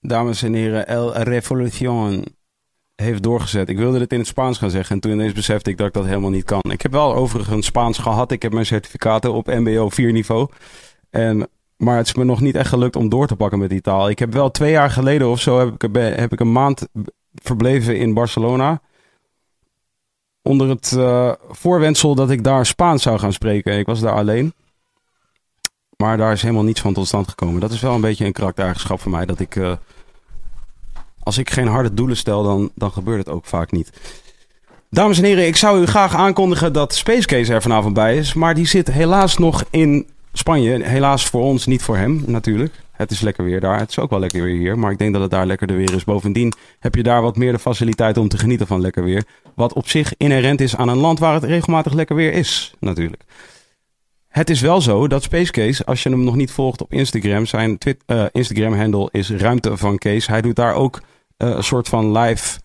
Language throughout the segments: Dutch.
dames en heren, El Revolution heeft doorgezet. Ik wilde het in het Spaans gaan zeggen en toen ineens besefte ik dat ik dat helemaal niet kan. Ik heb wel overigens Spaans gehad. Ik heb mijn certificaten op MBO 4 niveau. En, maar het is me nog niet echt gelukt om door te pakken met die taal. Ik heb wel twee jaar geleden of zo heb ik, heb ik een maand verbleven in Barcelona. Onder het uh, voorwendsel dat ik daar Spaans zou gaan spreken. Ik was daar alleen. Maar daar is helemaal niets van tot stand gekomen. Dat is wel een beetje een karaktereigenschap van mij. Dat ik, uh, als ik geen harde doelen stel, dan, dan gebeurt het ook vaak niet. Dames en heren, ik zou u graag aankondigen dat Space Case er vanavond bij is. Maar die zit helaas nog in Spanje. Helaas voor ons, niet voor hem natuurlijk. Het is lekker weer daar. Het is ook wel lekker weer hier. Maar ik denk dat het daar lekkerder weer is. Bovendien heb je daar wat meer de faciliteit om te genieten van lekker weer. Wat op zich inherent is aan een land waar het regelmatig lekker weer is, natuurlijk. Het is wel zo dat Spacecase, als je hem nog niet volgt op Instagram, zijn uh, Instagram-handle is Ruimte van Case. Hij doet daar ook uh, een soort van live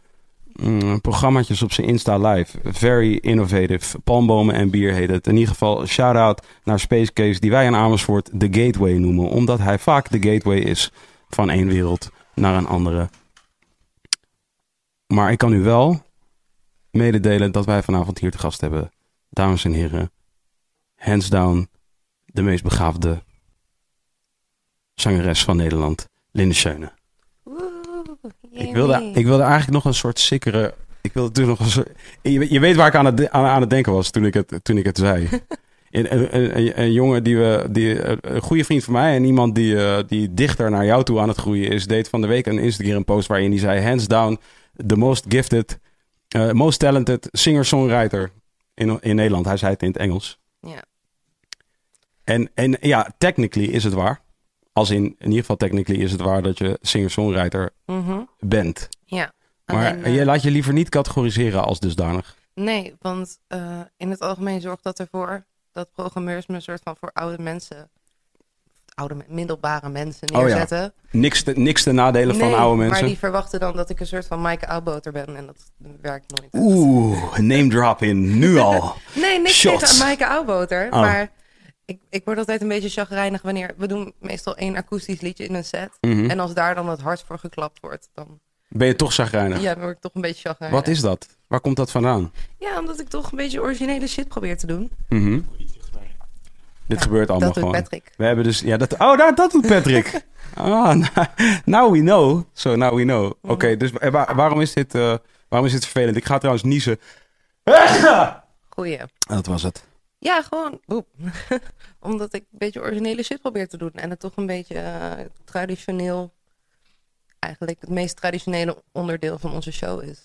mm, programmaatjes op zijn Insta live. Very innovative. Palmbomen en bier heet het. In ieder geval, shout-out naar Spacecase, die wij in Amersfoort de Gateway noemen. Omdat hij vaak de gateway is van één wereld naar een andere. Maar ik kan u wel mededelen dat wij vanavond hier te gast hebben. Dames en heren, hands down de meest begaafde zangeres van Nederland, Linde Schöne. Ik wilde, ik wilde eigenlijk nog een soort sikkere. Ik wilde toen nog een soort. Je, je weet waar ik aan het, aan, aan het denken was toen ik het, toen ik het zei. Een, een, een, een, jongen die we, die, een goede vriend van mij en iemand die, uh, die dichter naar jou toe aan het groeien is, deed van de week een Instagram post waarin hij zei: Hands down, the most gifted, uh, most talented singer-songwriter in, in Nederland. Hij zei het in het Engels. Ja. En, en ja, technically is het waar. Als in, in ieder geval technically is het waar dat je singer-songwriter mm-hmm. bent. Ja. Maar Alleen, uh, je laat je liever niet categoriseren als dusdanig. Nee, want uh, in het algemeen zorgt dat ervoor dat programmeurs me een soort van voor oude mensen, oude middelbare mensen neerzetten. Oh ja. niks, te, niks te nadelen nee, van oude mensen. maar die verwachten dan dat ik een soort van Maaike Oudboter ben en dat werkt nooit. Oeh, name drop in, nu al. nee, niks Shots. tegen Maaike Oudboter, Oh. maar ik, ik word altijd een beetje chagrijnig wanneer... We doen meestal één akoestisch liedje in een set. Mhm. En als daar dan het hart voor geklapt wordt, dan, Ben je toch zagrijnig? ja, dan word ik toch een beetje chagrijnig. Wat is dat? Waar komt dat vandaan? Ja, omdat ik toch een beetje originele shit probeer te doen. Mhm. Dit gebeurt allemaal dat doet gewoon. Patrick. We hebben dus, ja, dat, oh, dat, dat doet Patrick. ah, nou, now we know. So now we know. Oké, Mhm. dus wa- wa- waarom is dit, eh, waarom is dit vervelend? Ik ga trouwens niezen. Goeie. Dat was het. Ja, gewoon boep. Omdat ik een beetje originele shit probeer te doen. En het toch een beetje eh, traditioneel... Eigenlijk het meest traditionele onderdeel van onze show is.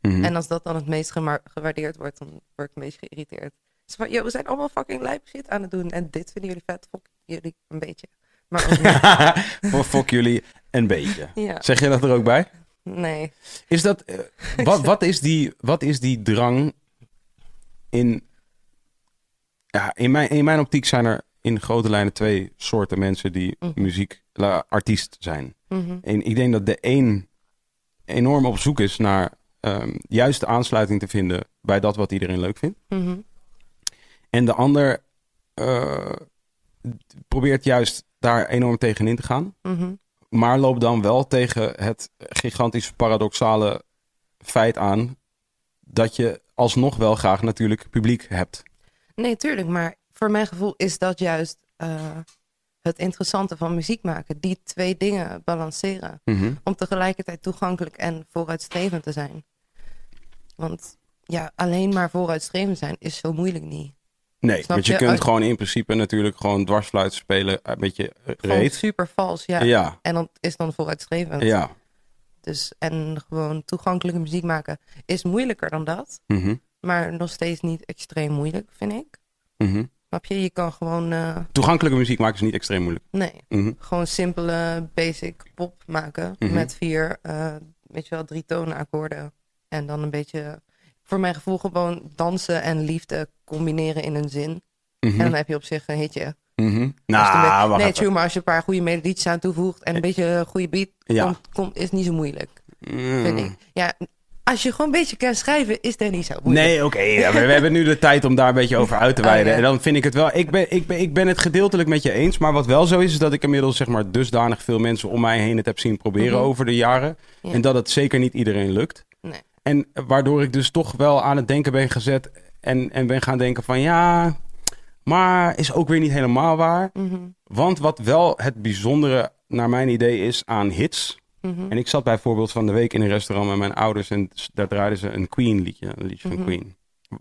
Mhm. En als dat dan het meest gewaardeerd wordt, dan word ik een beetje geïrriteerd. Dus van, yo, we zijn allemaal fucking lijp shit aan het doen. En dit vinden jullie vet, fuck jullie een beetje. Maar ook fok jullie een beetje. ja, Zeg je dat er ook bij? nee. Is dat, eh, wat, wat, is die, wat is die drang in... Ja, in mijn, in mijn optiek zijn er in grote lijnen twee soorten mensen die Mhm. muziekartiest zijn. Mhm. En ik denk dat de een enorm op zoek is naar ehm juist de aansluiting te vinden bij dat wat iedereen leuk vindt. Mhm. En de ander eh, probeert juist daar enorm tegenin te gaan. Mhm. Maar loopt dan wel tegen het gigantisch paradoxale feit aan dat je alsnog wel graag natuurlijk publiek hebt. Nee, tuurlijk. Maar voor mijn gevoel is dat juist eh, het interessante van muziek maken. Die twee dingen balanceren. Om tegelijkertijd toegankelijk en vooruitstrevend te zijn. Want ja, alleen maar vooruitstrevend zijn is zo moeilijk niet. Nee, Snap want je je? kunt Uit- gewoon in principe natuurlijk gewoon dwarsfluit spelen, een beetje eh, Gewoon super vals, ja. Ja, En dan is dan vooruitstrevend. ja. Dus, en gewoon toegankelijke muziek maken is moeilijker dan dat. Mhm, Maar nog steeds niet extreem moeilijk, vind ik. mhm. Snap je? Je kan gewoon, eh, Toegankelijke muziek maken is niet extreem moeilijk. nee, Mhm, gewoon simpele basic pop maken. Mhm. Met vier, eh, weet je wel, drie tonen akkoorden. En dan een beetje, voor mijn gevoel, gewoon dansen en liefde combineren in een zin. mhm, En dan heb je op zich een hitje. mhm. Als je Nou, een be- wacht nee, true, maar als je een paar goede melodietjes aan toevoegt en een beetje een goede beat, Ja. komt, komt, is niet zo moeilijk, Mm. vind ik. Ja, als je gewoon een beetje kan schrijven, is dat niet zo moeilijk. Nee, oké. ja, we, we hebben nu de tijd om daar een beetje over uit te Oh, wijden. ja. En dan vind ik het wel... Ik ben, ik, ben, ik ben het gedeeltelijk met je eens. Maar wat wel zo is, is dat ik inmiddels zeg maar dusdanig veel mensen om mij heen het heb zien proberen Mhm. over de jaren. Ja. En dat het zeker niet iedereen lukt. Nee. En waardoor ik dus toch wel aan het denken ben gezet. En, en ben gaan denken van ja, maar is ook weer niet helemaal waar. Mhm, Want wat wel het bijzondere naar mijn idee is aan hits. Mhm. En ik zat bijvoorbeeld van de week in een restaurant met mijn ouders en daar draaiden ze een Queen liedje, een liedje Mhm. van Queen.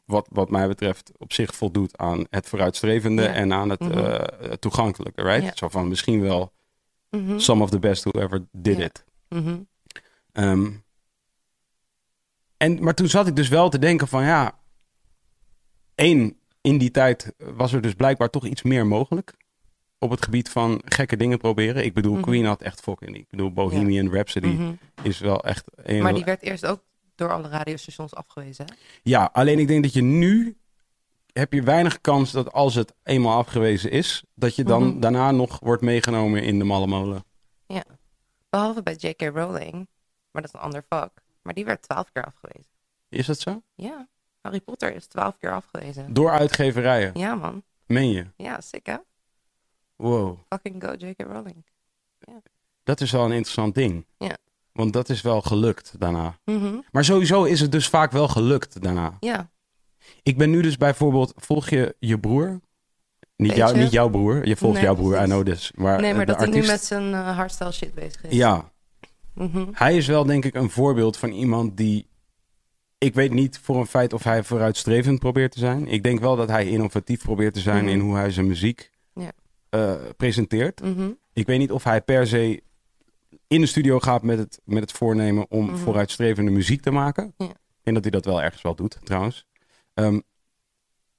Wat, wat mij betreft op zich voldoet aan het vooruitstrevende en aan het Mhm. eh, toegankelijke, right? Zo van misschien wel Mhm, some of the best who ever did it. mhm. Ehm, en, maar toen zat ik dus wel te denken van ja, één, in die tijd was er dus blijkbaar toch iets meer mogelijk. Op het gebied van gekke dingen proberen. Ik bedoel, Mhm. Queen had echt fucking. Ik bedoel, Bohemian Rhapsody Mhm. is wel echt een. Maar die werd eerst ook door alle radiostations afgewezen. Hè? Ja, alleen ik denk dat je nu heb je weinig kans dat als het eenmaal afgewezen is, dat je dan Mhm. daarna nog wordt meegenomen in de malle molen. Behalve bij J.K. Rowling. Maar dat is een ander vak. Maar die werd twaalf keer afgewezen. Is dat zo? Ja, Harry Potter is twaalf keer afgewezen. Door uitgeverijen. Ja, man. Meen je? Ja, sick hè? Wow. Fucking go J.K. Rowling. Dat is wel een interessant ding. Ja. Want dat is wel gelukt daarna. Mhm. Maar sowieso is het dus vaak wel gelukt daarna. Ja, Ik ben nu dus bijvoorbeeld, volg je je broer? Niet, jou, niet jouw broer, je volgt Nee, jouw broer, I know this. Maar, nee, maar dat hij nu met zijn eh, hardstyle shit bezig is. Ja, Mhm. hij is wel denk ik een voorbeeld van iemand die... Ik weet niet voor een feit of hij vooruitstrevend probeert te zijn. Ik denk wel dat hij innovatief probeert te zijn Mhm. in hoe hij zijn muziek Eh, presenteert. Mhm. Ik weet niet of hij per se in de studio gaat met het, met het voornemen om Mhm. vooruitstrevende muziek te maken. Ja. Denk dat hij dat wel ergens wel doet, trouwens. Ehm,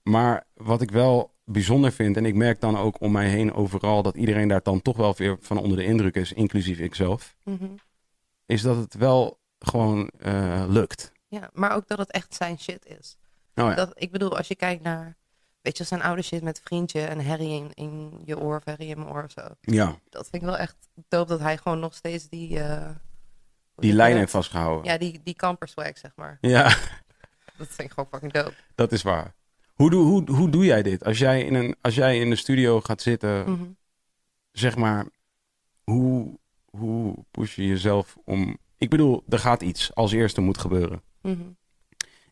maar wat ik wel bijzonder vind, en ik merk dan ook om mij heen overal dat iedereen daar dan toch wel weer van onder de indruk is, inclusief ikzelf, Mhm. is dat het wel gewoon eh, lukt. Ja, maar ook dat het echt zijn shit is. Oh ja. Dat, ik bedoel, als je kijkt naar, weet je, zijn oude shit met vriendje en herrie in, in je oor of herrie in mijn oor of zo. ja, Dat vind ik wel echt dope dat hij gewoon nog steeds die... eh, die lijn heeft vastgehouden. Ja, die, die camper swag, zeg maar. ja. Dat vind ik gewoon fucking dope. dat is waar. Hoe, doe, hoe, hoe doe jij dit? Als jij in, een, als jij in de studio gaat zitten, Mhm. zeg maar, hoe, hoe push je jezelf om... Ik bedoel, er gaat iets als eerste moet gebeuren. Mhm.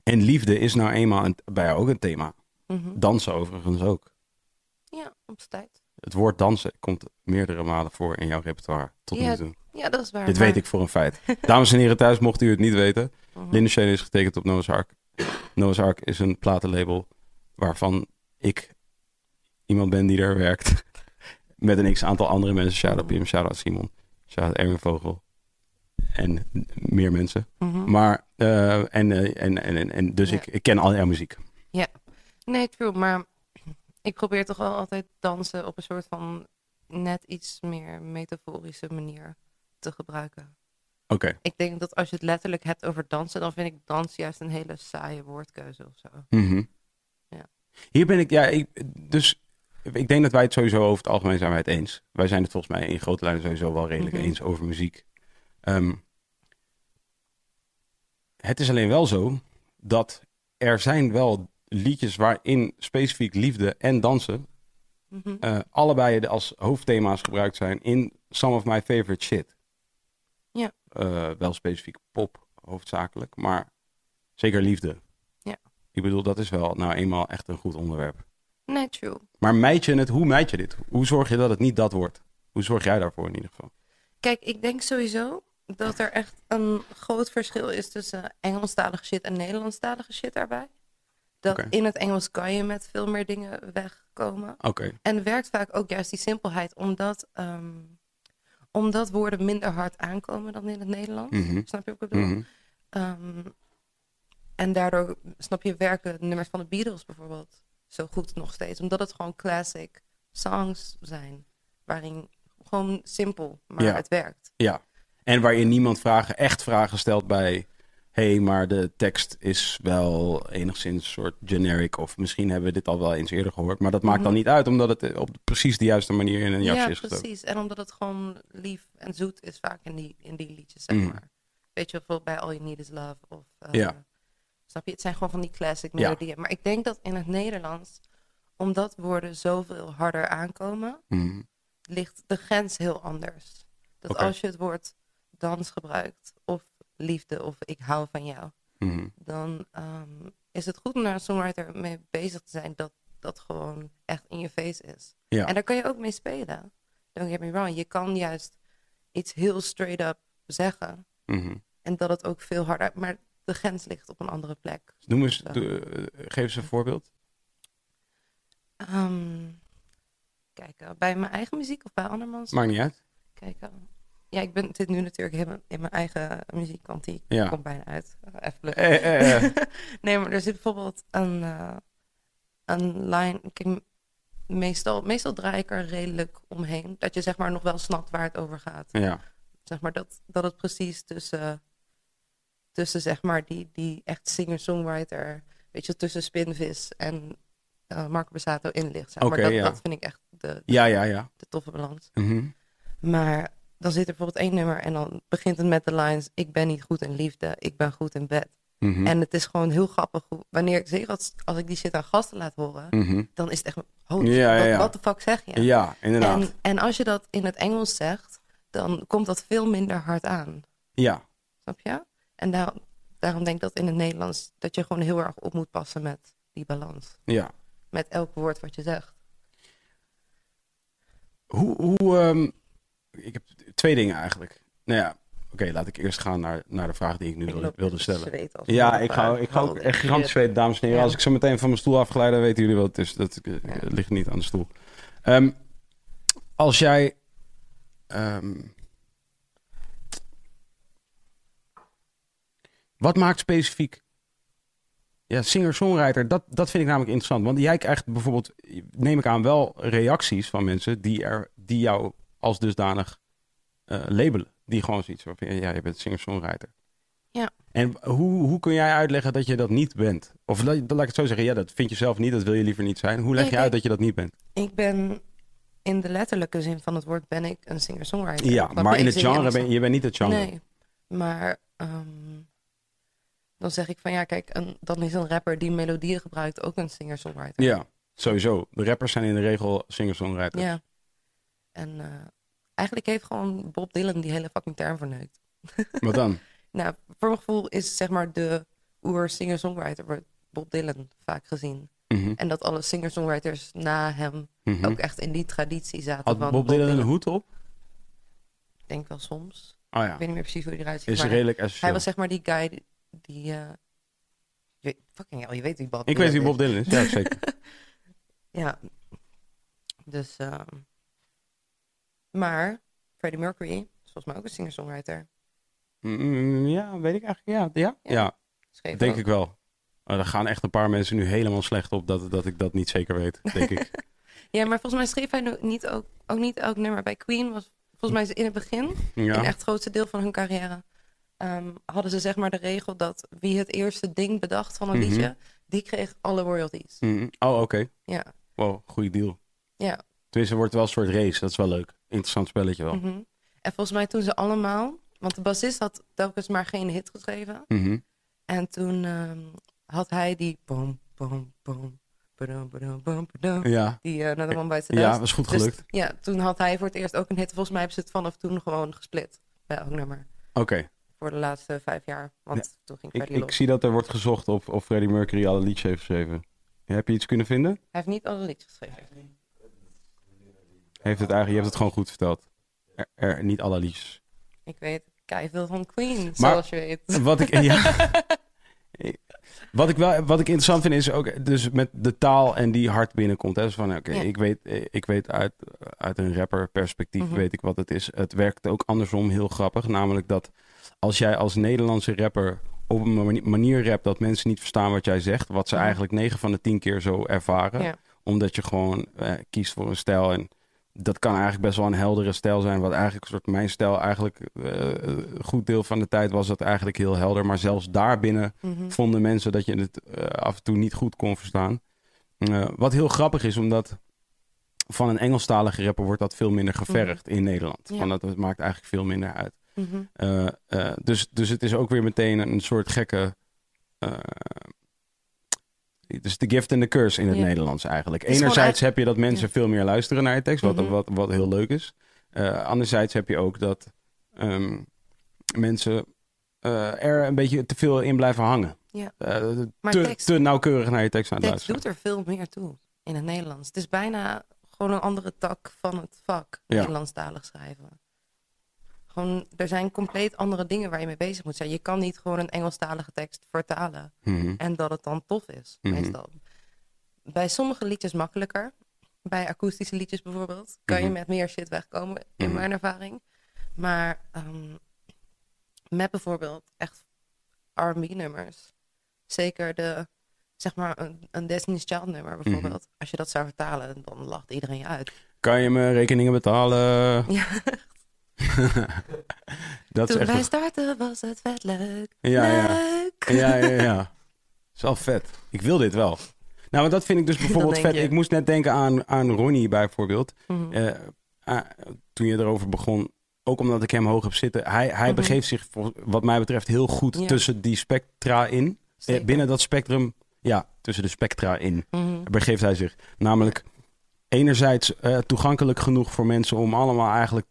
En liefde is nou eenmaal een, bij jou ook een thema. Mhm. Dansen overigens ook. Ja, op z'n tijd. Het woord dansen komt meerdere malen voor in jouw repertoire tot Ja, nu toe. Ja, dat is waar. Dit maar- weet ik voor een feit. Dames en heren thuis, mocht u het niet weten. Mhm. Linda Shane is getekend op Noah's Ark. Noah's Ark is een platenlabel waarvan ik iemand ben die er werkt. Met een x-aantal andere mensen. Shout-out Pim, shout-out Simon, shout-out Erwin Vogel. En meer mensen. Mhm. Maar, eh, en, en, en, en, en dus Ja. ik, ik ken al jouw muziek. Nee, true. Maar ik probeer toch wel altijd dansen op een soort van net iets meer metaforische manier te gebruiken. Oké. Ik denk dat als je het letterlijk hebt over dansen, dan vind ik dans juist een hele saaie woordkeuze of zo. Mhm. Ja. Hier ben ik, ja, ik, dus ik denk dat wij het sowieso over het algemeen zijn wij het eens. Wij zijn het volgens mij in grote lijnen sowieso wel redelijk Mhm. eens over muziek. Ehm, het is alleen wel zo dat er zijn wel liedjes waarin specifiek liefde en dansen Mhm. eh, allebei als hoofdthema's gebruikt zijn in some of my favorite shit. Ja. Eh, wel specifiek pop hoofdzakelijk, maar zeker liefde. Ja. Ik bedoel, dat is wel nou eenmaal echt een goed onderwerp. Nee, true. Maar meid je het, hoe meid je dit? Hoe zorg je dat het niet dat wordt? Hoe zorg jij daarvoor in ieder geval? Kijk, ik denk sowieso dat er echt een groot verschil is tussen Engelstalige shit en Nederlandstalige shit daarbij. Dat in het Engels kan je met veel meer dingen wegkomen. Oké. En werkt vaak ook juist die simpelheid, omdat, ehm, omdat woorden minder hard aankomen dan in het Nederlands. Mhm. Snap je wat ik bedoel? Mhm. Ehm, en daardoor, snap je, werken nummers van de Beatles bijvoorbeeld zo goed nog steeds. Omdat het gewoon classic songs zijn. Waarin gewoon simpel, maar Ja. het werkt. Ja. En waarin niemand vragen, echt vragen stelt bij... hé, hey, maar de tekst is wel enigszins soort generic... of misschien hebben we dit al wel eens eerder gehoord. Maar dat maakt dan Mhm. niet uit, omdat het op precies de juiste manier in een jasje ja, is gestoken. precies. En omdat het gewoon lief en zoet is vaak in die, in die liedjes, zeg Mhm. maar. Weet je, bijvoorbeeld bij All You Need Is Love. Of, uh, Ja. Snap je? Het zijn gewoon van die classic Ja. melodieën. Maar ik denk dat in het Nederlands, omdat woorden zoveel harder aankomen, Mhm. ligt de grens heel anders. Dat als je het woord dans gebruikt, of liefde, of ik hou van jou, Mhm. dan ehm, is het goed om naar een songwriter mee bezig te zijn dat dat gewoon echt in je face is. Ja. En daar kan je ook mee spelen. Don't get me wrong. Je kan juist iets heel straight up zeggen. Mhm. En dat het ook veel harder... Maar de grens ligt op een andere plek. Noem eens, eh, geef eens een voorbeeld. Ehm, kijk, eh, bij mijn eigen muziek of bij andermans? Maakt niet uit. Kijk, eh, ja, ik ben zit nu natuurlijk helemaal in mijn eigen muziekkant. Die Ja. komt bijna uit. Eh, Even. Eh, eh, eh. nee, maar er zit bijvoorbeeld een, een line. Meestal, meestal draai ik er redelijk omheen. Dat je zeg maar nog wel snapt waar het over gaat. ja. Zeg maar dat, dat het precies tussen, tussen zeg maar die, die echt singer-songwriter, weet je, tussen Spinvis en Marco Bassato in ligt. Zeg. Maar dat, ja. dat vind ik echt de, ja, ja, ja. de toffe balans. Mhm. Maar dan zit er bijvoorbeeld één nummer en dan begint het met de lines: Ik ben niet goed in liefde, ik ben goed in bed. Mhm. En het is gewoon heel grappig. Wanneer ik zeker als, als ik die shit aan gasten laat horen, Mhm. dan is het echt. Holy Ja, ja, shit, ja. wat de fuck zeg je? Ja, inderdaad. en, en als je dat in het Engels zegt, dan komt dat veel minder hard aan. Ja, Snap je? En daar, daarom denk ik dat in het Nederlands dat je gewoon heel erg op moet passen met die balans. ja. Met elk woord wat je zegt. Hoe, hoe ehm, ik heb twee dingen eigenlijk. Nou ja, oké, laat ik eerst gaan naar, naar de vraag die ik nu Ik wilde, stellen. Ja, ik ga, ik ga ook echt gigantisch zweten, dames en heren. Ja. Als ik zo meteen van mijn stoel afgeleid, dan weten jullie wat het is. Dat eh, Ja. ligt niet aan de stoel. Ehm, als jij... ehm, wat maakt specifiek... Ja, singer-songwriter, dat, dat vind ik namelijk interessant. Want jij krijgt bijvoorbeeld, neem ik aan, wel reacties van mensen die, er, die jou als dusdanig eh, labelen. Die gewoon zoiets van, ja, je bent singer-songwriter. Ja. En hoe, hoe kun jij uitleggen dat je dat niet bent? Of laat, laat ik het zo zeggen, ja, dat vind je zelf niet, dat wil je liever niet zijn. Hoe leg je uit dat je dat niet bent? Ik ben in de letterlijke zin van het woord ben ik een singer-songwriter. Ja, maar in het genre ben je bent niet het genre. Nee, maar ehm, dan zeg ik van ja, kijk, een, dan is een rapper die melodieën gebruikt ook een singer-songwriter. Ja, sowieso. De rappers zijn in de regel singer-songwriters. Ja. En eh, eigenlijk heeft gewoon Bob Dylan die hele fucking term verneukt. Wat dan? Nou, voor mijn gevoel is zeg maar de oer-singer-songwriter wordt Bob Dylan vaak gezien. Mhm, En dat alle singer-songwriters na hem mhm. ook echt in die traditie zaten Had van Bob Dylan een hoed op? Ik denk wel soms. Oh Ik ja, weet niet meer precies hoe hij eruit ziet. is maar redelijk hij essentieel. was zeg maar die guy die... die eh, je weet, fucking hell, je weet wie Bob Ik weet wie Dylan Bob Dylan is, ja zeker. Ja. Dus, ehm, maar Freddie Mercury is volgens mij ook een singer-songwriter. Mm, ja, weet ik eigenlijk. Ja, ja, Ja. ja Schreef denk ook. ik wel. Oh, er gaan echt een paar mensen nu helemaal slecht op dat, dat ik dat niet zeker weet, denk ik. Ja, maar volgens mij schreef hij niet ook, ook niet elk nummer. Bij Queen was volgens mij in het begin, in Ja, echt het grootste deel van hun carrière, ehm, hadden ze zeg maar de regel dat wie het eerste ding bedacht van een Mhm. liedje, die kreeg alle royalties. Mhm. Oh, oké. Ja, Wow, goede deal. ja. Tenminste, wordt wel een soort race. Dat is wel leuk. Interessant spelletje wel. mhm. En volgens mij toen ze allemaal, want de bassist had telkens maar geen hit geschreven. Mhm. En toen ehm, had hij die boom, boom, boom, Ja, die uh, naar de man bij het ja, was goed gelukt. Dus, ja, toen had hij voor het eerst ook een hit. Volgens mij hebben ze het vanaf toen gewoon gesplit bij elk nummer. Oké. Voor de laatste vijf jaar. Want toen ging Ik, Freddie ik los. zie dat er wordt gezocht of, of Freddie Mercury alle liedjes heeft geschreven. Heb je iets kunnen vinden? Hij heeft niet alle liedjes geschreven. Heeft het eigenlijk, je hebt het gewoon goed verteld. Er, er- niet alle. Ik weet veel van Queen, Maar- zoals je weet. Wat ik, ja. wat, ik wel, wat ik interessant vind is ook dus met de taal en die hard binnenkomt. Hè? Dus van, oké, Ja. ik weet, ik weet uit, uit een rapper perspectief Mhm. weet ik wat het is. Het werkt ook andersom heel grappig. Namelijk dat als jij als Nederlandse rapper op een mani- manier rapt dat mensen niet verstaan wat jij zegt. Wat ze Mhm. eigenlijk 9 van de 10 keer zo ervaren. Ja. Omdat je gewoon eh, kiest voor een stijl en dat kan eigenlijk best wel een heldere stijl zijn. Wat eigenlijk een soort mijn stijl eigenlijk eh, een goed deel van de tijd was dat eigenlijk heel helder. Maar zelfs daarbinnen Mhm. vonden mensen dat je het eh, af en toe niet goed kon verstaan. Eh, wat heel grappig is, omdat van een Engelstalige rapper wordt dat veel minder gevergd in Nederland. Ja. Want dat, dat maakt eigenlijk veel minder uit. Mhm. dus, dus het is ook weer meteen een soort gekke dus de gift en de curse in het Nederlands eigenlijk. Enerzijds heb je dat mensen veel meer luisteren naar je tekst, wat, mhm. wat, wat heel leuk is. Uh, anderzijds heb je ook dat um, mensen uh, er een beetje te veel in blijven hangen. Ja. Uh, maar te, tekst, te, nauwkeurig naar je tekst aan het tekst luisteren. doet er veel meer toe in het Nederlands. Het is bijna gewoon een andere tak van het vak, ja. Nederlandstalig schrijven. Gewoon, er zijn compleet andere dingen waar je mee bezig moet zijn. Je kan niet gewoon een Engelstalige tekst vertalen mhm. en dat het dan tof is, mm meestal. Bij sommige liedjes makkelijker. Bij akoestische liedjes bijvoorbeeld kan je mhm. met meer shit wegkomen, in mhm. mijn ervaring. Maar um, met bijvoorbeeld echt R&B-nummers, zeker de, zeg maar, een, een Destiny's Child nummer bijvoorbeeld. Als je dat zou vertalen, dan lacht iedereen je uit. Kan je me rekeningen betalen? Ja, dat Toen wij starten was het vet leuk. Ja, leuk. Ja. ja, ja, ja. is wel vet. Ik wil dit wel. Nou, maar dat vind ik dus bijvoorbeeld vet. Ik moest net denken aan, aan Ronnie bijvoorbeeld. Mhm. Eh, ah, toen je erover begon, ook omdat ik hem hoog heb zitten. Hij, hij mhm. begeeft zich, wat mij betreft, heel goed tussen die spectra in. Eh, binnen dat spectrum, ja, tussen de spectra in, mm begeeft hij zich. Namelijk enerzijds uh, toegankelijk genoeg voor mensen om allemaal eigenlijk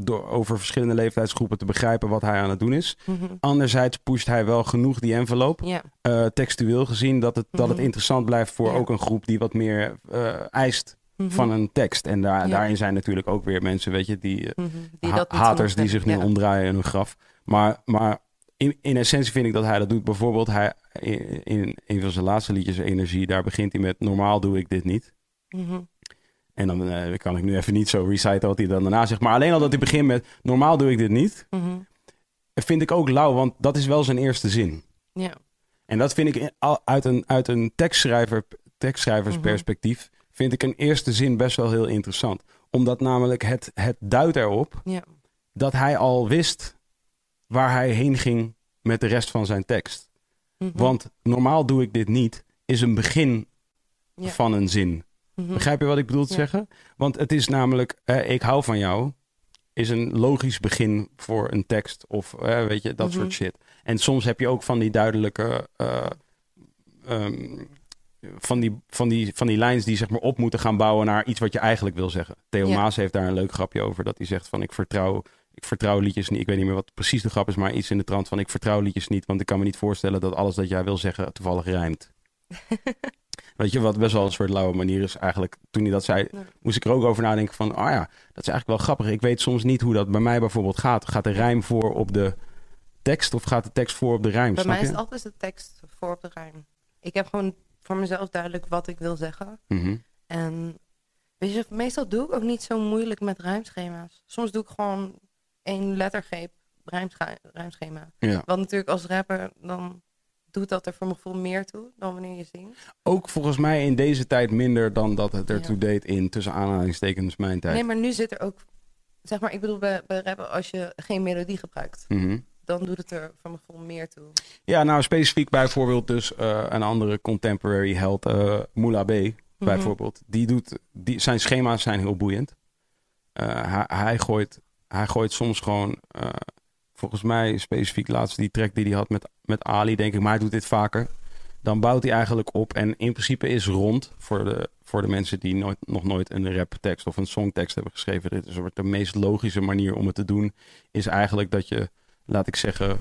door, over verschillende leeftijdsgroepen te begrijpen wat hij aan het doen is. Mhm. Anderzijds pusht hij wel genoeg die envelop, uh, textueel gezien, dat het, dat het mhm. interessant blijft voor ook een groep die wat meer uh, eist mhm. van een tekst. En daar, daarin zijn natuurlijk ook weer mensen, weet je, die, die haters die zich nu omdraaien in hun graf. Maar, maar in, in essentie vind ik dat hij dat doet. Bijvoorbeeld hij, in, in een van zijn laatste liedjes, Energie, daar begint hij met normaal doe ik dit niet. En dan uh, kan ik nu even niet zo reciten wat hij dan daarna zegt. Maar alleen al dat hij begint met normaal doe ik dit niet. Mm Vind ik ook lauw, want dat is wel zijn eerste zin. Ja. En dat vind ik uit een, uit een tekstschrijver, tekstschrijversperspectief... Mhm. vind ik een eerste zin best wel heel interessant. Omdat namelijk het, het duidt erop ja. dat hij al wist waar hij heen ging met de rest van zijn tekst. Mhm. Want normaal doe ik dit niet, is een begin van een zin. Mhm. Begrijp je wat ik bedoel te zeggen? Want het is namelijk, eh, ik hou van jou, is een logisch begin voor een tekst of eh, weet je, dat soort mhm. shit. En soms heb je ook van die duidelijke, uh, um, van, die, van, die, van die lines die zeg maar op moeten gaan bouwen naar iets wat je eigenlijk wil zeggen. Theo Maas heeft daar een leuk grapje over, dat hij zegt van ik vertrouw, ik vertrouw liedjes niet. Ik weet niet meer wat precies de grap is, maar iets in de trant van ik vertrouw liedjes niet, want ik kan me niet voorstellen dat alles dat jij wil zeggen toevallig rijmt. Weet je, wat best wel een soort lauwe manier is eigenlijk. Toen hij dat zei, moest ik er ook over nadenken van... ah ja, dat is eigenlijk wel grappig. Ik weet soms niet hoe dat bij mij bijvoorbeeld gaat. Gaat de rijm voor op de tekst of gaat de tekst voor op de rijm? Bij mij is het altijd de tekst voor op de rijm. Ik heb gewoon voor mezelf duidelijk wat ik wil zeggen. Mhm. En weet je, meestal doe ik ook niet zo moeilijk met rijmschema's. Soms doe ik gewoon één lettergreep rijmschema. Ja. Want natuurlijk als rapper dan doet dat er voor mijn gevoel meer toe dan wanneer je zingt. Ook volgens mij in deze tijd minder dan dat het ertoe deed in tussen aanhalingstekens mijn tijd. Nee, maar nu zit er ook, zeg maar, ik bedoel bij, bij rappen als je geen melodie gebruikt. Mhm. Dan doet het er voor mijn gevoel meer toe. Ja, nou specifiek bijvoorbeeld dus uh, een andere contemporary held, uh, Moula B. Mhm. Bijvoorbeeld. Die doet, die, zijn schema's zijn heel boeiend. Uh, hij, hij, gooit, hij gooit soms gewoon volgens mij specifiek laatst die track die hij had met, met Ali, denk ik, maar hij doet dit vaker. Dan bouwt hij eigenlijk op en in principe is rond voor de, voor de mensen die nooit, nog nooit een raptekst of een songtekst hebben geschreven. Dit is de meest logische manier om het te doen, is eigenlijk dat je, laat ik zeggen,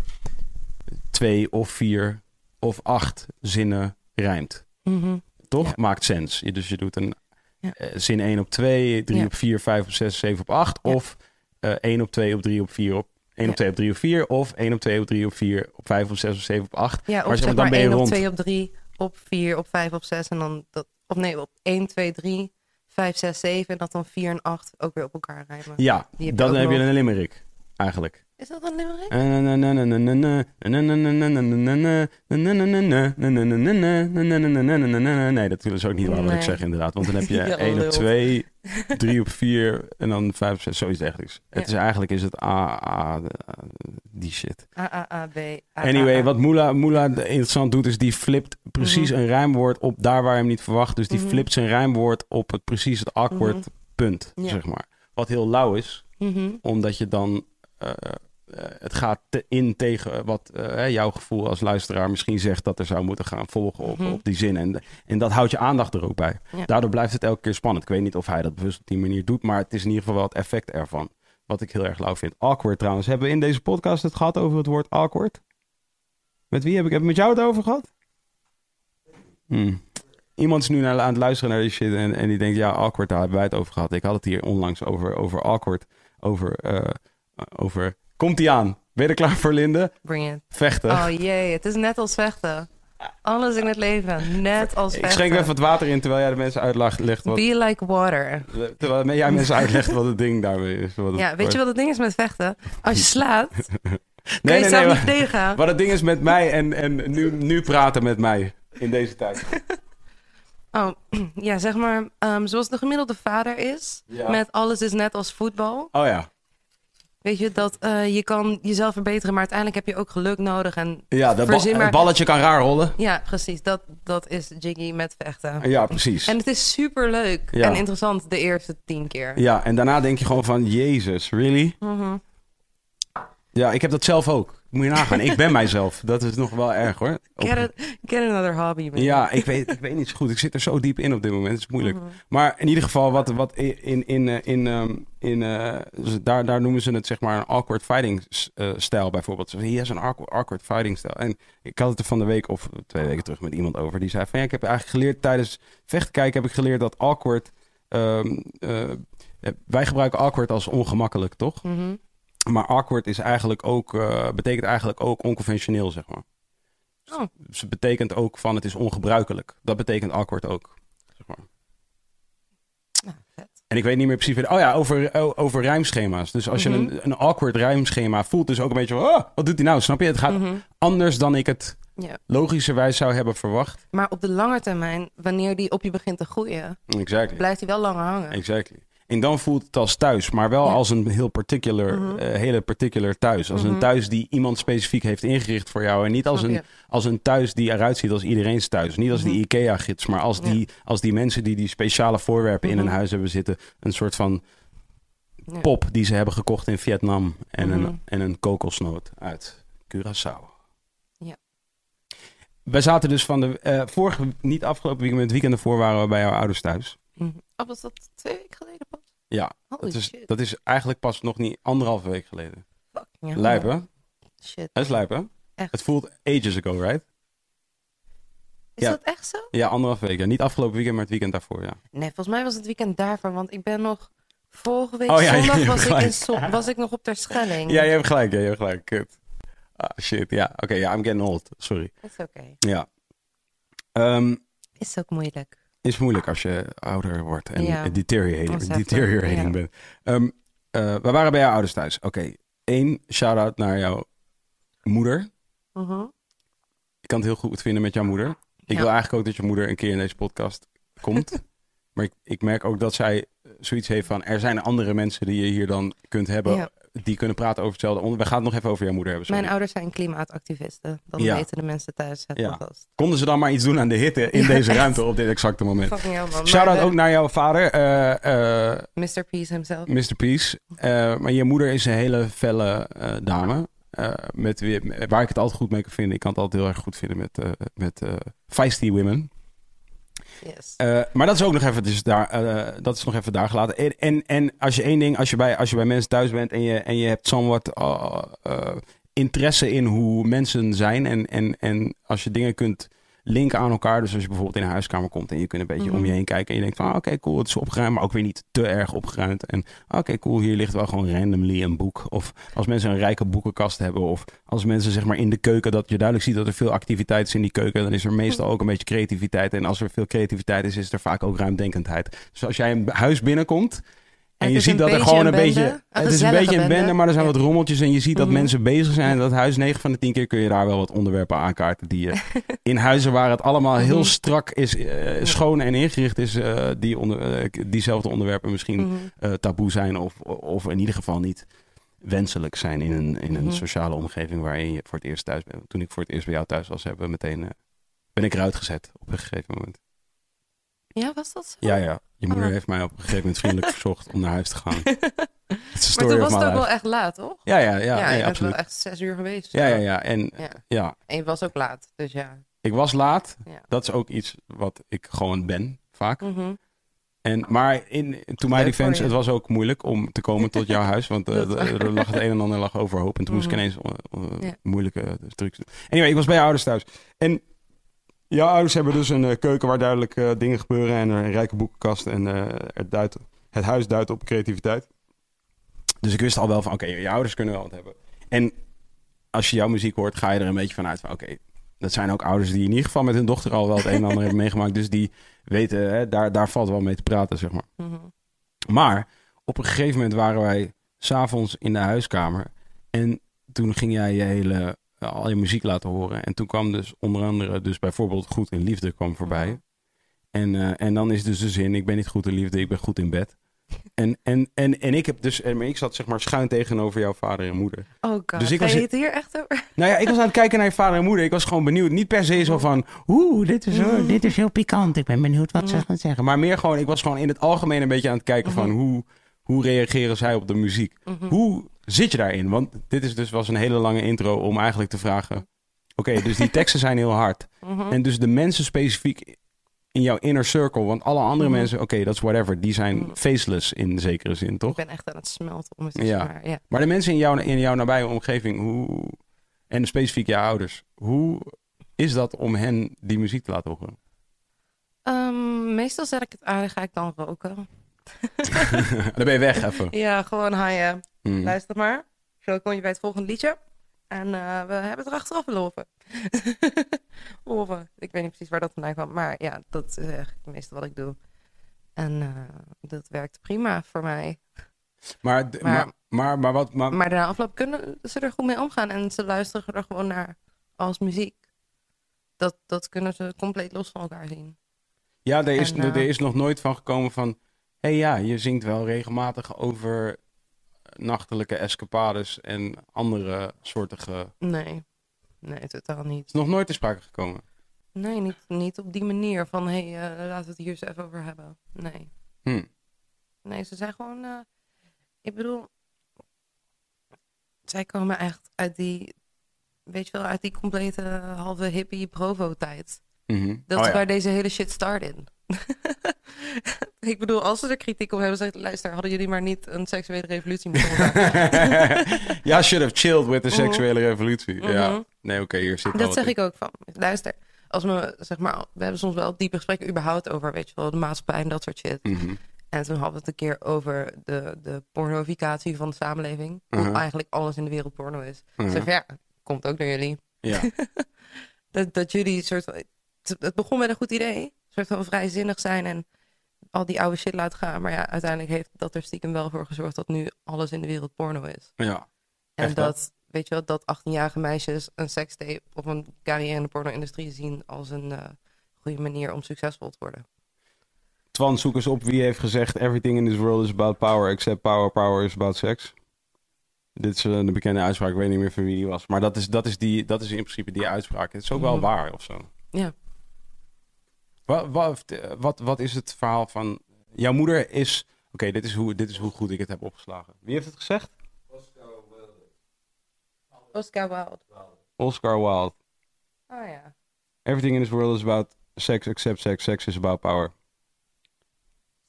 twee of vier of acht zinnen rijmt. Mm Toch? Maakt sens. Dus je doet een ja. uh, zin 1 op 2, 3 op 4, 5 op 6, 7 op 8. Of uh, eh, 1 op 2 op 3 op 4 op 1 op 2 op 3 of 4. Of 1 op 2 op 3 op 4 op 5 of 6 of 7 op 8. Ja, of maar, zeg maar dan ben je 1 rond. op 2 op 3 op 4 op 5 op 6. En dan dat, of nee, op 1, 2, 3, 5, 6, 7. En dat dan 4 en 8 ook weer op elkaar rijmen. Ja, dan heb je een limerick eigenlijk. Is dat een limerick? Nee, dat is ook niet waar wat ik zeg inderdaad. Want dan heb je 1 op 2, 3 op 4 en dan 5 op 6, zoiets dergelijks. Het is eigenlijk is het A, A, die shit. A, A, A, B, Anyway, wat Moela, Moela interessant doet is die flipt precies een rijmwoord op daar waar je hem niet verwacht. Dus die flipt zijn rijmwoord op het precies het awkward punt, zeg maar. Wat heel lauw is, omdat je dan het gaat in tegen wat jouw gevoel als luisteraar misschien zegt dat er zou moeten gaan volgen op, mhm. op die zin. En, en dat houdt je aandacht er ook bij. Daardoor blijft het elke keer spannend. Ik weet niet of hij dat bewust op die manier doet, maar het is in ieder geval wel het effect ervan. Wat ik heel erg lauw vind. Awkward trouwens. Hebben we in deze podcast het gehad over het woord awkward? Met wie heb ik, heb ik met jou het over gehad? Hmm. Iemand is nu naar, aan het luisteren naar die shit en, en die denkt, ja, awkward, daar hebben wij het over gehad. Ik had het hier onlangs over, over awkward, over, uh, over... Komt ie aan? Ben je er klaar voor, Linde? Bring it. Vechten. Oh jee, het is net als vechten. Alles in het leven, net als vechten. Ik schenk even wat water in terwijl jij de mensen uitlegt wat... Be like water. Terwijl jij mensen uitlegt wat het ding daarmee is. Wat ja, weet je wat het ding is met vechten? Als je slaat, nee, nee, nee, niet tegen. Wat het ding is met mij en, en nu, nu praten met mij in deze tijd. Oh, ja, zeg maar, um, zoals de gemiddelde vader is, met alles is net als voetbal. Oh ja. Weet je, dat uh, je kan jezelf verbeteren, maar uiteindelijk heb je ook geluk nodig. En ja, dat ba balletje kan raar rollen. Ja, precies. Dat, dat is Jiggy met vechten. Ja, precies. En het is super leuk en interessant de eerste tien keer. Ja, en daarna denk je gewoon van, Jezus, really? Mm Ja, ik heb dat zelf ook. Moet je nagaan. ik ben mijzelf. Dat is nog wel erg hoor. Get, a, get another hobby. Man. Ja, ik weet, ik weet niet zo goed. Ik zit er zo diep in op dit moment. Het is moeilijk. Mhm. Maar in ieder geval, wat, wat in, in, in, in, ehm, in uh, daar, daar noemen ze het zeg maar een awkward fighting uh, stijl bijvoorbeeld. Hier is een awkward, awkward fighting stijl. En ik had het er van de week of twee weken terug met iemand over. Die zei van ja, ik heb eigenlijk geleerd tijdens vechten kijken heb ik geleerd dat awkward... Um, uh, wij gebruiken awkward als ongemakkelijk, toch? Mm maar awkward is eigenlijk ook, uh, betekent eigenlijk ook onconventioneel, zeg maar. Oh. Dus het betekent ook van het is ongebruikelijk. Dat betekent awkward ook. Zeg maar. Nou, vet. En ik weet niet meer precies. Oh ja, over, over rijmschema's. Dus als je mhm. een, een awkward rijmschema voelt, dus ook een beetje. Oh, wat doet hij nou? Snap je? Het gaat mhm. anders dan ik het ja. logischerwijs zou hebben verwacht. Maar op de lange termijn, wanneer die op je begint te groeien, exactly. blijft hij wel langer hangen. Exactly. En dan voelt het als thuis, maar wel als een heel particular, mhm. eh, hele particular thuis. Als een mhm. thuis die iemand specifiek heeft ingericht voor jou. En niet als een, als een thuis die eruit ziet als iedereen's thuis. Niet als die mhm. IKEA-gids, maar als, die, als die mensen die die speciale voorwerpen in een huis hebben zitten. Een soort van pop die ze hebben gekocht in Vietnam. En, een, en een kokosnoot uit Curaçao. Ja. Wij zaten dus van de uh, vorige, niet afgelopen weekend, het weekend ervoor waren we bij jouw ouders thuis. Oh, was dat twee weken geleden pas? Ja, dat is, dat is eigenlijk pas nog niet anderhalve week geleden. Fucking Lijp, hè? Shit. Het is lijp, hè? Echt? Het voelt ages ago, right? Is dat echt zo? Ja, anderhalve week. Ja. Niet afgelopen weekend, maar het weekend daarvoor, ja. Nee, volgens mij was het weekend daarvoor, want ik ben nog... Vorige week oh, ja, zondag was, ik in was ik nog op Terschelling. Ja, je hebt gelijk, ja, je hebt gelijk. Kut. Ah, shit, ja. Oké, ja, I'm getting old. Sorry. It's okay. Ja. Um, is ook moeilijk is moeilijk als je ouder wordt en ja. deteriorating, deteriorating bent. Um, we waren bij jouw ouders thuis. Oké, okay. één shout-out naar jouw moeder. Uh Ik kan het heel goed vinden met jouw moeder. Ik wil eigenlijk ook dat je moeder een keer in deze podcast komt. maar ik, ik, merk ook dat zij zoiets heeft van... er zijn andere mensen die je hier dan kunt hebben die kunnen praten over hetzelfde onderwerp. We gaan het nog even over jouw moeder hebben. Mijn ouders zijn klimaatactivisten. Dan weten de mensen thuis het ja. Konden ze dan maar iets doen aan de hitte in deze ruimte op dit exacte moment? Shout-out ook naar jouw vader. Uh, uh, Mr. Peace himself. Mr. Peace. Uh, maar je moeder is een hele felle dame. met waar ik het altijd goed mee kan vinden. Ik kan het altijd heel erg goed vinden met, met feisty women. Uh, maar dat is ook nog even, dus daar, uh, dat is nog even daar gelaten. En, en, en, als je één ding, als je bij, als je bij mensen thuis bent en je, en je hebt somewhat uh, interesse in hoe mensen zijn. En, en, en als je dingen kunt linken aan elkaar. Dus als je bijvoorbeeld in een huiskamer komt en je kunt een beetje om je mhm. heen kijken. En je denkt van, ah, oké, cool, het is opgeruimd, maar ook weer niet te erg opgeruimd. En ah, oké, cool, hier ligt wel gewoon randomly een boek. Of als mensen een rijke boekenkast hebben. Of als mensen zeg maar in de keuken, dat je duidelijk ziet dat er veel activiteit is in die keuken. Dan is er meestal mhm. ook een beetje creativiteit. En als er veel creativiteit is, is er vaak ook ruimdenkendheid. Dus als jij een huis binnenkomt en je ziet dat er gewoon een, beetje. Het is een beetje een bende, maar er zijn wat rommeltjes. En je ziet dat mhm. mensen bezig zijn. En dat huis 9 van de 10 keer kun je daar wel wat onderwerpen aankaarten. Die je in huizen waar het allemaal heel mhm. strak is, uh, schoon en ingericht is. Uh, die onder, uh, diezelfde onderwerpen misschien mhm. taboe zijn. Of, of in ieder geval niet wenselijk zijn in een, in een sociale omgeving waarin je voor het eerst thuis bent. Toen ik voor het eerst bij jou thuis was, hebben we meteen. ben ik eruit gezet op een gegeven moment. Ja, was dat zo? Ja, ja. Je moeder Ah. heeft mij op een gegeven moment vriendelijk verzocht om naar huis te gaan. Maar toen was my het ook wel echt laat, toch? Ja, ja, ja, ja, nee, je bent absoluut. wel echt zes uur geweest. Ja, ja, ja. En Ja. ja, En je was ook laat, dus ja. ik was laat. Ja. Dat is ook iets wat ik gewoon ben, vaak. Mhm. En, maar in, toen voor je. het was ook moeilijk om te komen tot jouw huis. Want waar. er lag het een en ander lag overhoop. En toen moest ik Mhm. ineens eh, eh, Ja. moeilijke trucs doen. Anyway, ik was bij je ouders thuis. En jouw ouders hebben dus een eh, keuken waar duidelijk eh, dingen gebeuren. En een rijke boekenkast. En eh, het, duidt, het huis duidt op creativiteit. Dus ik wist al wel van, oké, je ouders kunnen wel wat hebben. En als je jouw muziek hoort, ga je er een beetje vanuit van, oké, dat zijn ook ouders die in ieder geval met hun dochter al wel het een en ander hebben meegemaakt. Dus die weten, hè, daar, daar valt wel mee te praten, zeg maar. Mhm. Maar op een gegeven moment waren wij s'avonds in de huiskamer. En toen ging jij je hele, al je muziek laten horen. En toen kwam dus onder andere, dus bijvoorbeeld Goed in Liefde kwam voorbij. En, eh, en dan is dus de zin, ik ben niet goed in liefde, ik ben goed in bed. En, en, en, en ik heb dus, en ik zat zeg maar schuin tegenover jouw vader en moeder. Oh god, Dus ik was- je het hier echt over? Nou ja, ik was aan het kijken naar je vader en moeder. Ik was gewoon benieuwd. Niet per se zo van, oeh, dit is, zo, dit is heel pikant. Ik ben benieuwd wat ze gaan zeggen. Maar meer gewoon, ik was gewoon in het algemeen een beetje aan het kijken van hoe, hoe reageren zij op de muziek. Mhm. Hoe zit je daarin? Want dit is dus, was een hele lange intro om eigenlijk te vragen. Oké, dus die teksten zijn heel hard. Mhm. En dus de mensen specifiek in jouw inner circle. Want alle andere Mhm. mensen, oké, dat is whatever. Die zijn Mhm. faceless in zekere zin, Ik toch? ben echt aan het smelten om het te Ja. maar ja. Maar de mensen in jouw, in jouw nabije omgeving, hoe, en specifiek jouw ouders, hoe is dat om hen die muziek te laten horen? Ehm, meestal zet ik het aan en ga ik dan roken. Dan ben je weg even. Ja, gewoon haaien. Hmm. Luister maar. Zo kom je bij het volgende liedje. En eh, we hebben het er achteraf gelopen. Loven. Ik weet niet precies waar dat vandaan kwam. Maar ja, dat is echt het meeste wat ik doe. En eh, dat werkt prima voor mij. Maar, Maar- maar, maar, maar wat, maar, Maar daarna afloop kunnen ze er goed mee omgaan. En ze luisteren er gewoon naar als muziek. Dat, dat kunnen ze compleet los van elkaar zien. ja, er is, en, eh, er is nog nooit van gekomen van, hey, ja, je zingt wel regelmatig over nachtelijke escapades en andere soortige... Nee. Nee, totaal niet. is nog nooit te sprake gekomen. Nee, niet, niet op die manier van... hé, hey, eh, laten we het hier eens even over hebben. Nee. Hm. Nee, ze zijn gewoon... eh, ik bedoel... Zij komen echt uit die... Weet je wel, uit die complete halve hippie Mhm. Dat Oh is ja. waar deze hele shit started. ik bedoel, als ze er kritiek op hebben, zeggen luister, hadden jullie maar niet een seksuele revolutie moeten maken. ja, should have chilled with the Mhm. seksuele revolutie. Ja. Mhm. Nee, oké, hier zit Dat zeg in. ik ook van. Luister, als we, zeg maar, we hebben soms wel diepe gesprekken überhaupt over, weet je wel, de maatschappij en dat soort shit. En toen hadden we het een keer over de, de pornoficatie van de samenleving. Hoe eigenlijk alles in de wereld porno is. Zeg, ja, komt ook door jullie. Ja. Dat, dat jullie soort van, het, begon met een goed idee. Een soort van vrijzinnig zijn en al die oude shit laten gaan. Maar ja, uiteindelijk heeft dat er stiekem wel voor gezorgd dat nu alles in de wereld porno is. ja. En dat, weet je wel, dat 18-jarige meisjes een sekstape of een carrière in de porno-industrie zien als een eh, goede manier om succesvol te worden. Twan, zoek eens op wie heeft gezegd... Everything in this world is about power, except power, power is about sex. Dit is eh, de bekende uitspraak, ik weet niet meer van wie die was. Maar dat is, dat is, die, dat is in principe die uitspraak. Het is ook wel Mhm. waar of zo. Ja. Wat, wat, wat, wat is het verhaal van... Jouw moeder is... Oké, dit, is hoe- dit is hoe goed ik het heb opgeslagen. Wie heeft het gezegd? Oscar Wilde. Oscar Wilde. Oh ja. Everything in this world is about sex except sex. Sex is about power.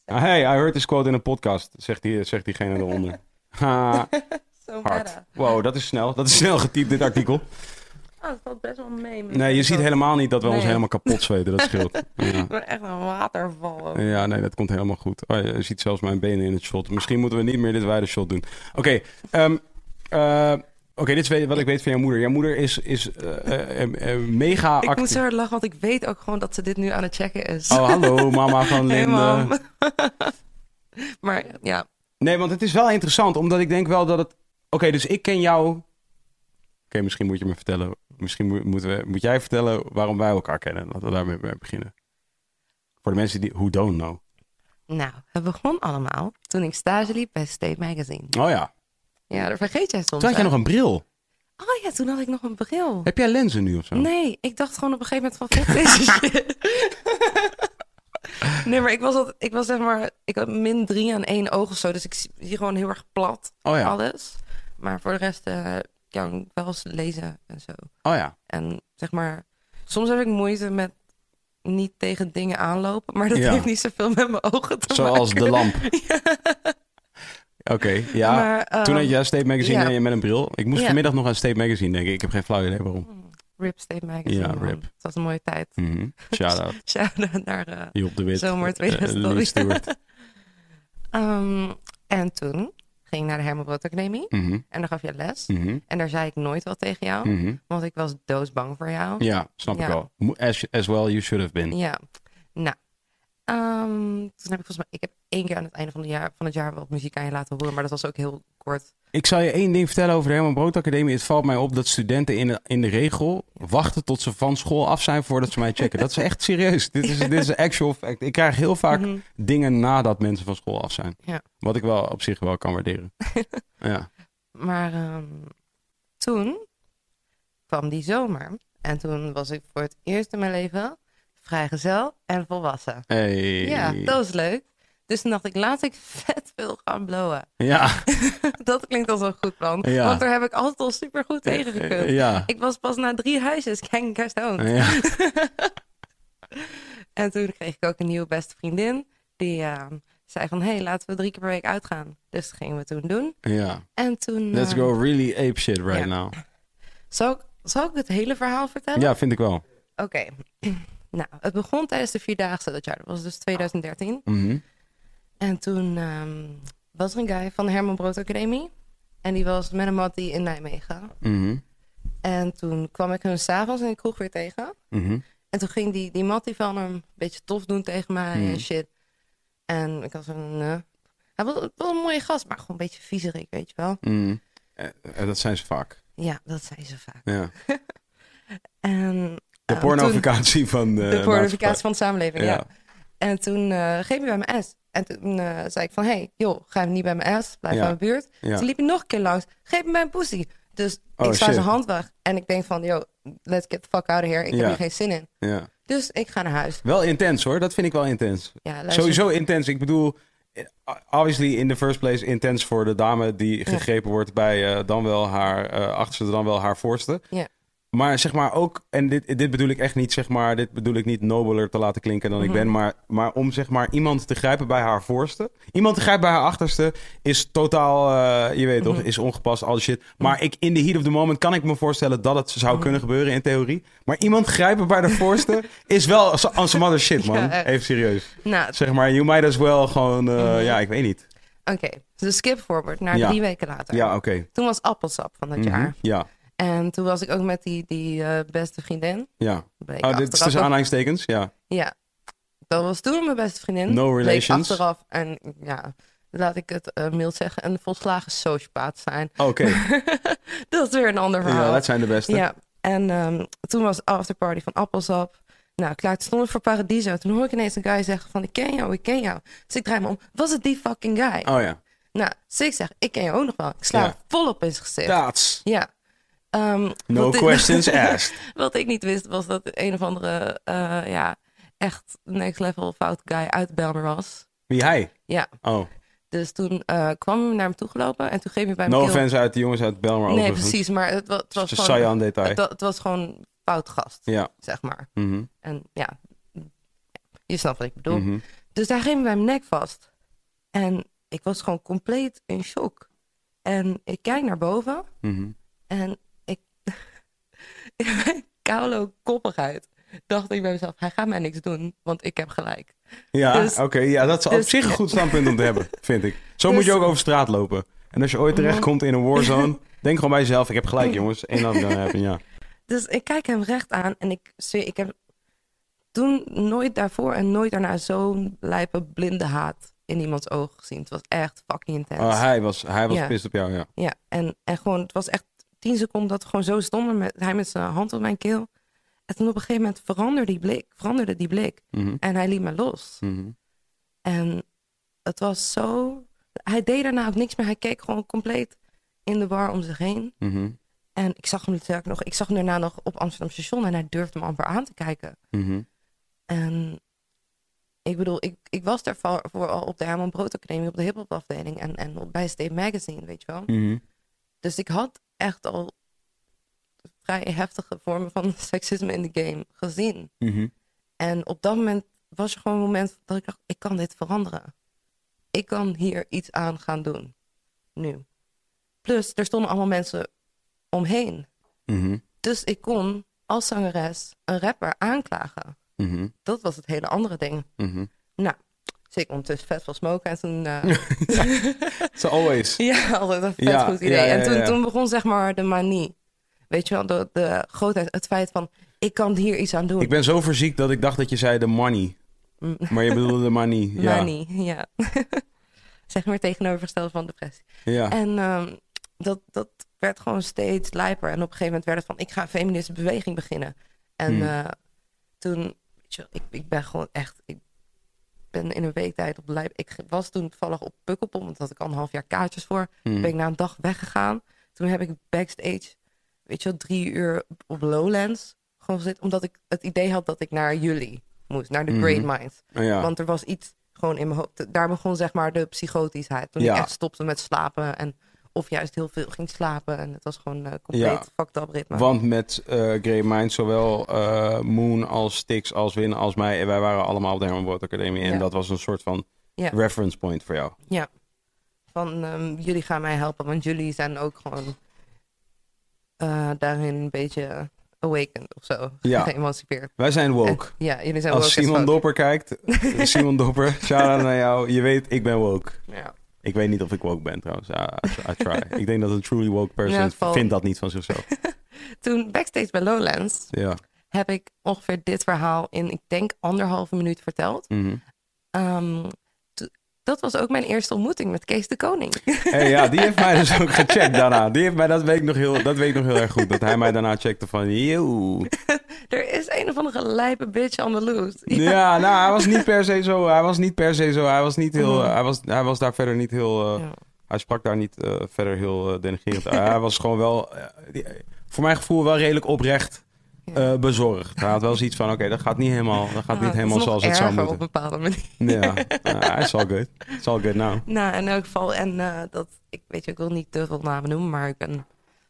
Ah, hey, I heard this quote in een podcast, zegt, die, zegt diegene eronder. Ha, Zo hard. meta. Wow, dat is snel. Dat is snel getypt, dit artikel. Oh, dat valt best wel mee. Nee, je ziet helemaal niet dat we ons helemaal kapot zweten. Dat scheelt. Ja. Ik ben echt een waterval. ook. ja, nee, dat komt helemaal goed. Oh, je ziet zelfs mijn benen in het shot. Misschien moeten we niet meer dit wijde shot doen. Oké, ehm, eh, Oké, dit is wat ik weet van jouw moeder. Jouw moeder is, is eh, eh, mega Ik moet actief. zo hard lachen, want ik weet ook gewoon dat ze dit nu aan het checken is. Oh, hallo, mama van Hey, Linde. mam. maar ja, Nee, want het is wel interessant, omdat ik denk wel dat het... Oké, dus ik ken jou... Oké, misschien moet je me vertellen... Misschien moet, moeten we, moet jij vertellen waarom wij elkaar kennen. Laten we daarmee mee beginnen. Voor de mensen die... Who don't know. nou, het begon allemaal toen ik stage liep bij State Magazine. Oh ja. Ja, dat vergeet jij soms. Toen had je hè? nog een bril. Oh ja, toen had ik nog een bril. Heb jij lenzen nu of zo? Nee, ik dacht gewoon op een gegeven moment van fuck deze shit. Nee, maar ik was, altijd, ik was zeg maar, ik had min drie aan één oog of zo. Dus ik zie gewoon heel erg plat Oh ja. alles. Maar voor de rest eh, kan ik wel eens lezen en zo. Oh ja. En zeg maar, soms heb ik moeite met niet tegen dingen aanlopen. Maar dat Ja. heeft niet zoveel met mijn ogen te Zoals maken. de lamp. Oké, ja. Maar, Toen ehm, had jij State Magazine en je met een bril. Ik moest vanmiddag nog aan State Magazine denken. Ik heb geen flauw idee waarom. Rip State Magazine. Ja, man. rip. Het was een mooie tijd. Mhm. Shout-out. Shout-out naar eh, Job de Wit. zomer eh, 2000. Louis Stewart. Ehm, en toen ging naar de Herman Brood Academie. Mhm, En daar gaf je les. mhm, En daar zei ik nooit wat tegen jou. mhm. Want ik was doodsbang voor jou. Ja, snap ik wel. As, as well you should have been. Ja. Nou. Ehm, toen heb ik volgens mij... Ik heb één keer aan het einde van, het jaar, van het jaar wat muziek aan je laten horen. Maar dat was ook heel kort. Ik zal je één ding vertellen over de Herman Brood Academie. Het valt mij op dat studenten in de, in de regel wachten tot ze van school af zijn voordat ze mij checken. Dat is echt serieus. Dit is, dit is een actual fact. Ik krijg heel vaak Mhm. dingen nadat mensen van school af zijn. Ja. Wat ik wel op zich wel kan waarderen. ja. Maar ehm, toen kwam die zomer. En toen was ik voor het eerst in mijn leven vrijgezel en volwassen. Hey. Ja, dat was leuk. Dus toen dacht ik, laat ik vet veel gaan blowen. Ja. dat klinkt als een goed plan. Ja. Want daar heb ik altijd al super goed tegen gekund. Ja. Ik was pas na drie huisjes gang stoned. Ja. En toen kreeg ik ook een nieuwe beste vriendin. Die ehm, zei van, hé, hey, laten we drie keer per week uitgaan. Dus dat gingen we toen doen. ja. En toen... Let's ehm, go really ape shit right now. Zal ik, zal ik het hele verhaal vertellen? Ja, vind ik wel. Oké. Nou, het begon tijdens de Vierdaagse dat jaar. Dat was dus 2013. Mhm. En toen ehm, was er een guy van de Herman Brood Academie. En die was met een mattie in Nijmegen. Mhm. En toen kwam ik hem s'avonds in de kroeg weer tegen. Mhm. En toen ging die, die mattie van hem een beetje tof doen tegen mij en shit. En ik had zo'n... eh, hij was een mooie gast, maar gewoon een beetje viezerik, weet je wel. Eh, eh, dat zijn ze vaak. Ja, dat zei ze vaak. Ja. En, De eh, pornoficatie van de, toen- de maatschappij. pornificatie van de samenleving, ja. En toen eh ging hij bij mijn S. En toen eh, zei ik van, hey, joh, ga niet bij mijn S, blijf Ja. bij mijn buurt. Ja. Toen liep hij nog een keer langs, geef me mijn pussy. Dus Oh, ik sla zijn hand weg. En ik denk van, yo, let's get the fuck out of here. Ik heb hier geen zin in. Ja. Dus ik ga naar huis. Wel intens hoor, dat vind ik wel intens. Sowieso intens. Ik bedoel, eh, obviously in the first place intens voor de dame die gegrepen wordt bij eh, dan wel haar eh achterste, dan wel haar voorste. Ja. Maar zeg maar ook, en dit, dit bedoel ik echt niet, zeg maar, dit bedoel ik niet nobeler te laten klinken dan ik Mhm. ben, maar, maar om zeg maar iemand te grijpen bij haar voorste. Iemand te grijpen bij haar achterste is totaal, eh, je weet toch, Mhm. is ongepast, al die shit. Maar ik, in the heat of the moment kan ik me voorstellen dat het zou Mhm. kunnen gebeuren in theorie. Maar iemand grijpen bij de voorste is wel on some other shit, man. Ja, echt. Even serieus. Nou, Zeg maar, you might as well gewoon, eh, Mhm. ja, ik weet niet. oké. Dus skip forward naar Ja. drie weken later. Ja, oké. Toen was appelsap van dat Mhm. jaar. Ja, En toen was ik ook met die, die eh, beste vriendin. ja. Bleek Oh, dit is tussen aanhalingstekens, ja. Ja. Dat was toen mijn beste vriendin. No Bleek relations. achteraf. En ja, laat ik het eh, mild zeggen, een volslagen sociopaat zijn. Oké, dat is weer een ander verhaal. ja, dat zijn de beste. Ja, en ehm, toen was afterparty van Appelsap. Nou, klaar, toen stond ik voor Paradiso. Toen hoor ik ineens een guy zeggen van, ik ken jou, ik ken jou. Dus ik draai me om, was het die fucking guy? Oh ja. Nou, dus ik zeg, ik ken jou ook nog wel. Ik sla Ja. volop in zijn gezicht. Ja. Ehm, no ik- questions asked. Wat ik niet wist, was dat een of andere, eh, ja, echt next level fout guy uit Belmer was. Wie hij? Ja, Oh, dus toen eh, kwam hij naar hem toe gelopen en toen greep hij bij mijn no offense uit de jongens uit Belmar Nee, overigens. precies, maar het, wa- het was Het een gewoon... saillant detail. Het, wa- het was gewoon fout gast, Ja. zeg maar. Mhm. En ja, je snapt wat ik bedoel. Mhm. Dus daar ging hij bij mijn nek vast. En ik was gewoon compleet in shock. En ik kijk naar boven Mhm. en koude koppigheid dacht ik bij mezelf... hij gaat mij niks doen, want ik heb gelijk. Ja, Dus- oké. ja, dat is op dus- zich een goed standpunt om te hebben, vind ik. Zo Dus- moet je ook over straat lopen. En als je ooit terechtkomt in een warzone, denk gewoon bij jezelf, ik heb gelijk jongens. Gonna happen, ja. Dus ik kijk hem recht aan en ik, ik heb toen nooit daarvoor en nooit daarna zo'n lijpe blinde haat in iemands ogen gezien. Het was echt fucking intens. Oh, hij was, hij was Ja. op jou, ja. Ja, en, en gewoon, het was echt tien seconden dat we gewoon zo stonden. Met, hij met zijn hand op mijn keel. En toen op een gegeven moment veranderde die blik. Veranderde die blik. Mhm. En hij liet me los. Mhm. En het was zo... Hij deed daarna ook niks meer. Hij keek gewoon compleet in de bar om zich heen. Mhm. En ik zag hem natuurlijk nog... Ik zag hem daarna nog op Amsterdam Station. En hij durfde me amper aan te kijken. En ik bedoel, ik, ik was daar voor, voor al op de Herman Brood Academie op de hip-hop afdeling en, en op- bij State Magazine, weet je wel. Dus ik had echt al vrij heftige vormen van seksisme in de game gezien. Mhm. En op dat moment was er gewoon een moment dat ik dacht, ik kan dit veranderen. Ik kan hier iets aan gaan doen. Nu. Plus, er stonden allemaal mensen omheen. Mhm. Dus ik kon als zangeres een rapper aanklagen. Mhm. Dat was het hele andere ding. Nou, dus ik ondertussen vet van smoken en toen... eh, So always. ja, altijd een vet Ja, goed idee. ja, ja, en toen, toen begon zeg maar de manie. Weet je wel, de, de grootheid, het feit van, ik kan hier iets aan doen. Ik ben zo verziekt dat ik dacht dat je zei de money. Mm. Maar je bedoelde de money. Ja. Manie, ja. zeg maar tegenovergesteld van depressie. Ja. En ehm, dat, dat werd gewoon steeds lijper. En op een gegeven moment werd het van, ik ga een feministische beweging beginnen. En Hmm. eh, toen, weet je, wel, ik, ik ben gewoon echt, ik ben in een week tijd op de lijp. Ik was toen toevallig op Pukkelpop, want had ik al een half jaar kaartjes voor. Mhm. Ben ik na een dag weggegaan. Toen heb ik backstage, weet je wel, drie uur op Lowlands gewoon gezeten. Omdat ik het idee had dat ik naar jullie moest, naar de Mhm. Great Minds. Oh, ja. Want er was iets gewoon in mijn hoofd. Daar begon zeg maar de psychotischheid. Toen Ja. ik echt stopte met slapen. En of juist heel veel ging slapen. En het was gewoon eh compleet Ja. fucked up ritme. Want met eh Grey Mind, zowel eh, Moon als Stix als Win als mij, wij waren allemaal op de Herman Brood Academie. En Ja. dat was een soort van Ja. reference point voor jou. Ja. Van ehm, jullie gaan mij helpen. Want jullie zijn ook gewoon daarin een beetje awakened of zo. Ja. Geëmancipeerd. Wij zijn woke. En- ja, jullie zijn Als woke Simon. Dopper kijkt, Simon Dopper, shout-out naar jou. Je weet, ik ben woke. Ja. Ik weet niet of ik woke ben trouwens. I, I try. ik denk dat een truly woke person Ja, vindt dat niet van zichzelf. Toen backstage bij Lowlands Ja. heb ik ongeveer dit verhaal in, ik denk, anderhalve minuut verteld. Mhm. Ehm, dat was ook mijn eerste ontmoeting met Kees de Koning. Hey, ja, die heeft mij dus ook gecheckt daarna. Die heeft mij, dat weet ik nog heel, dat weet ik nog heel erg goed. Dat hij mij daarna checkte van, yo. er is een of andere lijpe bitch on the loose. Ja, nou, hij was niet per se zo. Hij was niet per se zo. Hij was niet heel. Mhm. hij, was, hij was daar verder niet heel. eh, Ja. Hij sprak daar niet eh, verder heel uh, denigrerend. hij was gewoon wel. die- voor mijn gevoel wel redelijk oprecht Eh, bezorgd. Hij had wel zoiets van: oké, dat gaat niet helemaal, dat gaat Ah, niet is helemaal zoals het zou moeten. op een bepaalde manier. Ja, hij is all good. It's all good now. Nou, in elk geval. En eh, dat, ik weet je, ik wil niet te veel namen noemen, maar ik ben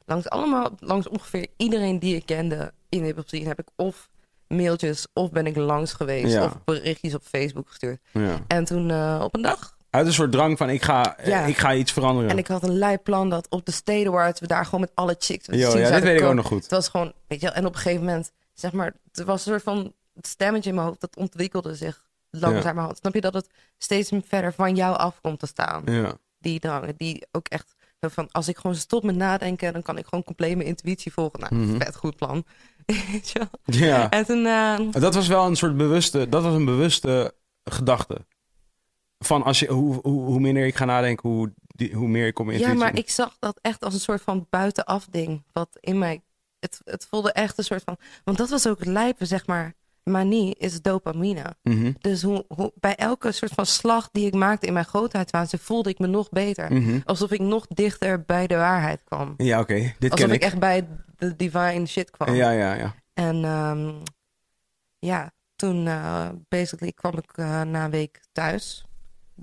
langs allemaal, langs ongeveer iedereen die ik kende in de hip heb ik of mailtjes of ben ik langs geweest Ja. of berichtjes op Facebook gestuurd. Ja. En toen eh, op een dag. Uit een soort drang van: ik ga, eh, Ja. ik ga iets veranderen. En ik had een lijp plan dat op de State Awards we daar gewoon met alle chicks. Yo, ja, zouden weet ik ook nog goed. Het was gewoon, weet je wel, en op een gegeven moment, zeg maar, er was een soort van stemmetje in mijn hoofd dat ontwikkelde zich langzamerhand. Snap je dat het steeds verder van jou af komt te staan? Ja. Die drang, die ook echt van, als ik gewoon stop met nadenken, dan kan ik gewoon compleet mijn intuïtie volgen. Nou, Mhm. vet goed plan. Weet je wel? ja. En toen, eh, Dat was wel een soort bewuste, dat was een bewuste gedachte. Van als je, hoe, hoe, hoe minder ik ga nadenken, hoe, die, hoe meer ik op mijn ja, maar ik zag dat echt als een soort van buitenaf ding, wat in mij, het, het voelde echt een soort van, want dat was ook het lijpen, zeg maar. Manie is dopamine. Mhm, Dus hoe, hoe, bij elke soort van slag die ik maakte in mijn grootheidswaanzin voelde ik me nog beter. mhm. Alsof ik nog dichter bij de waarheid kwam. Ja, oké. Dit Alsof ken ik. ik. echt bij de divine shit kwam. Ja, ja, ja. En ehm, ja, toen eh, basically kwam ik eh, na een week thuis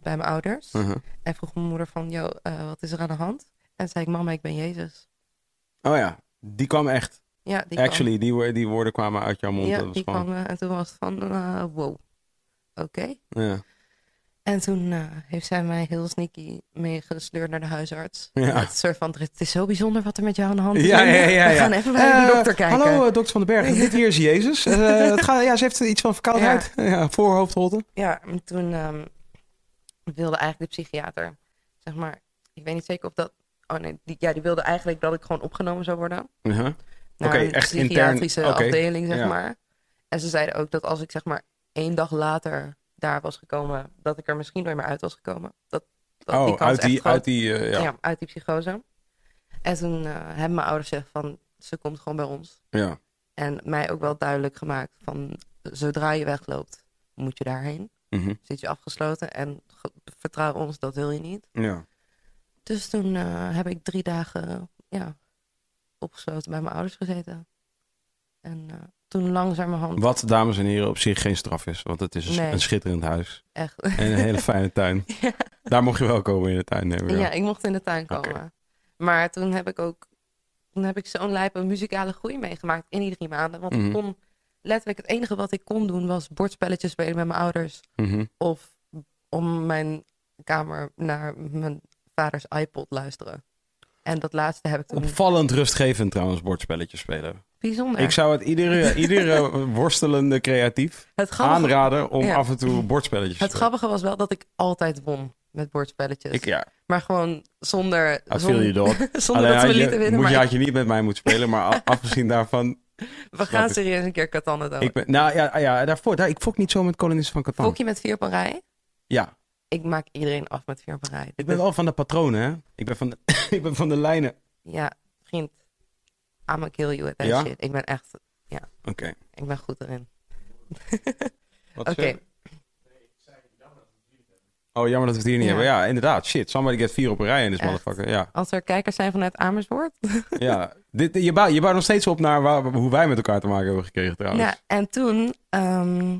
bij mijn ouders. Mhm. En vroeg mijn moeder van, yo, eh, wat is er aan de hand? En zei ik, mama, ik ben Jezus. Oh ja, die kwam echt. Ja, die kwam. Actually, die, die woorden kwamen uit jouw mond. Ja, dat was die gewoon... kwam. eh, en toen was het van, eh, wow, oké. Ja. En toen eh, heeft zij mij heel sneaky meegesleurd naar de huisarts. Ja. Met een soort van, het is zo bijzonder wat er met jou aan de hand is. Ja, ja, ja, ja. We gaan even bij de dokter kijken. Hallo, dokter van den Berg. Dit hier is Jezus. Het gaat, ja, ze heeft iets van verkoudheid. Ja, voorhoofdholte. Ja, en toen ehm, wilde eigenlijk de psychiater, zeg maar, ik weet niet zeker of dat, oh nee, die, ja, die wilde eigenlijk dat ik gewoon opgenomen zou worden. Uh-huh. Naar Oké, een echt intern, psychiatrische oké, afdeling, zeg ja. maar. En ze zeiden ook dat als ik zeg maar één dag later daar was gekomen, dat ik er misschien nooit meer uit was gekomen. Dat, dat Oh, uit die, uit die, eh, ja. ja. uit die psychose. En toen eh, hebben mijn ouders gezegd van, ze komt gewoon bij ons. ja. En mij ook wel duidelijk gemaakt van, zodra je wegloopt, moet je daarheen. Mhm. Zit je afgesloten en vertrouw ons, dat wil je niet. ja. Dus toen eh, heb ik drie dagen ja, opgesloten bij mijn ouders gezeten. En eh, toen langzamerhand... Wat, dames en heren, op zich geen straf is. Want het is een, Nee. een schitterend huis. Echt. En een hele fijne tuin. Ja. Daar mocht je wel komen in de tuin. neem ik. Ja, ik mocht in de tuin komen. Maar toen heb ik ook toen heb ik zo'n lijpe muzikale groei meegemaakt in die drie maanden. Want Mhm. ik kon letterlijk het enige wat ik kon doen was bordspelletjes spelen met mijn ouders. Mhm. Of om mijn kamer naar mijn vaders iPod luisteren. En dat laatste heb ik toen Opvallend rustgevend trouwens, bordspelletjes spelen. bijzonder. Ik zou het iedere, iedere worstelende creatief het grappige, aanraden om Ja. af en toe bordspelletjes te het grappige was wel dat ik altijd won met bordspelletjes. Ik, ja, Maar gewoon zonder, I zonder, zonder Alleen dat je- lieten winnen. moet je, Maar had je niet met mij moeten spelen, maar afgezien daarvan... we gaan serieus een keer Catan doen. Ik ben, nou ja, ja, daarvoor, daar, ik fok niet zo met kolonisten van Catan. Fok je met vier op een rij? Ja, Ik maak iedereen af met vier op een rij. ik ben wel van de patronen, hè. Ik ben van de, ik ben van de lijnen. Ja, vriend. I'ma kill you with that Ja? shit. Ik ben echt... Oké. Ik ben goed erin. Oké. Oh, jammer dat we het hier niet Ja. hebben. Ja, inderdaad. Shit, somebody get vier op een rij in this Echt. motherfucker. Ja, Als er kijkers zijn vanuit Amersfoort. ja. Dit, je, bouwt, je bouwt nog steeds op naar waar, hoe wij met elkaar te maken hebben gekregen trouwens. Ja, en toen... ehm,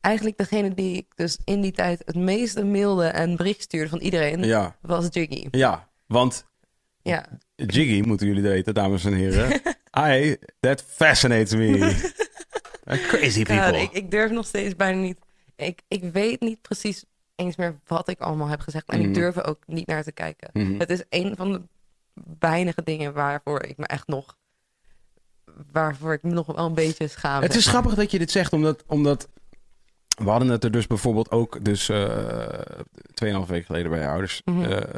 eigenlijk degene die ik dus in die tijd het meeste mailde en bericht stuurde van iedereen... Ja, was Jiggy. ja. Want Ja. Jiggy, moeten jullie weten, dames en heren. I, that fascinates me. Crazy people. ik, ik durf nog steeds bijna niet... Ik, ik weet niet precies eens meer wat ik allemaal heb gezegd. En Mhm. ik durf er ook niet naar te kijken. Mhm. Het is een van de weinige dingen waarvoor ik me echt nog... Waarvoor ik me nog wel een beetje schaam. Het is grappig dat je dit zegt, omdat, omdat we hadden het er dus bijvoorbeeld ook dus eh 2,5 weken geleden bij je ouders Mhm. eh,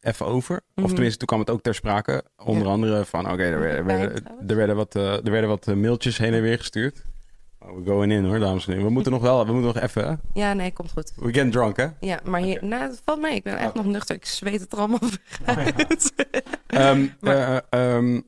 even over. Of Mhm. tenminste, toen kwam het ook ter sprake. Onder Ja. andere van, oké, er, werden- er werden wat, eh, er werden wat mailtjes heen en weer gestuurd. Oh, we going in hoor, dames en heren. We moeten nog wel, we moeten nog even, hè? Ja, nee, komt goed. We get drunk, hè? Ja, maar hier, nou, het valt mee. Ik ben echt Oh. nog nuchter. Ik zweet het er allemaal Oh, uit. Ehm, Maar- eh, ehm,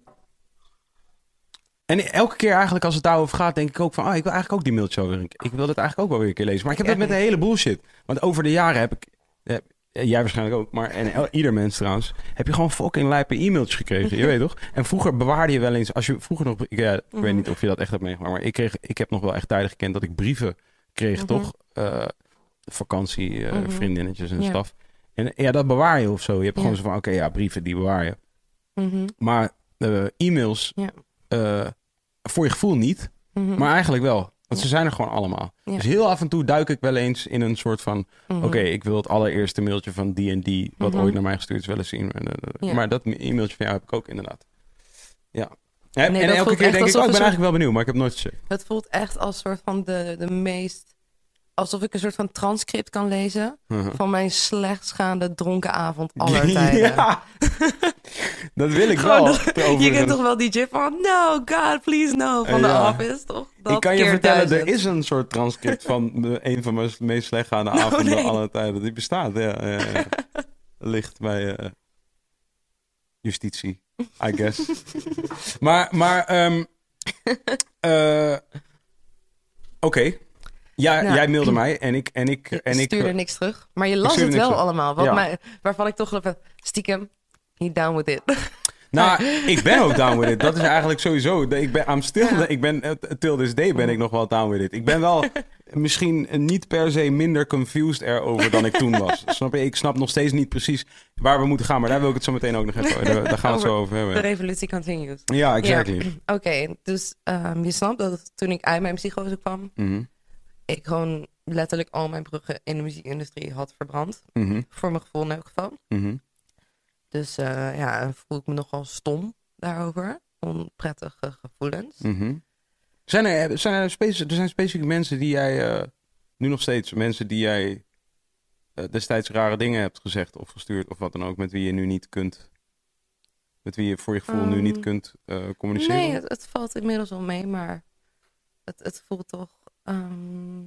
en elke keer eigenlijk als het daarover gaat, denk ik ook van... Ah, ik wil eigenlijk ook die mailtje. Ik wil het eigenlijk ook wel weer een keer lezen. Maar ik heb Ja, het met nee. een hele bullshit. Want over de jaren heb ik... eh, jij waarschijnlijk ook, maar en ieder mens trouwens... heb je gewoon fucking lijpe e-mailtjes gekregen. Je weet toch? En vroeger bewaarde je wel eens... Als je vroeger nog... Ik, ja, ik weet Mhm. niet of je dat echt hebt meegemaakt... maar ik, kreeg, ik heb nog wel echt tijden gekend dat ik brieven kreeg, Mhm. toch? Eh, vakantie, eh, Mhm. vriendinnetjes en Ja. staf. En ja, dat bewaar je of zo. Je hebt Ja. gewoon zo van... Oké, ja, brieven, die bewaar je. Mhm, Maar eh, e-mails, Ja. eh, voor je gevoel niet, mhm, maar eigenlijk wel. Want ze zijn er gewoon allemaal. Ja. Dus heel af en toe duik ik wel eens in een soort van... mhm. Oké, ik wil het allereerste mailtje van die en die... wat Mhm. ooit naar mij gestuurd is, wel eens zien. En, eh, Ja. Maar dat e-mailtje van jou heb ik ook inderdaad. Ja. En, Nee, en elke keer denk ik, oh, ik ben eigenlijk wel benieuwd, maar ik heb nooit gezegd. Het voelt echt als soort van de, de meest... Alsof ik een soort van transcript kan lezen... Uh-huh. van mijn slechtstgaande dronken avond aller tijden. ja, dat wil ik Gewoon wel. dat- Je kent toch wel die gif van... No, God, please no. Van de Ja. Office, toch? Dat ik kan je vertellen, er is een soort transcript van de- een van mijn meest slechtgaande Oh, avonden nee. aller tijden. Die bestaat, ja. ja, ja. Ligt bij eh, justitie, I guess. maar, maar, ehm, eh, oké. Ja, Nou. jij mailde mij en ik, en ik, en ik. stuurde niks terug. Maar je las het wel terug. allemaal. Wat Ja. mij, waarvan ik toch even stiekem... He down with it. Nou, ik ben ook down with it. Dat is eigenlijk sowieso. Ik ben, I'm still, Ja. ik ben, eh, till this day ben ik nog wel down with it. Ik ben wel misschien niet per se minder confused erover dan ik toen was. Snap je? Ik snap nog steeds niet precies waar we moeten gaan. Maar daar wil ik het zo meteen ook nog even Daar, daar gaan we het zo over De hebben. revolutie continues. Ja, exactly. Oké, dus ehm, je snapt dat toen ik uit mijn psychose kwam... Mhm, ik gewoon letterlijk al mijn bruggen in de muziekindustrie had verbrand. mhm, Voor mijn gevoel in elk geval. mhm. Dus eh, ja, voel ik me nogal stom daarover. Onprettige gevoelens. Mhm. Zijn er, zijn er, er zijn specifieke mensen die jij, eh, nu nog steeds, mensen die jij eh, destijds rare dingen hebt gezegd of gestuurd of wat dan ook, met wie je nu niet kunt, met wie je voor je gevoel nu niet Ehm, kunt eh, communiceren? Nee, het, het valt inmiddels wel mee, maar het, het voelt toch... ehm,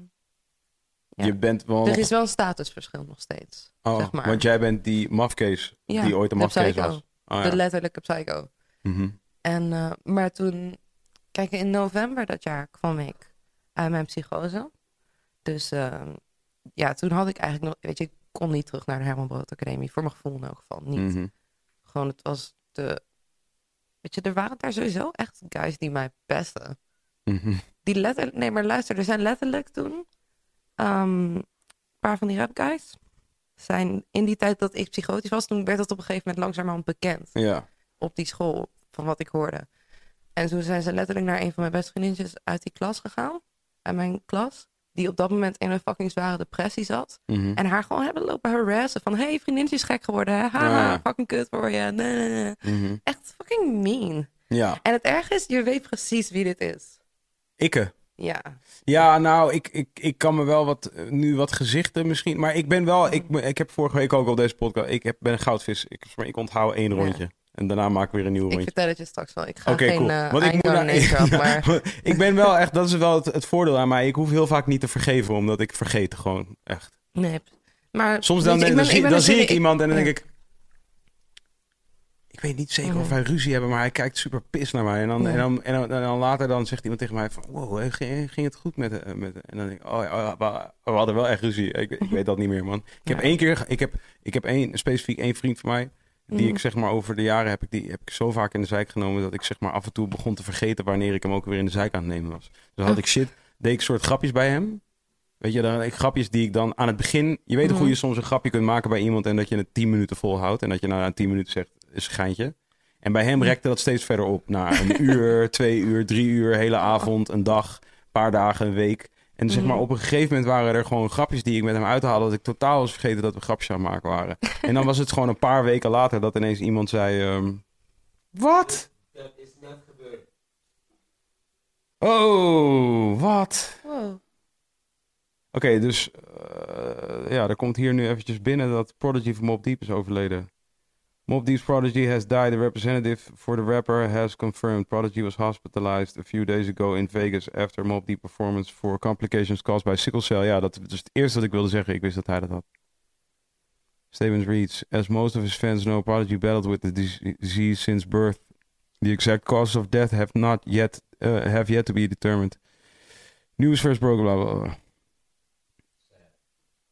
ja. Je bent wel Er is wel een statusverschil nog steeds. oh, zeg maar. want jij bent die Ja, die ooit een de psycho. was. Oh, De ja. letterlijke psycho. Mhm. En, eh, maar toen... Kijk, in november dat jaar kwam ik uit mijn psychose. Dus ehm, ja, toen had ik eigenlijk nog... Weet je, ik kon niet terug naar de Herman Brood Academie. Voor mijn gevoel in elk geval niet. Mhm. Gewoon, het was te... Weet je, er waren daar sowieso echt guys die mij pesten. Mhm. Die letterlijk, nee, maar luister, er zijn letterlijk toen um, een paar van die rap guys zijn in die tijd dat ik psychotisch was, toen werd het op een gegeven moment langzamerhand bekend. Ja. Op die school, van wat ik hoorde. En toen zijn ze letterlijk naar een van mijn beste vriendinnetjes uit die klas gegaan. Uit mijn klas. Die op dat moment in een fucking zware depressie zat. Mhm. En haar gewoon hebben lopen harassen. Van, hey, vriendinnetje is gek geworden. Hè? Haha, fucking kut voor je. Nee, mhm. Echt fucking mean. Ja. En het erg is, je weet precies wie dit is. Ikke. Ja. Ja, nou, ik, ik, ik kan me wel wat, nu wat gezichten misschien. Maar ik ben wel, ik, ik heb vorige week ook op deze podcast, ik heb, ben een goudvis. Ik, ik onthoud één rondje. En daarna maak ik weer een nieuw rondje. Ik vertel het je straks wel. Ik ga okay, geen cool. uh, Want ik, moet naar, maar... ik ben wel echt, dat is wel het, het, voordeel aan mij. Ik hoef heel vaak niet te vergeven, omdat ik vergeet gewoon echt. Nee, maar... Soms dan, dan, dan zie ik iemand en dan denk ik... Ik weet niet zeker of wij ruzie hebben, maar hij kijkt super pis naar mij. En dan, en, dan, en, dan, later dan zegt iemand tegen mij van... Wow, ging, ging het goed met, eh, met... En dan denk ik, oh ja, we hadden wel echt ruzie. Ik, ik weet dat niet meer, man. Ik heb één keer... Ik heb, ik heb één, specifiek één vriend van mij... Die ik zeg maar over de jaren heb ik, die, heb ik zo vaak in de zijk genomen dat ik zeg maar af en toe begon te vergeten wanneer ik hem ook weer in de zijk aan het nemen was. Dus had ik shit, deed ik soort grapjes bij hem. Weet je, dan ik grapjes die ik dan aan het begin. Je weet mm hoe je soms een grapje kunt maken bij iemand en dat je het 10 minuten volhoudt. En dat je nou na 10 minuten zegt, is een geintje. En bij hem rekte dat steeds verder op. Na een uur, twee uur, drie uur, hele avond, een dag, paar dagen, een week. En zeg maar, mhm. op een gegeven moment waren er gewoon grapjes die ik met hem uithaalde. Dat ik totaal was vergeten dat we grapjes aan het maken waren. en dan was het gewoon een paar weken later dat ineens iemand zei: um, Wat? Dat is net gebeurd. Oh, wat? Wow. Oké, dus uh, ja, er komt hier nu eventjes binnen dat Prodigy van Mob Deep is overleden. Mob Deep's Prodigy has died. The representative for the rapper has confirmed Prodigy was hospitalized a few days ago in Vegas after Mob Deep performance for complications caused by sickle cell. Ja, dat is het eerste wat ik wilde zeggen. Ik wist dat hij dat had. Statements reads, as most of his fans know, Prodigy battled with the disease since birth. The exact causes of death have not yet uh, have yet to be determined. News first broken, blah blah blah.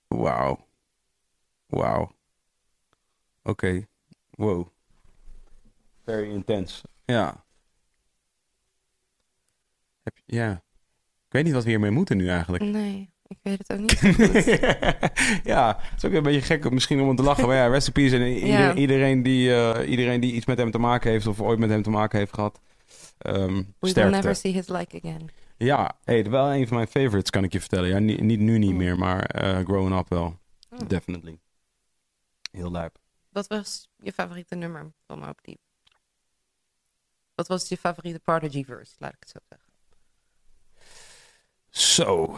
Wow. Wow. Oké. Okay. Wow. Very intense. Ja. Heb ja. Ik weet niet wat we hiermee moeten nu eigenlijk. Nee, ik weet het ook niet. ja, het is ook een beetje gek misschien om te lachen. Maar ja, recipes en iedereen, iedereen, die, uh, iedereen die iets met hem te maken heeft of ooit met hem te maken heeft gehad. Um, We will never see his like again. Ja, hey, wel een van mijn favorites kan ik je vertellen. Ja, niet, niet nu niet mm. meer, maar uh, growing up wel. Mm. Definitely. Heel lijp. Wat was je favoriete nummer van Mobb Deep? Wat was je favoriete Prodigy verse, laat ik het zo zeggen? Zo.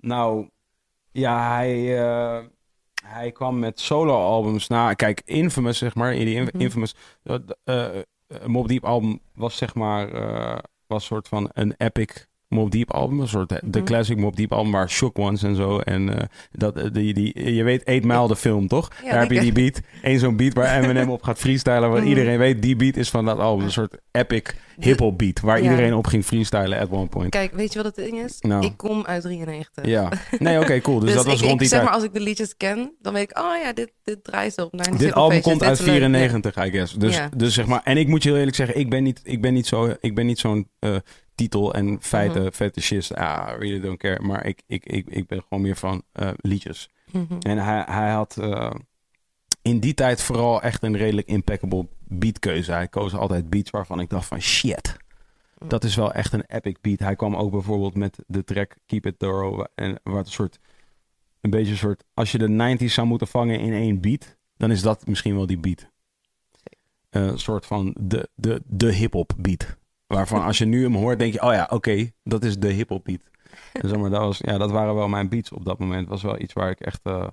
Nou, ja, hij, uh, hij kwam met solo-albums na. Kijk, Infamous, zeg maar. In die mhm. Infamous. Uh, uh, Deep album was, zeg maar. was soort van een epic Mob Deep album, een soort de mhm. classic Mob Deep album, waar Shock Ones en zo. En uh, dat, eh, die, die, je weet 8 Mile de film, toch? Daar heb je die beat. Eén zo'n beat waar Eminem op gaat freestylen, waar mhm. iedereen weet, die beat is van dat album. Een soort epic hip-hop beat, waar iedereen op ging freestylen at one point. Kijk, weet je wat het ding is? Nou. Ik kom uit 93. Ja. Nee, oké, cool. Dus, dus, dat was rond die zeg maar, als ik de liedjes ken, dan weet ik, oh ja, dit, dit draait op naar Dit album komt uit 94, I guess. Dus, dus zeg maar, en ik moet je heel eerlijk zeggen, ik ben niet, ik ben niet zo, ik ben niet zo'n uh, titel en feiten mm -hmm. fetishist. Ah, really don't care. Maar ik, ik, ik, ik ben gewoon meer van uh, liedjes. Mm -hmm. En hij, hij had uh, in die tijd vooral echt een redelijk impeccable beatkeuze. Hij koos altijd beats waarvan ik dacht van shit. Mhm. Dat is wel echt een epic beat. Hij kwam ook bijvoorbeeld met de track Keep It Thorough. En wat een soort, een beetje een soort, als je de 90s zou moeten vangen in één beat, dan is dat misschien wel die beat. Een uh, soort van de, de, de hip-hop beat. Waarvan als je nu hem hoort, denk je, oh ja, oké, dat is de hip-hop beat. En zeg maar, dat, was, ja, dat waren wel mijn beats op dat moment. was wel iets waar ik echt, uh,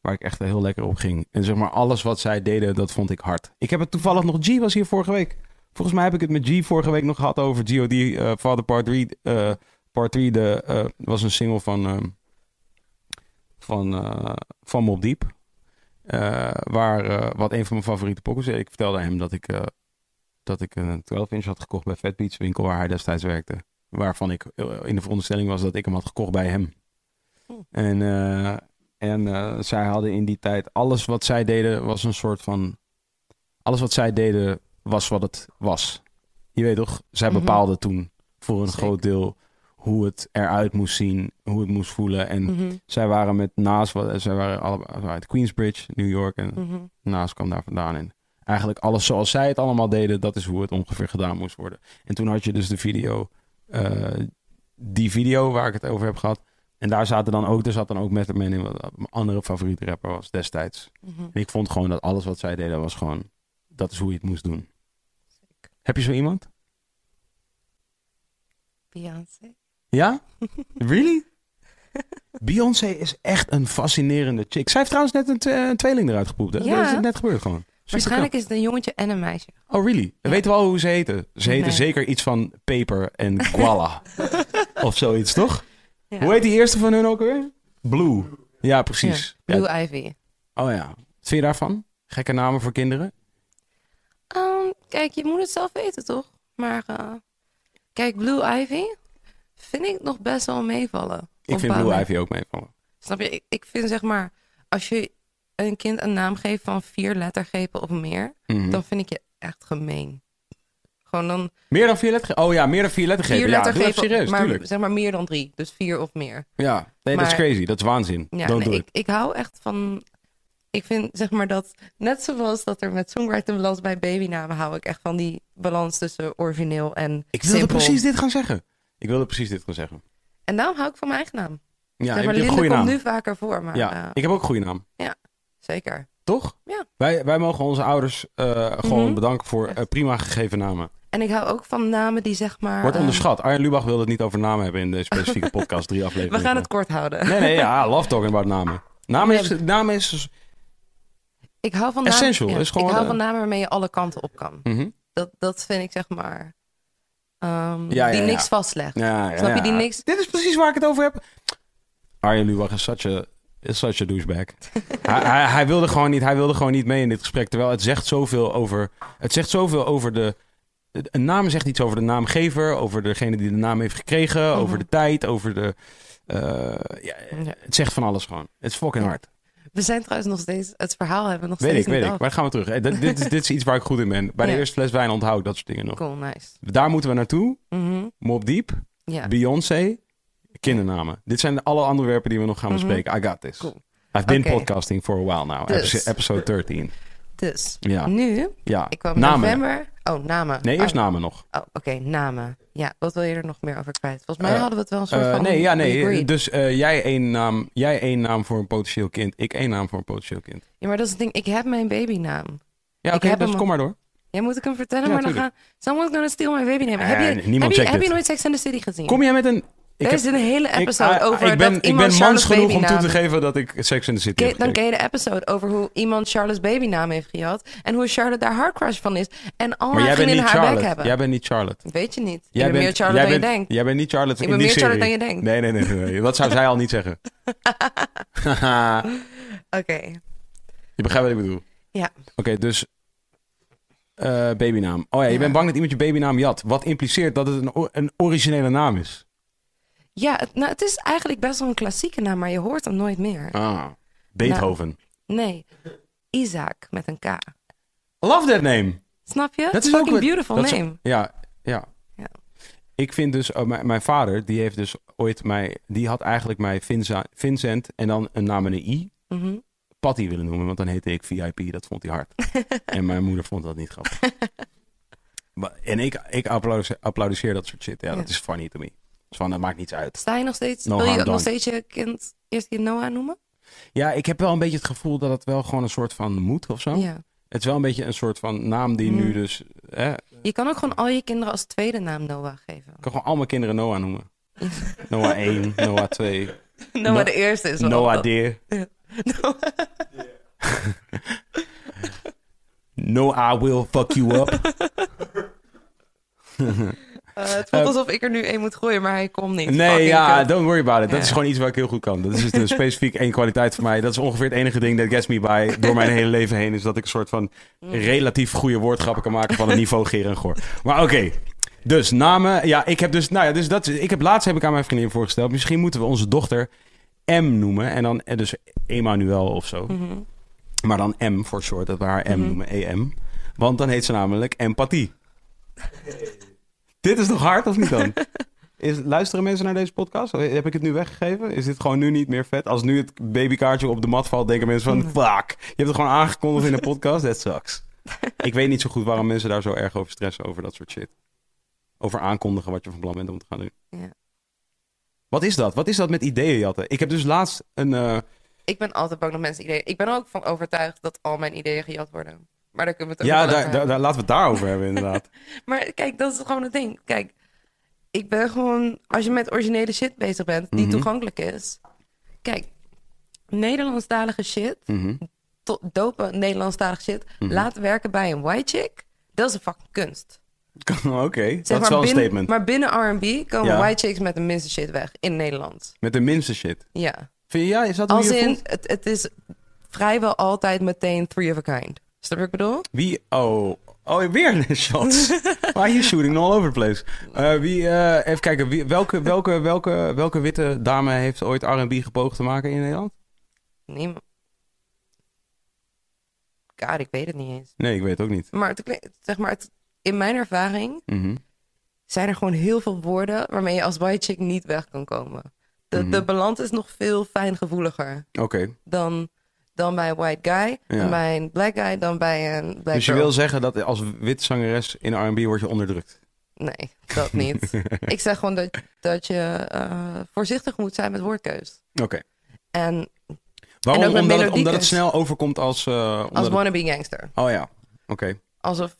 waar ik echt heel lekker op ging. En zeg maar, alles wat zij deden, dat vond ik hard. Ik heb het toevallig nog, G was hier vorige week. Volgens mij heb ik het met G vorige week nog gehad over God uh, Father Part 3. Uh, part 3 de, was een single van, uh, van, van Mob Deep. waar, wat een van mijn favoriete pokkels is. Ik vertelde hem dat ik dat ik een 12 inch had gekocht bij Fat Beats winkel waar hij destijds werkte. Waarvan ik eh, in de veronderstelling was dat ik hem had gekocht bij hem. Hm. En, uh, en uh, zij hadden in die tijd alles wat zij deden was een soort van. Alles wat zij deden was wat het was. Je weet toch, zij mhm. bepaalden toen voor een Zeker. groot deel hoe het eruit moest zien, hoe het moest voelen. En Mhm, zij waren met Naas, zij waren allebei uit Queensbridge, New York en mhm. Naas kwam daar vandaan. En eigenlijk alles zoals zij het allemaal deden, dat is hoe het ongeveer gedaan moest worden. En toen had je dus de video, eh, die video waar ik het over heb gehad. En daar zaten dan ook, er zat dan ook Method Man in, wat mijn andere favoriete rapper was destijds. Mhm. En ik vond gewoon dat alles wat zij deden was gewoon, dat is hoe je het moest doen. Heb je zo iemand? Beyoncé. Ja? Really? Beyoncé is echt een fascinerende chick. Zij heeft trouwens net een tweeling eruit gepoept. Hè? Ja. Dat is net gebeurd gewoon. Waarschijnlijk is het een jongetje en een meisje. Oh, really? Ja. Weten we al hoe ze heten? Ze heten Nee. zeker iets van peper en koala. of zoiets, toch? Ja. Hoe heet die eerste van hun ook weer? Blue. Ja, precies. Ja. Blue Ivy. Oh ja. Wat vind je daarvan? Gekke namen voor kinderen? Ehm, kijk, je moet het zelf weten, toch? Maar eh, kijk, Blue Ivy vind ik nog best wel meevallen. Ik vind Blue Ivy ook meevallen. Snap je? Ik, ik vind zeg maar, als je een kind een naam geeft van vier lettergrepen of meer, Mhm. dan vind ik je echt gemeen. Gewoon dan Meer dan vier lettergrepen? Oh ja, meer dan vier lettergrepen. vier ja, lettergrepen, serieus, maar tuurlijk. zeg maar meer dan drie. Dus vier of meer. Ja, nee, dat is crazy. Dat is waanzin. Ja, nee, ik, ik hou echt van. Ik vind zeg maar dat, net zoals dat er met songwriting balans bij babynamen, hou ik echt van die balans tussen origineel en Ik wilde simpel. precies dit gaan zeggen. Ik wilde precies dit gaan zeggen. En daarom hou ik van mijn eigen naam. Ja, zeg maar, een Linde goede komt naam. nu vaker voor, maar ja, eh, ik heb ook een goede naam. Zeker. Toch? Ja. Wij, wij mogen onze ouders eh, gewoon Mhm. bedanken voor eh, prima gegeven namen. En ik hou ook van namen die zeg maar. Wordt eh, onderschat. Arjen Lubach wilde het niet over namen hebben in de specifieke podcast. Drie afleveringen. we gaan het kort houden. Nee, nee, ja, love talking about namen. Namen is, namen is Ik hou van namen. Essential, ja, is gewoon, ik hou van namen waarmee je alle kanten op kan. mhm. Dat, dat vind ik zeg maar. ehm, Ja, die ja. niks vastlegt. Snap je, die niks- Dit is precies waar ik het over heb. Arjen Lubach is such a, is such a douchebag. hij, hij, hij, wilde gewoon niet, hij wilde gewoon niet mee in dit gesprek. Terwijl het zegt zoveel over... Het zegt zoveel over de... Een naam zegt iets over de naamgever, over degene die de naam heeft gekregen, Mhm. over de tijd, over de... eh, ja, het zegt van alles gewoon. Het is fucking hard. We zijn trouwens nog steeds. Het verhaal hebben we nog Weet steeds ik, weet ik. af. Maar dan gaan we terug. Eh, dit, dit, is, dit is iets waar ik goed in ben. Bij de eerste fles wijn onthoud ik dat soort dingen nog. Cool, nice. Daar moeten we naartoe. Mhm, Mob Deep, Ja. Beyoncé, kindernamen. Dit zijn de alle onderwerpen die we nog gaan Mhm. bespreken. I got this. Cool. I've been podcasting for a while now. Dus. Episode, episode 13. Dus Ja. nu, Ja. ik kwam namen. november. Oh, namen. Nee, eerst oh, namen nog. Oh, oké, namen. Ja, wat wil je er nog meer over kwijt? Volgens mij Eh, hadden we het wel een soort Eh, van. nee, ja, nee. agreed. Dus eh, jij, één naam, jij één naam voor een potentieel kind. Ik één naam voor een potentieel kind. Ja, maar dat is het ding. Ik heb mijn babynaam. Ja, oké, heb dus hem- kom maar door. Ja, moet ik hem vertellen? Ja, maar dan gaan. Someone's gonna steal my baby name. Heb je, niemand heb je, heb je nooit Sex and the City gezien? Kom jij met een... Ik er heb, is een hele ik- episode ah, over ik ben, dat ik iemand ben mans genoeg om toe te geven dat ik Sex in the City heb dan ken je de episode over hoe iemand Charlotte's babynaam heeft gehad. En hoe Charlotte daar hard crush van is. En al Maar haar bent vriendinnen haar bek hebben. Jij bent niet Charlotte. Weet je niet. Jij ik ben meer Charlotte dan je bent- denkt. Jij bent niet Charlotte Ik ben meer Charlotte dan je denkt. Nee, nee, nee, nee. Dat zou zij al niet zeggen. Oké. je begrijpt wat ik bedoel. Ja. Oké, dus eh, babynaam. Oh ja, je Ja. bent bang dat iemand je babynaam jat. Wat impliceert dat het een, een originele naam is. Ja, het, nou, het is eigenlijk best wel een klassieke naam, maar je hoort hem nooit meer. Ah, Beethoven. Nee. Isaac met een K. Love that name. Snap je? Dat is Fucking ook beautiful dat is- name. Ja, ja. Ja. Ik vind dus, oh, mijn, vader, die heeft dus ooit mij, die had eigenlijk mij Vinza- Vincent en dan een naam met een I, Mhm. Patty willen noemen, want dan heette ik VIP. Dat vond hij hard. en mijn moeder vond dat niet grappig. Maar- en ik, ik applaudisseer, applaudisseer dat soort shit. Ja, Ja. dat is funny to me. Dus van, dat maakt niets uit. Sta je nog steeds, No wil je nog steeds je kind eerst je Noah noemen? Ja, ik heb wel een beetje het gevoel dat het wel gewoon een soort van moet of zo. Ja. Het is wel een beetje een soort van naam die nu dus... Hè, ik Je kan ook gewoon al je kinderen als tweede naam Noah geven. kan gewoon al mijn kinderen Noah noemen. Noah 1, Noah 2, Noah No- de eerste is wel Noah Deer. Noah. No, I will fuck you up. Eh, het voelt Eh, alsof ik er nu één moet gooien, maar hij komt niet. Nee, ja, don't worry about it. Dat is gewoon iets waar ik heel goed kan. Dat is dus specifiek één kwaliteit voor mij. Dat is ongeveer het enige ding dat gets me by door mijn hele leven heen. Is dat ik een soort van Mm. relatief goede woordgrappen kan maken van een niveau en Goor. Maar oké. Dus namen. Ja, ik heb dus, nou ja, dus dat, ik heb laatst heb ik aan mijn vriendin voorgesteld. Misschien moeten we onze dochter M noemen. En dan eh, dus Emmanuel of zo. Mhm. Maar dan M voor short, dat we haar M Mhm. noemen, EM. Want dan heet ze namelijk empathie. Dit is toch hard of niet dan? Is, luisteren mensen naar deze podcast? Heb ik het nu weggegeven? Is dit gewoon nu niet meer vet? Als nu het babykaartje op de mat valt, denken mensen van... Fuck, je hebt het gewoon aangekondigd in de podcast. That sucks. ik weet niet zo goed waarom mensen daar zo erg over stressen over dat soort shit. Over aankondigen wat je van plan bent om te gaan doen. Ja. Wat is dat? Wat is dat met ideeën jatten? Ik heb dus laatst een... Uh... Ik ben altijd bang dat mensen ideeën... Ik ben ook van overtuigd dat al mijn ideeën gejat worden. Maar daar kunnen we het over Ja, daar, daar, laten we het daarover hebben inderdaad. maar kijk, dat is gewoon het ding. Kijk, ik ben gewoon... Als je met originele shit bezig bent, die mhm. toegankelijk is... Kijk, Nederlandstalige shit... Mm dope Nederlandstalige shit... Mm laten werken bij een white chick... Dat is een fucking kunst. Oké, dat is wel een statement. Maar binnen R&B komen white chicks met de minste shit weg in Nederland. Met de minste shit? Ja. Vind je, ja, is dat Als je in, het, het is vrijwel altijd meteen three of a kind. Snap je wat ik bedoel? Wie? Oh, oh weer een shot. Why are you shooting all over the place? Uh, wie, uh, even kijken, wie, welke, welke, welke, welke witte dame heeft ooit R&B gepoogd te maken in Nederland? Niemand. God, ik weet het niet eens. Nee, ik weet het ook niet. Maar het, zeg maar, het, in mijn ervaring mhm. zijn er gewoon heel veel woorden waarmee je als white chick niet weg kan komen. De, mm de balans is nog veel fijngevoeliger okay. dan, dan bij een white guy, dan bij een black guy, dan bij een black Dus je wil zeggen dat als witte zangeres in R&B word je onderdrukt? Nee, dat niet. ik zeg gewoon dat, dat je uh, voorzichtig moet zijn met woordkeus. Oké. En Waarom? En omdat, het, omdat het snel overkomt als... Uh, als wannabe gangster. Oh ja, oké. Alsof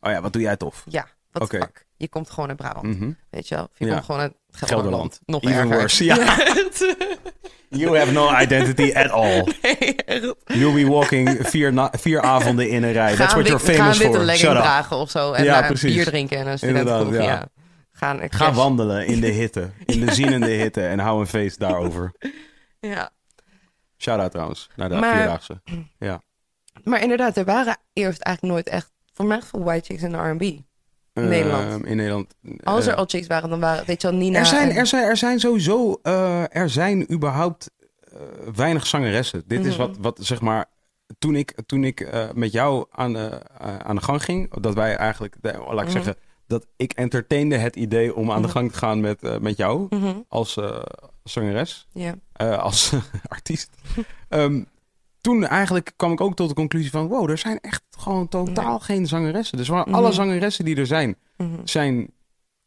Oh ja, wat doe jij tof? Ja, wat okay. fuck. Je komt gewoon uit Brabant. Mm Weet je wel? Je komt gewoon uit Gelderland. Gelderland. Nog Even erger. worse. Ja. you have no identity at all. You'll be walking vier, vier avonden in een rij. That's what you're famous for. Witte dragen of zo. En ja, een bier drinken en een studentengroep. Ja. ja. Gaan, Ga wandelen in de hitte. In de zienende hitte. En hou een feest daarover. Ja. Shout-out trouwens. Naar de maar, vierdaagse. Ja. Maar inderdaad, er waren eerst eigenlijk nooit echt voor mij gevoel white chicks in de R&B. In Nederland. In Nederland. Als er uh, al chicks waren, dan waren, weet je wel, Nina... Er zijn, er zijn, er zijn sowieso, uh, er zijn überhaupt weinig zangeressen. Dit is mhm. wat, wat, zeg maar, toen ik, toen ik met jou aan de, aan de gang ging, dat wij eigenlijk, laat ik mhm. zeggen, dat ik entertainde het idee om aan de mhm. gang te gaan met, met jou als zangeres, yeah. als artiest. um, toen eigenlijk kwam ik ook tot de conclusie van... wow, er zijn echt gewoon totaal geen zangeressen. Dus alle mhm. zangeressen die er zijn... Mhm. zijn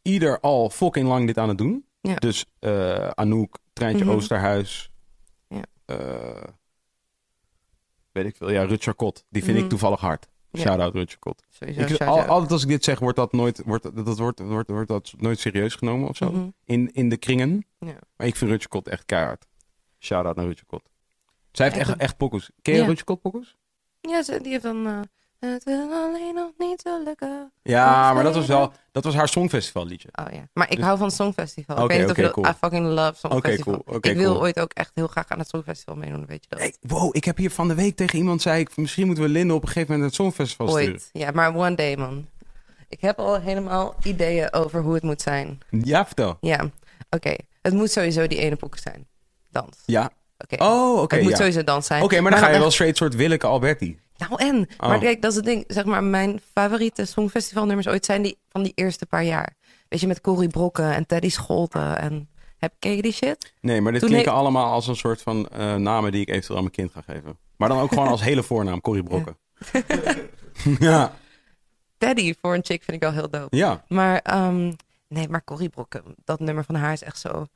ieder al fucking lang dit aan het doen. Dus uh, Anouk, Treintje mhm. Oosterhuis... Ja. Uh, weet ik veel. Ja, Rutger Kot. Die vind ik toevallig hard. Shout-out Rutger Kot. altijd als ik dit zeg, wordt dat nooit, wordt, dat, wordt, wordt, wordt dat nooit serieus genomen of zo. in, in de kringen. Maar ik vind Rutger Kot echt keihard. Shout-out naar Rutger Kot. Zij heeft echt, echt pokkels. Ken je ja. Rutje pokkels? Ja, ze, die heeft dan... Uh, het wil alleen nog niet zo lukken. Ja, maar dat was wel... Dat was haar Songfestival liedje. Oh ja. Maar ik dus- hou van Songfestival. Okay, ik weet niet okay, of je cool. I fucking love Songfestival. Okay, cool. ik wil ooit ook echt heel graag aan het Songfestival meedoen, weet je dat? Hey, wow, ik heb hier van de week tegen iemand zei ik... Misschien moeten we Linde op een gegeven moment het Songfestival ooit. sturen. Ja, maar one day, man. Ik heb al helemaal ideeën over hoe het moet zijn. Ja, vertel. Ja, oké. Het moet sowieso die ene pokken zijn. Dans. Ja, Oké. Oh, oké. het moet sowieso dans zijn. Oké, maar dan ga je wel straight soort Willeke Alberti. Nou en, maar oh. kijk, dat is het ding. Zeg maar, mijn favoriete songfestivalnummers ooit zijn die van die eerste paar jaar. Weet je, met Corrie Brokken en Teddy Scholten en... Heb, je die shit? Nee, maar dit klinken allemaal als een soort van uh, namen die ik eventueel aan mijn kind ga geven. Maar dan ook gewoon als hele voornaam, Corrie Brokken. Ja. Teddy voor een chick vind ik wel heel dope. Ja. Maar, um, nee, maar Corrie Brokken, dat nummer van haar is echt zo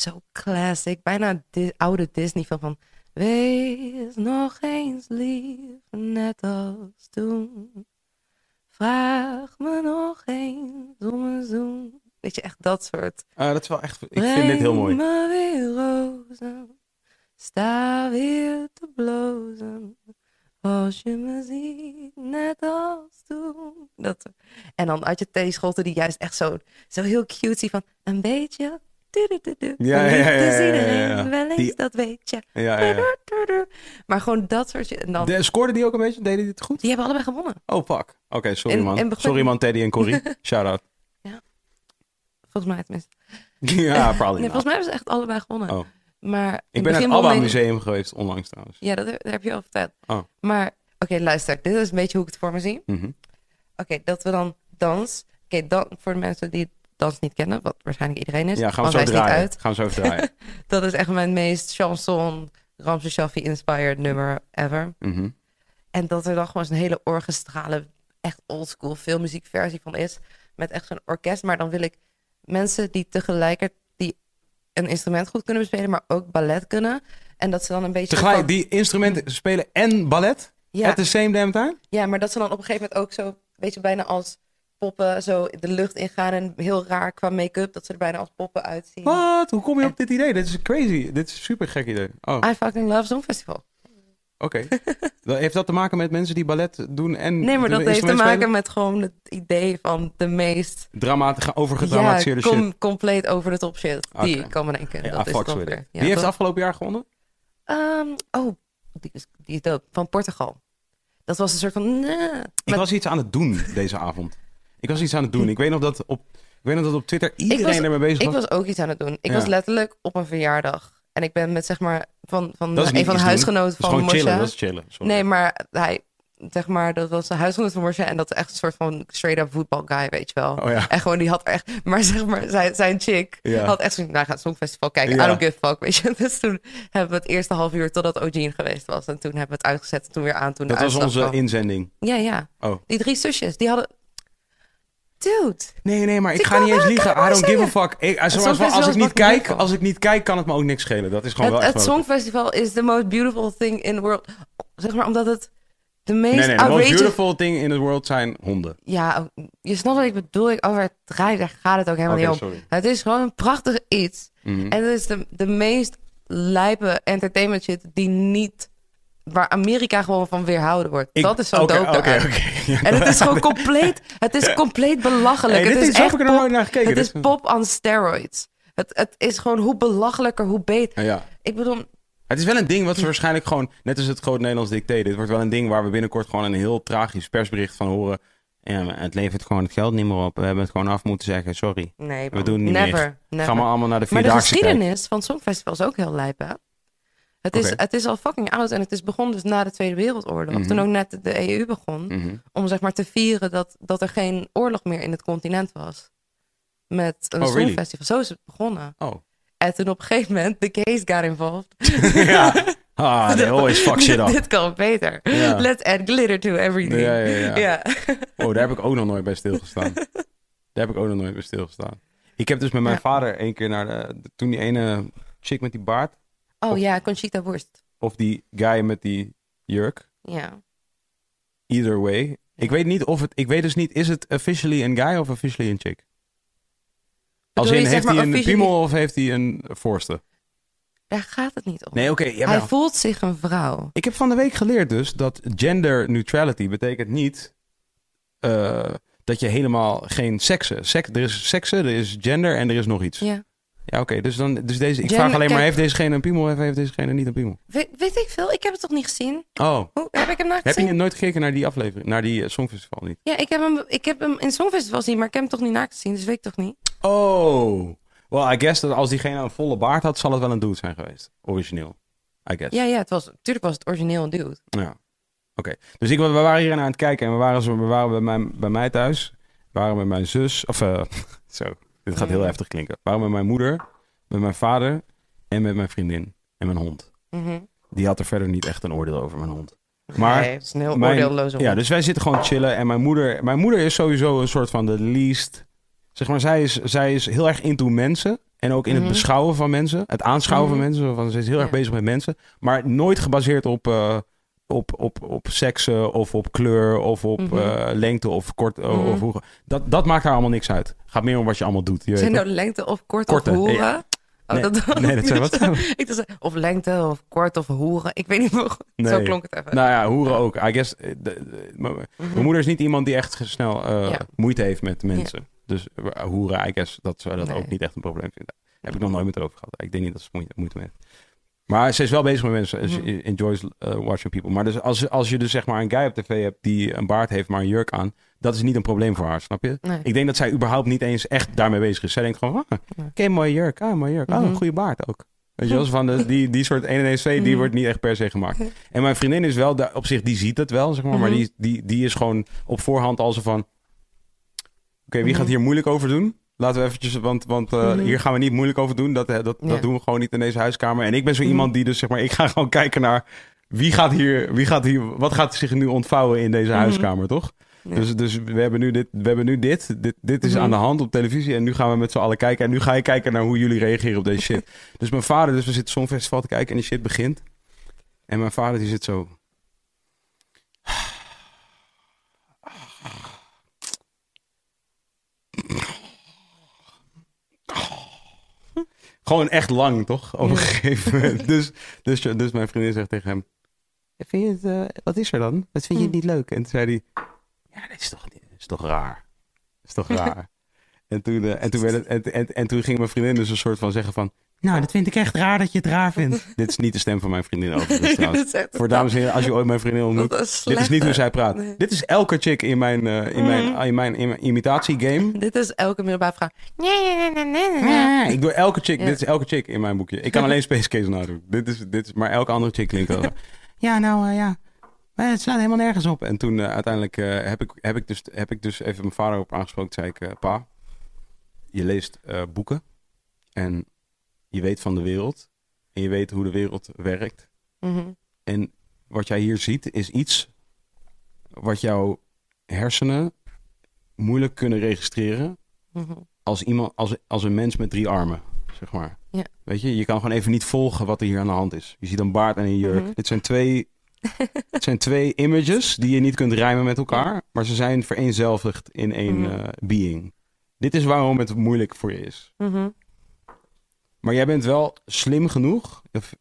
zo classic. Bijna di oude Disney film van... Wees nog eens lief, net als toen. Vraag me nog eens om een zoen. Weet je, echt dat soort. Uh, dat is wel echt... Ik vind dit heel mooi. me weer rozen. Sta weer te blozen. Als je me ziet, net als toen. Dat, en dan had je T. Scholten die juist echt zo, zo heel cute van... Een beetje ja, ja, ja, ja, iedereen wel eens, dat weet je. Ja, ja, Maar gewoon dat soort... En dan... De, scoorde die ook een beetje? Deden die het goed? Die hebben allebei gewonnen. Oh, fuck. Oké, sorry man. Sorry man, Teddy en Corrie. Shout-out. Ja. Volgens mij tenminste. ja, probably Volgens mij hebben ze echt allebei gewonnen. Maar ik ben naar het ABBA Museum geweest onlangs trouwens. Ja, dat, heb je al verteld. Maar, oké, luister. Dit is een beetje hoe ik het voor me zie. Oké, dat we dan dans... Oké, dan voor de mensen die dans niet kennen, wat waarschijnlijk iedereen is. Ja, gaan we zo draaien. uit. Gaan we zo draaien. Dat is echt mijn meest chanson, Ramse Shaffi inspired nummer ever. Mhm. En dat er dan gewoon zo'n hele orchestrale, echt oldschool filmmuziekversie van is. Met echt zo'n orkest. Maar dan wil ik mensen die tegelijkertijd die een instrument goed kunnen bespelen, maar ook ballet kunnen. En dat ze dan een beetje. Tegelijk van- die instrumenten spelen en ballet ja, at the same damn time? ja, maar dat ze dan op een gegeven moment ook zo, weet je, bijna als poppen zo de lucht ingaan. En heel raar qua make-up, dat ze er bijna als poppen uitzien. Wat? Hoe kom je op dit idee? Dit is crazy. Dit is een super gek idee. Oh, oké. I fucking love Songfestival. Wel, heeft dat te maken met mensen die ballet doen en Nee, maar dat heeft te maken spelen? met gewoon het idee van de meest Dramatisch, overgedramatiseerde ja, shit. com- compleet over de top shit die Oké. ik kan bedenken. Ja, dat is het. Ja, Wie heeft toch? afgelopen jaar gewonnen? Ehm, oh, die is, die is dope. Van Portugal. Dat was een soort van... nee. Ik Met- was iets aan het doen deze avond. Ik was iets aan het doen. Ik weet nog dat op, ik weet nog dat op Twitter iedereen was- ermee bezig ik was. was ook iets aan het doen. Ik Ja. was letterlijk op een verjaardag. En ik ben met zeg maar van, van een van de huisgenoten van gewoon chillen. Moshe. Dat is chillen. Sorry. Nee, maar hij, zeg maar, dat was een huisgenoot van Moshe. En dat is echt een soort van straight-up voetbal guy, weet je wel. Oh ja. En gewoon, die had echt... Maar zeg maar, zijn, zijn chick Ja. had echt zo'n... Nou, gaat het Songfestival kijken. Ja. I don't give a fuck, weet je. Dus toen hebben we het eerste half uur totdat Eugene geweest was. En toen hebben we het uitgezet. En toen weer aan. Toen de Dat was onze kwam. inzending. Ja, ja. Oh. Die drie zusjes, die hadden... Dude. Nee, nee, maar ik ga niet eens liegen. I don't give a fuck. Ik, als, als, ik niet kijk, beautiful. als ik niet kijk, kan het me ook niks schelen. Dat is gewoon Het, wel het Songfestival is the most beautiful thing in the world. Zeg maar, omdat het de meest Nee, nee, de most beautiful thing in the world zijn honden. Ja, je snapt wat ik bedoel. Ik over het rijden, daar gaat het ook helemaal niet om. sorry. Het is gewoon een prachtig iets. Mhm. En het is de, de meest lijpe entertainment shit die niet... Waar Amerika gewoon van weerhouden wordt. Ik- dat is zo. Ja, En het is gewoon compleet... Het is compleet belachelijk. Hey, dit het is echt er pop, naar gekeken. het Dit is pop on steroids. Het, het is gewoon hoe belachelijker, hoe beter. Ja, ja. Ik bedoel, Het is wel een ding wat ze waarschijnlijk gewoon, net als het groot Nederlands dicté, dit wordt wel een ding waar we binnenkort gewoon een heel tragisch persbericht van horen. Ja, maar het levert gewoon het geld niet meer op. We hebben het gewoon af moeten zeggen, sorry. nee, We doen het niet never, meer. never. Ga maar allemaal naar de Maar de Vierdaagse kijken. geschiedenis van Songfestival is ook heel lijp, hè? Het is, het is al fucking oud en het is begonnen dus na de Tweede Wereldoorlog. Mhm. Toen ook net de EU begon. Mhm. Om zeg maar te vieren dat, dat er geen oorlog meer in het continent was. Met een Oh, really? Zo is het begonnen. Oh. En toen op een gegeven moment, de case got involved. ja. Ah, they always fuck shit up. Dit kan beter. Ja. Let's add glitter to everything. Ja, ja, ja. Oh, daar heb ik ook nog nooit bij stilgestaan. daar heb ik ook nog nooit bij stilgestaan. Ik heb dus met mijn vader één keer naar de, toen die ene chick met die baard, Oh ja, Conchita Wurst. of die guy met die jurk, Ja. either way. Ik weet niet of het, ik weet dus niet, is het officially een guy of officially een chick? Als in, heeft hij een piemel of heeft hij een voorste? Daar gaat het niet om. Nee, oké. Hij voelt zich een vrouw. Ik heb van de week geleerd dus dat gender neutrality betekent niet eh, dat je helemaal geen seksen. Sek, er is seksen, er is gender en er is nog iets. Ja, Ja. oké. dus dan, dus deze, ik vraag alleen maar, heeft dezegene een piemel of heeft dezegene niet een piemel? Weet, weet ik veel? Ik heb het toch niet gezien? Oh, Hoe, heb ik hem nou heb gezien? je nooit gekeken naar die aflevering, naar die eh, Songfestival niet? Ja, ik heb, hem, ik heb hem in Songfestival gezien, maar ik heb hem toch niet naakt gezien, dus weet ik toch niet? Oh, well, I guess dat als diegene een volle baard had, zal het wel een dude zijn geweest. Origineel, I guess. Ja, ja, het was, natuurlijk was het origineel een dude. Ja. Oké. Dus ik, we waren hier aan het kijken en we waren, zo, we waren bij, mijn, bij mij thuis. We waren met mijn zus. Of eh, zo. Dit gaat heel Ja. heftig klinken. Waren met mijn moeder, met mijn vader en met mijn vriendin en mijn hond. Mhm. Die had er verder niet echt een oordeel over, mijn hond. Maar nee, het is een heel mijn- oordeelloze Ja, dus wij zitten gewoon chillen. En mijn moeder, mijn moeder is sowieso een soort van de least. Zeg maar, zij is, zij is heel erg into mensen. En ook in het Mhm. beschouwen van mensen. Het aanschouwen Mhm. van mensen. Van, ze is heel erg Ja. bezig met mensen. Maar nooit gebaseerd op, eh, op, op, op seksen of op kleur of op eh, lengte of kort. Mhm. of hoe, dat, dat maakt haar allemaal niks uit. Gaat meer om wat je allemaal doet. Je Zijn nou lengte of kort Korte, of hoeren? ja. Oh, Nee, dat, nee, dat zijn wat. ik dacht, of lengte of kort of hoeren. Ik weet niet. Nee. Zo klonk het even. Nou ja, hoeren ook. I guess, eh, de- de- mijn Mhm. mijn moeder is niet iemand die echt snel eh, Ja. moeite heeft met mensen. Dus eh, hoeren, I guess, dat ze dat Nee. ook niet echt een probleem vinden. Daar heb ik nog nooit met over gehad. Ik denk niet dat ze moeite, moeite mee heeft. Maar ze is wel bezig met mensen. Enjoys eh, watching people. Maar dus als, als je dus zeg maar een guy op tv hebt die een baard heeft, maar een jurk aan, dat is niet een probleem voor haar, snap je? Nee. Ik denk dat zij überhaupt niet eens echt daarmee bezig is. Zij denkt gewoon, ah, oké, mooie jurk, ah, mooie jurk. Ah, een Mhm. goede baard ook. Weet je wel, van de, die, die soort 1 en 1 2, die Mhm. wordt niet echt per se gemaakt. En mijn vriendin is wel, daar- op zich, die ziet het wel, zeg maar. Maar Mhm. die, die, die is gewoon op voorhand al zo van... Oké, wie gaat hier moeilijk over doen? Laten we eventjes, want, want uh, Mhm. hier gaan we niet moeilijk over doen. Dat, dat, dat Ja. doen we gewoon niet in deze huiskamer. En ik ben zo Mhm. iemand die dus, zeg maar, ik ga gewoon kijken naar wie gaat hier, wie gaat hier, wat gaat zich nu ontvouwen in deze Mhm. huiskamer, toch? Ja. Dus, dus we hebben nu dit, we hebben nu dit, dit, dit is aan de hand op televisie en nu gaan we met z'n allen kijken. En nu ga je kijken naar hoe jullie reageren op deze shit. dus mijn vader, dus we zitten Songfestival te kijken en die shit begint. En mijn vader die zit zo... Gewoon echt lang, toch? Op een gegeven moment. Dus, dus, dus mijn vriendin zegt tegen hem... Vind je het, eh, wat is er dan? Wat vind je Hm. niet leuk? En toen zei hij... Ja, dit is toch, dit is toch raar? Dat is toch raar? en, toen, eh, en, toen werd het, en, en, en toen ging mijn vriendin dus een soort van zeggen van... Nou, dat vind ik echt raar dat je het raar vindt. dit is niet de stem van mijn vriendin overigens trouwens. Echt Voor dames en heren, als je ooit mijn vriendin ontmoet... Is Dit is niet hoe zij praat. Nee. Dit is elke chick in mijn, eh, in mijn, Mhm. in mijn, in mijn imitatiegame. Dit is elke middelbare vraag. Nee, nee, nee, nee, nee, ik doe elke chick, Ja. dit is elke chick in mijn boekje. Ik kan alleen Space Case nadoen. Dit is, dit is, maar elke andere chick klinkt wel. ja, nou eh, ja. Maar het slaat helemaal nergens op. En toen eh, uiteindelijk eh, heb, ik, heb, ik dus, heb ik dus even mijn vader op aangesproken. Toen zei ik, pa, je leest eh, boeken en je weet van de wereld. En je weet hoe de wereld werkt. Mhm. En wat jij hier ziet is iets wat jouw hersenen moeilijk kunnen registreren Mhm. als iemand, als, als een mens met drie armen, zeg maar. Ja. Weet je, je kan gewoon even niet volgen wat er hier aan de hand is. Je ziet een baard en een jurk. Mhm. Dit zijn twee, het zijn twee images die je niet kunt rijmen met elkaar, maar ze zijn vereenzelvigd in één eh, being. Dit is waarom het moeilijk voor je is. Mhm. Maar jij bent wel slim genoeg of,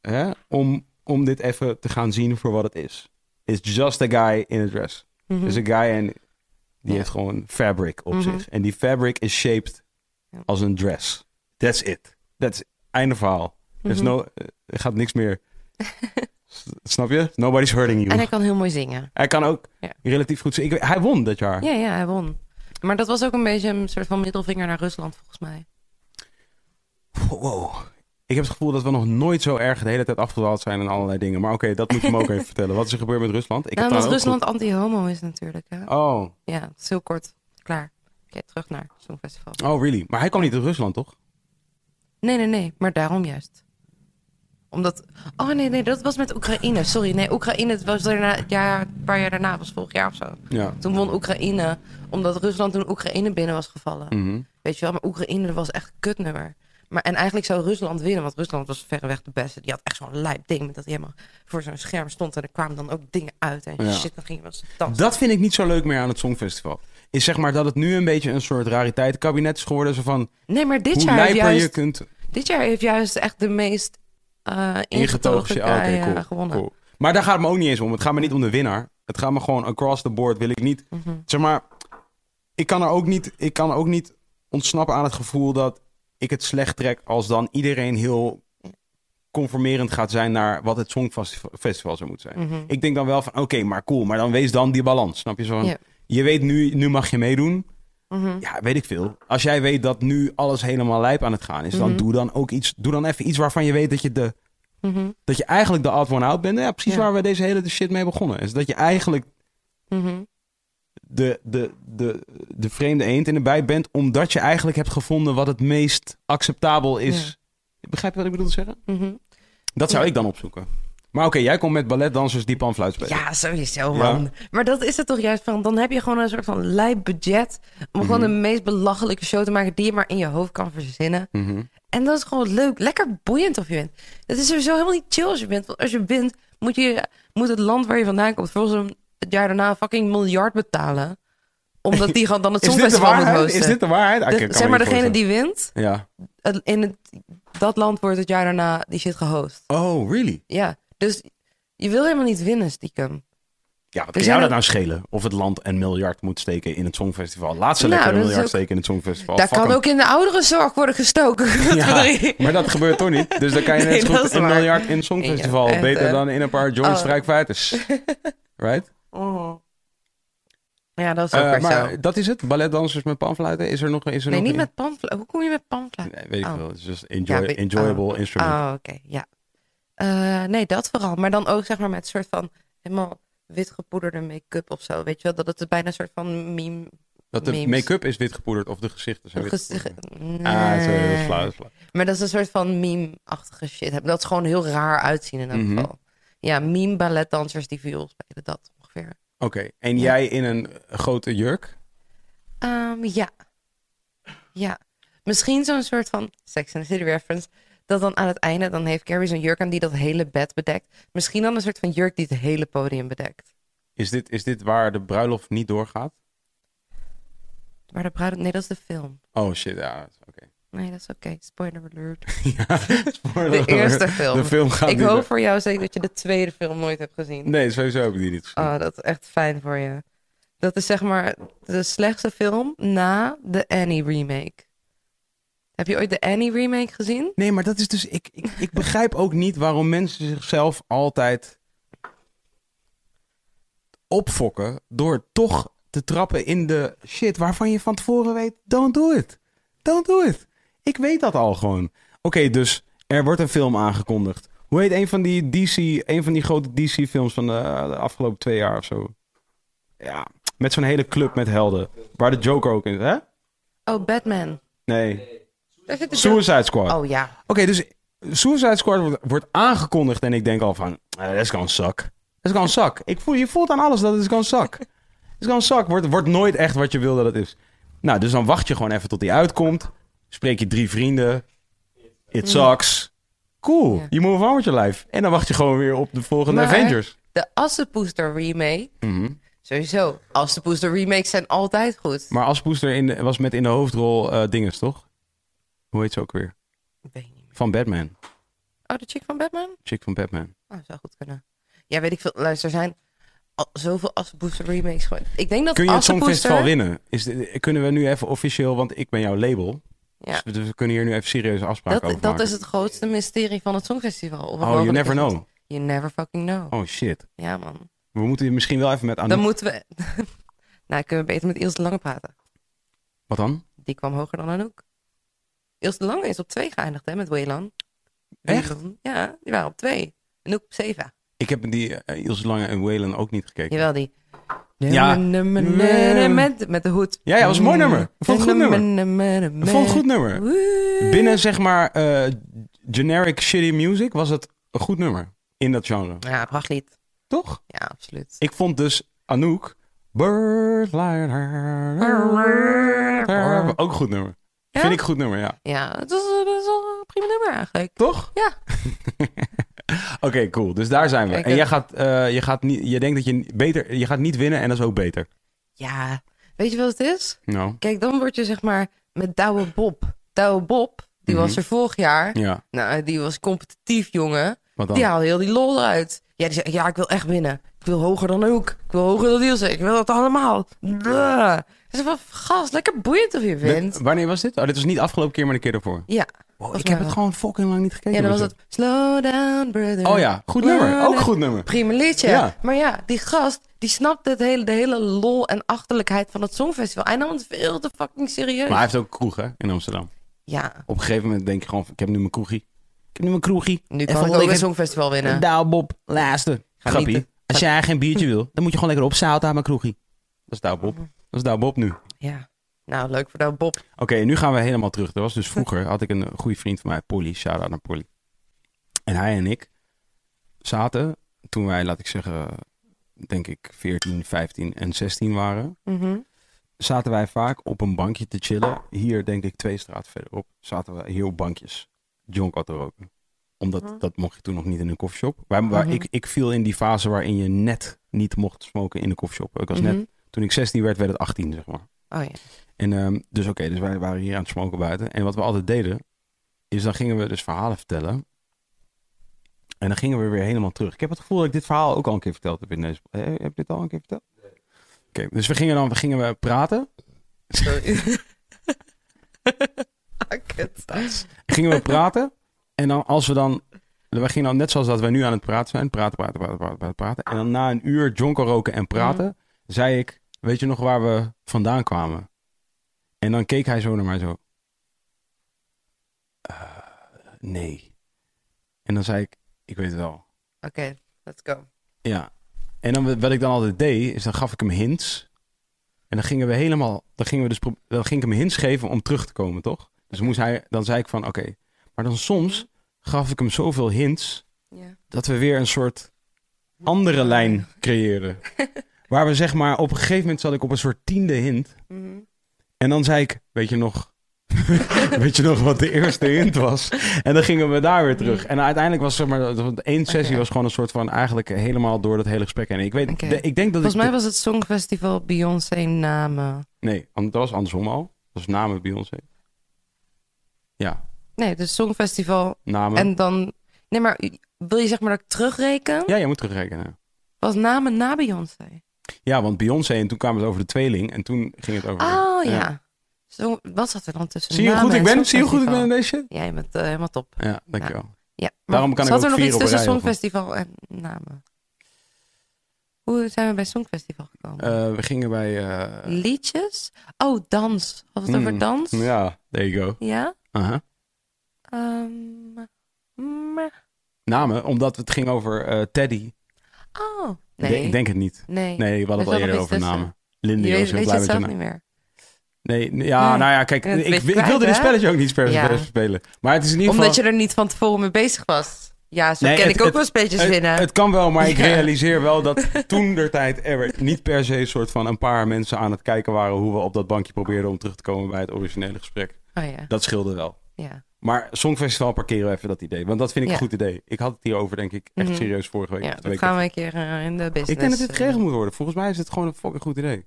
hè, om, om dit even te gaan zien voor wat het is. It's just a guy in a dress. Mhm. Het is een guy en die Ja. heeft gewoon fabric op Mhm. zich. En die fabric is shaped Ja. als een dress. That's it. That's einde verhaal. No, eh, er gaat niks meer. Snap je? Nobody's hurting you. En hij kan heel mooi zingen. Hij kan ook Ja. relatief goed zingen. Ik Hij won dat jaar. Ja, ja, hij won. Maar dat was ook een beetje een soort van middelvinger naar Rusland, volgens mij. Wow. Ik heb het gevoel dat we nog nooit zo erg de hele tijd afgedwaald zijn en allerlei dingen. Maar oké, dat moet je me ook even vertellen. Wat is er gebeurd met Rusland? Ik nou, omdat Rusland anti-homo is natuurlijk. Hè? Oh. Ja, het is heel kort. Klaar. Oké, terug naar het Songfestival. oh, really? Maar hij kwam niet uit Rusland, toch? Nee, nee, nee. Maar daarom juist. Omdat... Oh, nee, nee. Dat was met Oekraïne. Sorry. Nee, Oekraïne het was daarna, het jaar, een paar jaar daarna. was vorig jaar of zo. Ja. Toen won Oekraïne. Omdat Rusland toen Oekraïne binnen was gevallen. Mhm. Weet je wel? Maar Oekraïne was echt een kutnummer. Maar, en eigenlijk zou Rusland winnen. Want Rusland was verreweg de beste. Die had echt zo'n lijp ding. Met dat hij helemaal voor zo'n scherm stond. En er kwamen dan ook dingen uit. En Ja. shit, dan ging je wel. Dat vind ik niet zo leuk meer aan het Songfestival. Is zeg maar dat het nu een beetje een soort rariteitenkabinet is geworden. Zo van Nee, maar dit jaar, heeft je juist, kunt dit jaar heeft juist echt de meest eh ingetogen. shit. Ah, Oké, guy, eh, cool, gewonnen. cool. Maar daar gaat het me ook niet eens om. Het gaat me niet om de winnaar. Het gaat me gewoon across the board. Wil ik niet Mhm. zeg maar, ik kan er ook niet, ik kan ook niet ontsnappen aan het gevoel dat ik het slecht trek als dan iedereen heel conformerend gaat zijn naar wat het Songfestival zou moeten zijn. Mhm. Ik denk dan wel van, oké, maar cool, maar dan wees dan die balans. Snap je zo? van. Je weet nu, nu mag je meedoen. Mhm. Ja, weet ik veel. Als jij weet dat nu alles helemaal lijp aan het gaan is, dan Mhm. doe dan ook iets, doe dan even iets waarvan je weet dat je de, dat je eigenlijk de odd one out bent. Ja, precies Ja. waar we deze hele shit mee begonnen. Is dat je eigenlijk. De, de, de, de vreemde eend in de bij bent, omdat je eigenlijk hebt gevonden wat het meest acceptabel is. Begrijp je wat ik bedoel te zeggen? Mhm. Dat zou Ja. ik dan opzoeken. Maar oké, jij komt met balletdansers die panfluit spelen. Ja, sowieso, man. Maar dat is het toch juist van. Dan heb je gewoon een soort van lijp budget. Om gewoon Mhm. de meest belachelijke show te maken die je maar in je hoofd kan verzinnen. Mhm. En dat is gewoon leuk. Lekker boeiend of je bent. Het is sowieso helemaal niet chill als je bent. Want als je wint, moet, je, moet het land waar je vandaan komt... volgens hem het jaar daarna een fucking miljard betalen. Omdat die gewoon dan het Songfestival moet hosten. Is dit de waarheid? De- zeg maar, degene die wint, Ja. in het, dat land wordt het jaar daarna die shit gehost. Oh, really? Ja, dus je wil helemaal niet winnen, stiekem. Ja, wat kan jou dat nou schelen? Of het land een miljard moet steken in het Songfestival. Laat ze Nou, lekker een miljard ook- steken in het Songfestival. Daar Fuck kan em. ook in de ouderenzorg worden gestoken. Ja, maar dat gebeurt toch niet? Dus dan kan je net Nee, goed een waar. miljard in het Songfestival. Ja, Beter dan in een paar joint Oh. Right? Oh. Ja, dat is ook weer maar zo. dat is het? Balletdansers met panfluiten? Is er nog, is er Nee, nog niet een- met panfluit. Hoe kom je met panfluit? Nee, weet ik Oh. veel. Het is just enjoy, Ja, weet- enjoyable oh. instrument. Oh, oké, ja. Eh, nee, dat vooral. Maar dan ook zeg maar met een soort van helemaal wit gepoederde make-up of zo. Weet je wel, dat het bijna een soort van meme Dat de make-up is wit gepoederd of de gezichten zijn wit gepoederd. Nee. Ah, sorry, dat is flauw, dat is flauw. Maar dat is een soort van meme-achtige shit. Dat is gewoon heel raar uitzien in elk Mhm. geval. Ja, meme balletdansers die viool spelen, dat ongeveer. Oké, en Ja. jij in een grote jurk? Ehm, ja. Ja. Misschien zo'n soort van Sex and the City reference. Dat dan aan het einde, dan heeft Carrie zo'n jurk aan die dat hele bed bedekt. Misschien dan een soort van jurk die het hele podium bedekt. Is dit, is dit waar de bruiloft niet doorgaat? Maar de bruid... Nee, dat is de film. Oh shit, ja, oké. Nee, dat is oké. Spoiler alert. Ja, spoiler De eerste film. De film gaat Ik hoop voor jou zeker dat je de tweede film nooit hebt gezien. Nee, sowieso heb ik die niet gezien. Oh, dat is echt fijn voor je. Dat is zeg maar de slechtste film na de Annie remake. Heb je ooit de Annie remake gezien? Nee, maar dat is dus. Ik, ik, ik begrijp ook niet waarom mensen zichzelf altijd opfokken door toch te trappen in de shit waarvan je van tevoren weet: don't do it. Don't do it. Ik weet dat al gewoon. Oké, dus er wordt een film aangekondigd. Hoe heet een van die DC, een van die grote DC-films van de, de afgelopen twee jaar of zo? Ja, met zo'n hele club met helden. Waar de Joker ook in is, hè? Oh, Batman. Nee. Suicide Squad. Oh ja. Oké, dus Suicide Squad wordt, wordt aangekondigd en ik denk al van, eh, dat is gewoon zak. Dat is gewoon zak. Ik voel, je voelt aan alles dat het is gewoon zak. Het is gewoon zak. Wordt, wordt nooit echt wat je wil dat het is. Nou, dus dan wacht je gewoon even tot die uitkomt. Spreek je drie vrienden. It sucks. Cool. Ja. You move on with your life. En dan wacht je gewoon weer op de volgende Maar- Avengers. De Assepoester remake. Mhm. Sowieso. Assepoester remakes zijn altijd goed. Maar in de- was met in de hoofdrol eh dinges, toch? Hoe heet ze ook weer? Ik weet niet meer. Van Batman. Oh, de chick van Batman? Chick van Batman. Oh, zou goed kunnen. Ja, weet ik veel. Luister, er zijn al zoveel Assepoester remakes. gewoon- Ik denk dat Kun je het Assepoester... Songfestival winnen? Is kunnen we nu even officieel, want ik ben jouw label. Ja. Dus, dus we kunnen hier nu even serieuze afspraken Dat, over dat maken. is het grootste mysterie van het Songfestival. Of Oh, you never know. You never fucking know. Oh shit. Ja, man. We moeten misschien wel even met Anouk... Dan moeten we... nou, kunnen we beter met Ilse de Lange praten. Wat dan? Die kwam hoger dan Anouk. Ilse de Lange is op twee geëindigd, hè, met Wayland. Echt? Ja, die waren op twee. Anouk op zeven. Ik heb die uh, Ilse Lange en Waylon ook niet gekeken. Jawel, die... Ja. Met, met de hoed. Ja, ja, was een mooi nummer. Ik vond het een goed nummer. Ik vond het een goed nummer. Binnen zeg maar eh, generic shitty music was het een goed nummer. In dat genre. Ja, prachtlied. Toch? Ja, absoluut. Ik vond dus Anouk... Bird Ook een goed nummer. Ja? Vind ik een goed nummer, ja. Ja, het was best wel een prima nummer eigenlijk. Toch? Ja. Oké, cool. Dus daar zijn we. En jij gaat, eh, je gaat niet, je denkt dat je beter, je gaat niet winnen en dat is ook beter. Ja, weet je wat het is? Kijk, dan word je zeg maar met Douwe Bob. Douwe Bob, die was Mhm. er vorig jaar. ja. Nou, die was competitief, jongen. Wat dan? Die haalde heel die lol eruit. Ja, die zei, ja, ik wil echt winnen. Ik wil hoger dan ook. Ik wil hoger dan Ilse. Ik wil dat allemaal. Blah. Zei van, gast, lekker boeiend of je wint. wanneer was dit? Oh, dit was niet afgelopen keer, maar de keer daarvoor. Ja. Oh, ik heb het gewoon fucking lang niet gekeken. Ja, dan was het Slow Down Brother. Oh ja, goed nummer. Ook goed nummer. Prima liedje. Ja. Maar ja, die gast, die snapt het hele, de hele lol en achterlijkheid van het Songfestival. Hij nam het veel te fucking serieus. Maar hij heeft ook kroeg, hè, in Amsterdam. Ja, Op een gegeven moment denk je gewoon, ik heb nu mijn kroegie. Ik heb nu mijn kroegie. nu Even kan ik ook een Songfestival winnen. Douw Bob, laatste. Grappie. Als jij geen biertje wil, dan moet je gewoon lekker opzouten aan mijn kroegie. Dat is Douw Bob. Dat is Douw Bob nu. Ja. Nou, leuk voor jou, Bob. Oké, nu gaan we helemaal terug. Er was dus vroeger, had ik een goede vriend van mij, Polly. Shout-out naar Polly. En hij en ik zaten, toen wij, laat ik zeggen, denk ik 14, 15 en 16 waren, Mhm. zaten wij vaak op een bankje te chillen. Hier, denk ik, twee straten verderop, zaten we op bankjes. Jonk te roken. Omdat, Mhm. dat mocht je toen nog niet in een koffieshop. Waar, waar Mhm. ik, ik viel in die fase waarin je net niet mocht smoken in de koffieshop. Ik was net. Toen ik 16 werd, werd het 18, zeg maar. Oh ja. En ehm, dus oké, dus wij waren hier aan het smoken buiten. En wat we altijd deden, is dan gingen we dus verhalen vertellen. En dan gingen we weer helemaal terug. Ik heb het gevoel dat ik dit verhaal ook al een keer verteld heb in deze... Heb ik dit al een keer verteld? Oké, dus we gingen dan we gingen we praten. Sorry. Gingen we praten. En dan als we dan... We gingen dan net zoals dat wij nu aan het praten zijn. Praten, praten, praten, praten, praten. praten. En dan na een uur jonko roken en praten... zei ik, weet je nog waar we vandaan kwamen? En dan keek hij zo naar mij zo. "Eh, nee. En dan zei ik, ik weet het wel. Oké, let's go. Ja. En dan wat ik dan altijd deed, is dan gaf ik hem hints. En dan gingen we helemaal, dan gingen we dus, dan ging ik hem hints geven om terug te komen, toch? Dus moest hij, dan zei ik van, oké. Maar dan soms gaf ik hem zoveel hints Ja. dat we weer een soort andere lijn creëerden. Waar we zeg maar, op een gegeven moment zat ik op een soort tiende hint. Mhm. En dan zei ik, weet je nog, weet je nog wat de eerste hint was? En dan gingen we daar weer terug. En uiteindelijk was zeg maar, één sessie was gewoon een soort van eigenlijk helemaal door dat hele gesprek heen. Ik weet, de- ik denk dat Volgens ik... mij was het Songfestival Beyoncé namen. Nee, dat was andersom al. Dat was namen Beyoncé. Ja, Nee, dus Songfestival. namen. En dan. Nee, maar wil je zeg maar dat ik terugreken? Ja, je moet terugrekenen. Was namen na Beyoncé? Ja, want Beyoncé en toen kwamen we over de tweeling en toen ging het over... Oh ja. Zo, wat zat er dan tussen? Zie je hoe goed ik en ben? Zie je hoe goed ik ben in deze shit? Ja, je bent eh, helemaal top. Ja, dankjewel. Ja. Daarom kan ik zat ook er nog iets tussen Songfestival en namen? Hoe zijn we bij Songfestival gekomen? Eh, we gingen bij... eh, Liedjes? Oh, dans. Had het over mm, dans? Ja, there you go. Ja? Aha. Ehm, mm, Namen, omdat het ging over Teddy. oh, Ik nee. denk- Ik denk het niet. nee. Nee, we hadden het al eerder over tussen. namen. Lindy Je weet, weet je blij het zelf niet meer. Nee, ja, Nee. nou ja, kijk, ik, wilde hè? spelletje ook niet per Ja. per spelen. Maar het is in ieder Omdat geval... je er niet van tevoren mee bezig was. Ja, zo Nee, ken het- ik ook het- wel spelletjes Het, winnen. het kan wel, maar ik Ja. realiseer wel dat toen der tijd er niet per se een soort van een paar mensen aan het kijken waren hoe we op dat bankje probeerden om terug te komen bij het originele gesprek. oh ja, Dat scheelde wel. ja. Maar Songfestival parkeren we even dat idee. Want dat vind ik Ja. een goed idee. Ik had het hierover denk ik echt Mhm. serieus vorige week. ja dat week gaan we een keer eh, in de business. Ik denk dat dit eh, geregeld moet worden. Volgens mij is het gewoon een fucking goed idee.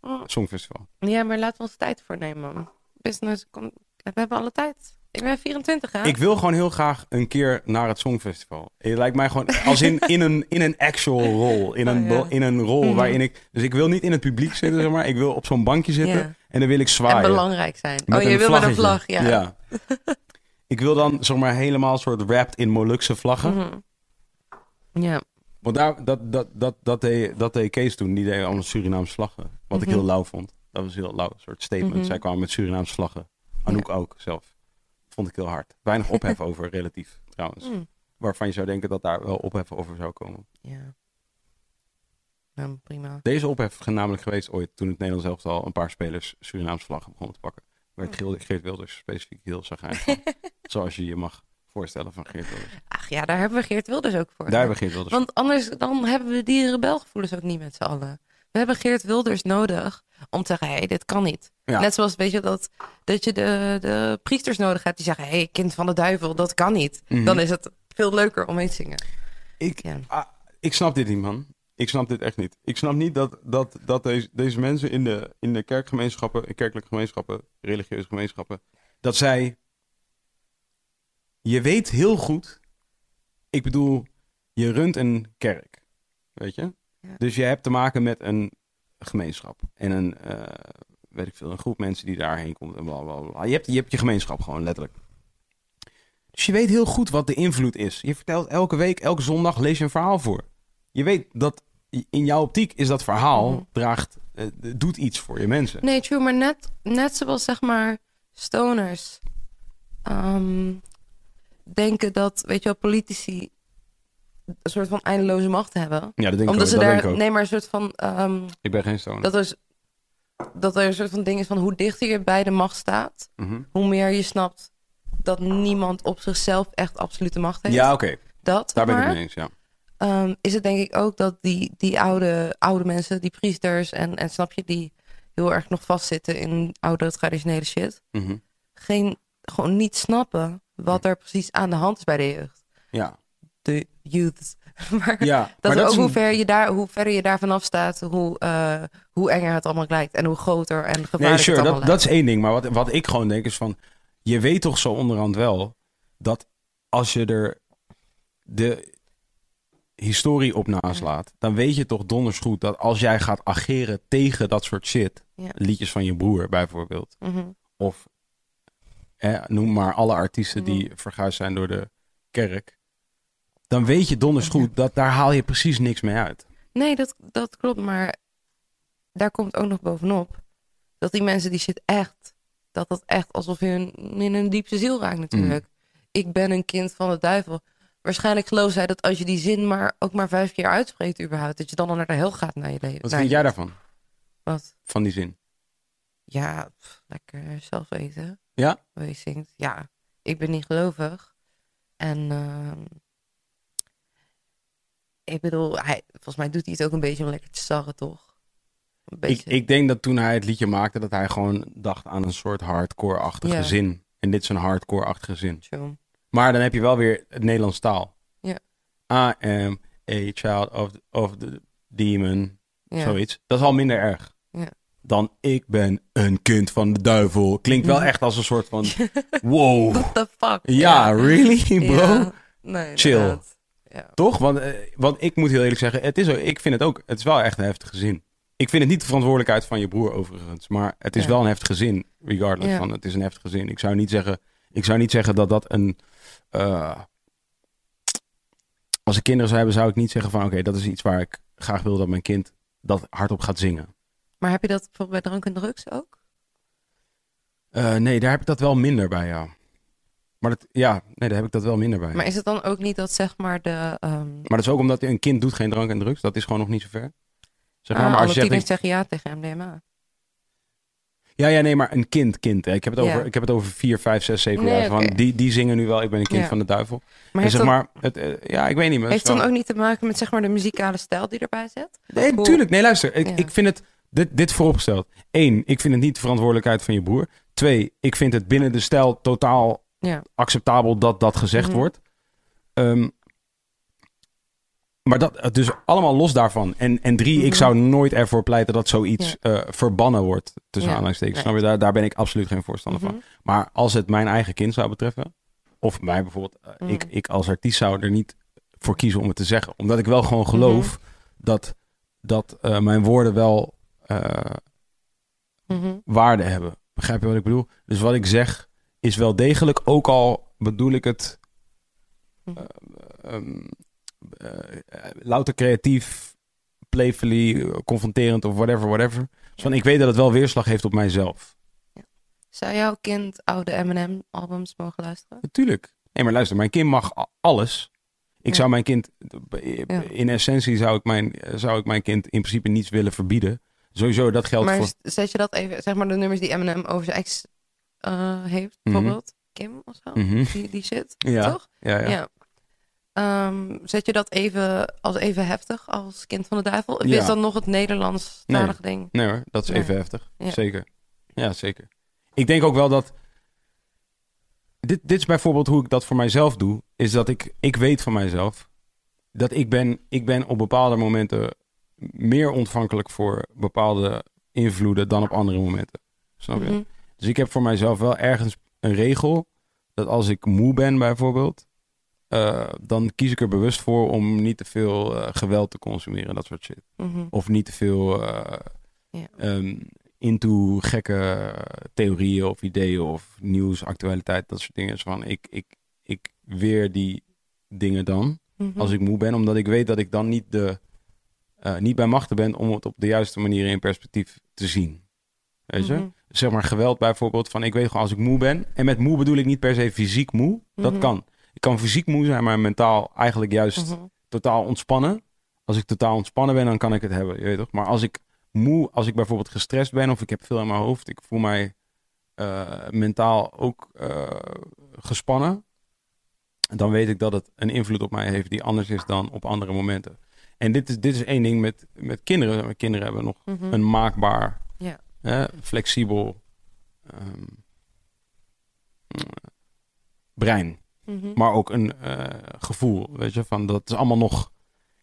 oh. Het Songfestival. Ja, maar laten we ons tijd voor nemen. Business, kom, we hebben alle tijd. Ik ben 24, hè? Ik wil gewoon heel graag een keer naar het Songfestival. Het lijkt mij gewoon als in, in, een, in een actual rol. In een, Oh, ja. in een rol Mhm. waarin ik... Dus ik wil niet in het publiek zitten, zeg maar. Ik wil op zo'n bankje zitten en dan wil ik zwaaien. En belangrijk zijn. Met oh, je wil met een vlag, ja. ik wil dan, zeg maar, helemaal soort wrapped in Molukse vlaggen. Mhm. Ja, Want daar, dat, dat, dat, dat, deed, dat deed Kees toen. Die deed allemaal Surinaamse vlaggen. Wat ik Mhm. heel lauw vond. Dat was heel lauw. Een soort statement. Mhm. Zij kwamen met Surinaamse vlaggen. Anouk ook zelf. Vond ik heel hard. Weinig ophef over, relatief trouwens. Mm. Waarvan je zou denken dat daar wel ophef over zou komen. ja. Nou, prima. Deze ophef is namelijk geweest ooit toen het Nederlands zelfs al een paar spelers Surinaamse vlaggen begonnen te pakken. Werd Geert, Geert Wilders specifiek heel van. Zoals je je mag voorstellen van Geert Wilders. Ach ja, daar hebben we Geert Wilders ook voor. Daar hebben we Geert Wilders Want anders dan hebben we die rebelgevoelens ook niet met z'n allen. We hebben Geert Wilders nodig om te zeggen, hé, hey, dit kan niet. Ja. Net zoals, weet je, dat, dat je de, de priesters nodig hebt die zeggen, hé, hey, kind van de duivel, dat kan niet. Mhm. Dan is het veel leuker om mee te zingen. Ik, Ja. ah, ik snap dit niet, man. Ik snap dit echt niet. Ik snap niet dat, dat, dat deze, deze mensen in de, in de kerkgemeenschappen, in kerkelijke gemeenschappen, religieuze gemeenschappen, dat zij. Je weet heel goed. Ik bedoel, je runt een kerk. Weet je? Ja. Dus je hebt te maken met een gemeenschap. En een, eh, weet ik veel, een groep mensen die daarheen komt. En bla, bla, bla. Je, hebt, je hebt je gemeenschap gewoon, letterlijk. Dus je weet heel goed wat de invloed is. Je vertelt elke week, elke zondag lees je een verhaal voor. Je weet dat in jouw optiek is dat verhaal Mhm. draagt, eh, doet iets voor je mensen. Nee, true, maar net, net zoals zeg maar stoners ehm, denken dat, weet je wel, politici een soort van eindeloze macht hebben. Ja, dat denk ik Omdat ook. ze ik daar, nee, maar een soort van, ehm, Ik ben geen stoner. dat, er, dat er een soort van ding is van hoe dichter je bij de macht staat, Mhm. hoe meer je snapt dat niemand op zichzelf echt absolute macht heeft. Ja, oké. dat, Daar ben ik mee eens, ja. Ehm, is het denk ik ook dat die, die oude, oude mensen, die priesters en, en snap je, die heel erg nog vastzitten in oude traditionele shit, Mhm. geen, gewoon niet snappen wat er precies aan de hand is bij de jeugd. Ja. De youths. maar ja. dat, maar ook hoe, ver je daar, hoe verder je daar vanaf staat, hoe, eh, hoe enger het allemaal lijkt. En hoe groter en gevaarlijker Nee, sure, het allemaal dat, dat is één ding. Maar wat, wat ik gewoon denk is van... Je weet toch zo onderhand wel... dat als je er de historie op naslaat... dan weet je toch donders goed dat als jij gaat ageren tegen dat soort shit... Ja. liedjes van je broer bijvoorbeeld... Mhm. of eh, noem maar alle artiesten die Mhm. verguisd zijn door de kerk... dan weet je donders goed dat daar haal je precies niks mee uit. Nee, dat, dat klopt. Maar daar komt ook nog bovenop dat die mensen die shit echt, dat dat echt alsof je hun, in hun diepste ziel raakt natuurlijk. Mm. Ik ben een kind van de duivel. Waarschijnlijk geloof zij dat als je die zin maar ook maar vijf keer uitspreekt überhaupt, dat je dan al naar de hel gaat naar je leven. Wat vind jij daarvan? Wat? Van die zin. Ja, lekker zelf weten. Ja? Hoe je zingt. Ja, ik ben niet gelovig. En uh, ik bedoel, hij, volgens mij doet hij het ook een beetje om lekker te starren, toch? Ik, ik denk dat toen hij het liedje maakte, dat hij gewoon dacht aan een soort hardcore-achtige zin. En dit is een hardcore-achtige zin. Maar dan heb je wel weer het Nederlands taal. Ja. I am a child of, of the demon. Zoiets. Dat is al minder erg. Ja. Dan ik ben een kind van de duivel. Klinkt wel echt als een soort van wow. What the fuck? Ja, really bro? Nee, Chill. Ja. Toch? Want, uh, want ik moet heel eerlijk zeggen, het is, ik vind het ook, het is wel echt een heftige zin. Ik vind het niet de verantwoordelijkheid van je broer overigens, maar het is wel een heftige zin, regardless van het is een heftige zin. Ik zou niet zeggen, ik zou niet zeggen dat dat een, uh, als ik kinderen zou hebben, zou ik niet zeggen van oké, dat is iets waar ik graag wil dat mijn kind dat hardop gaat zingen. Maar heb je dat bijvoorbeeld bij drank en drugs ook? Uh, nee, daar heb ik dat wel minder bij, ja. Maar dat, ja, nee, daar heb ik dat wel minder bij. Maar is het dan ook niet dat zeg maar de... Um... Maar dat is ook omdat een kind doet geen drank en drugs. Dat is gewoon nog niet zo ver. Zeg maar, ah, maar als je zegt, zeggen ja tegen MDMA. Ja, ja, nee, maar een kind, kind. Hè. Ik heb het over, ik heb het over vier, vijf, zes, zeven jaar. Van, die, die zingen nu wel, ik ben een kind van de duivel. Maar en zeg maar, het, uh, ja, ik weet niet. Heeft het dan ook niet te maken met zeg maar de muzikale stijl die erbij zit? Nee, natuurlijk. Nee, luister. Ik, ik vind het, dit, dit vooropgesteld. Eén, ik vind het niet de verantwoordelijkheid van je broer. Twee, ik vind het binnen de stijl totaal ja. acceptabel dat dat gezegd mhm. wordt. Um, maar dat, dus allemaal los daarvan. En, en drie, ik mhm. zou nooit ervoor pleiten dat zoiets ja. uh, verbannen wordt. Tussen ja. aanhalingstekens. Nee. Daar, daar ben ik absoluut geen voorstander van. Mhm. Maar als het mijn eigen kind zou betreffen. Of mij bijvoorbeeld. Uh, ik, ik als artiest zou er niet voor kiezen om het te zeggen. Omdat ik wel gewoon geloof dat, dat uh, mijn woorden wel waarde hebben. Begrijp je wat ik bedoel? Dus wat ik zeg is wel degelijk. Ook al bedoel ik het... Um, uh, louter creatief, playfully, confronterend of whatever, whatever. Dus van, ik weet dat het wel weerslag heeft op mijzelf. Ja. Zou jouw kind oude Eminem-albums mogen luisteren? Natuurlijk. Nee, maar luister, mijn kind mag alles. Ik zou mijn kind, in essentie zou ik mijn, zou ik mijn kind in principe niets willen verbieden. Sowieso, dat geldt maar voor... zet je dat even, zeg maar de nummers die Eminem over zijn ex uh, heeft, mhm. bijvoorbeeld? Kim of zo? Mm -hmm. die, die shit, ja. toch? Ja, ja. ja. Um, zet je dat even als even heftig als kind van de duivel? Of is dat nog het Nederlands nee. ding? Nee hoor, dat is even heftig. Zeker. Ja, zeker. Ik denk ook wel dat... Dit, dit is bijvoorbeeld hoe ik dat voor mijzelf doe. Is dat ik, ik weet van mijzelf dat ik ben, ik ben op bepaalde momenten meer ontvankelijk voor bepaalde invloeden dan op andere momenten. Snap je? Mhm. Dus ik heb voor mijzelf wel ergens een regel dat als ik moe ben bijvoorbeeld, uh, dan kies ik er bewust voor om niet te veel uh, geweld te consumeren, dat soort shit. Mm -hmm. Of niet te veel uh, ja. um, into gekke theorieën of ideeën of nieuws, actualiteit, dat soort dingen. Dus van ik, ik, ik weer die dingen dan mm -hmm. als ik moe ben, omdat ik weet dat ik dan niet, de, niet bij machten ben om het op de juiste manier in perspectief te zien. Weet je? Mm -hmm. Zeg maar geweld bijvoorbeeld, van ik weet gewoon als ik moe ben, en met moe bedoel ik niet per se fysiek moe, dat Mhm. kan. Ik kan fysiek moe zijn, maar mentaal eigenlijk juist Mhm. totaal ontspannen. Als ik totaal ontspannen ben, dan kan ik het hebben, je weet toch? Maar als ik moe, als ik bijvoorbeeld gestrest ben of ik heb veel in mijn hoofd, ik voel mij uh, mentaal ook uh, gespannen, dan weet ik dat het een invloed op mij heeft die anders is dan op andere momenten. En dit is, dit is één ding met, met kinderen. Mijn kinderen hebben nog Mhm. een maakbaar, hè, flexibel um, brein Mhm. maar ook een uh, gevoel, weet je, van dat is allemaal nog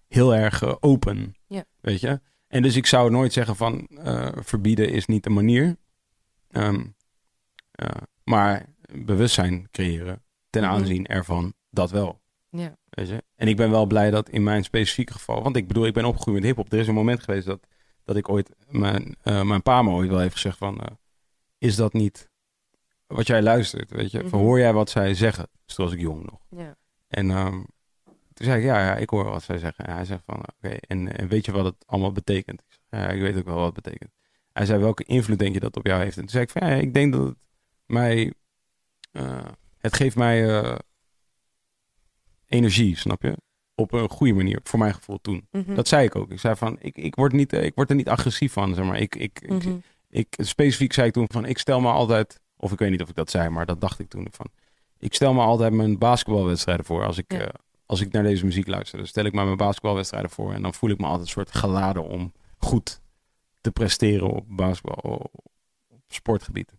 heel erg uh, open, weet je. En dus ik zou nooit zeggen van uh, verbieden is niet de manier, um, maar bewustzijn creëren ten Mhm. aanzien ervan, dat wel. Weet je? En ik ben wel blij dat in mijn specifieke geval, want ik bedoel, ik ben opgegroeid met hip-hop. Er is een moment geweest dat, dat ik ooit, mijn, mijn pa me ooit wel heeft gezegd van, is dat niet wat jij luistert, weet je? Van, hoor jij wat zij zeggen? Dus toen was ik jong nog. Ja. En um, toen zei ik, ja, ja, ik hoor wat zij zeggen. En hij zegt van, oké, okay, en, en, weet je wat het allemaal betekent? Ik zeg, ja, ik weet ook wel wat het betekent. Hij zei, welke invloed denk je dat op jou heeft? En toen zei ik van, ja, ik denk dat het mij, uh, het geeft mij uh, energie, snap je? op een goede manier, voor mijn gevoel toen. Mhm. Dat zei ik ook. Ik zei van, ik, ik, word, niet, eh, ik word er niet agressief van, zeg maar. Ik, ik, ik, Mhm. ik, specifiek zei ik toen van, ik stel me altijd, of ik weet niet of ik dat zei, maar dat dacht ik toen van. Ik stel me altijd mijn basketbalwedstrijden voor als ik, Ja. eh, als ik naar deze muziek luister. Dan stel ik me mijn basketbalwedstrijden voor en dan voel ik me altijd een soort geladen om goed te presteren op basketbal, op sportgebied.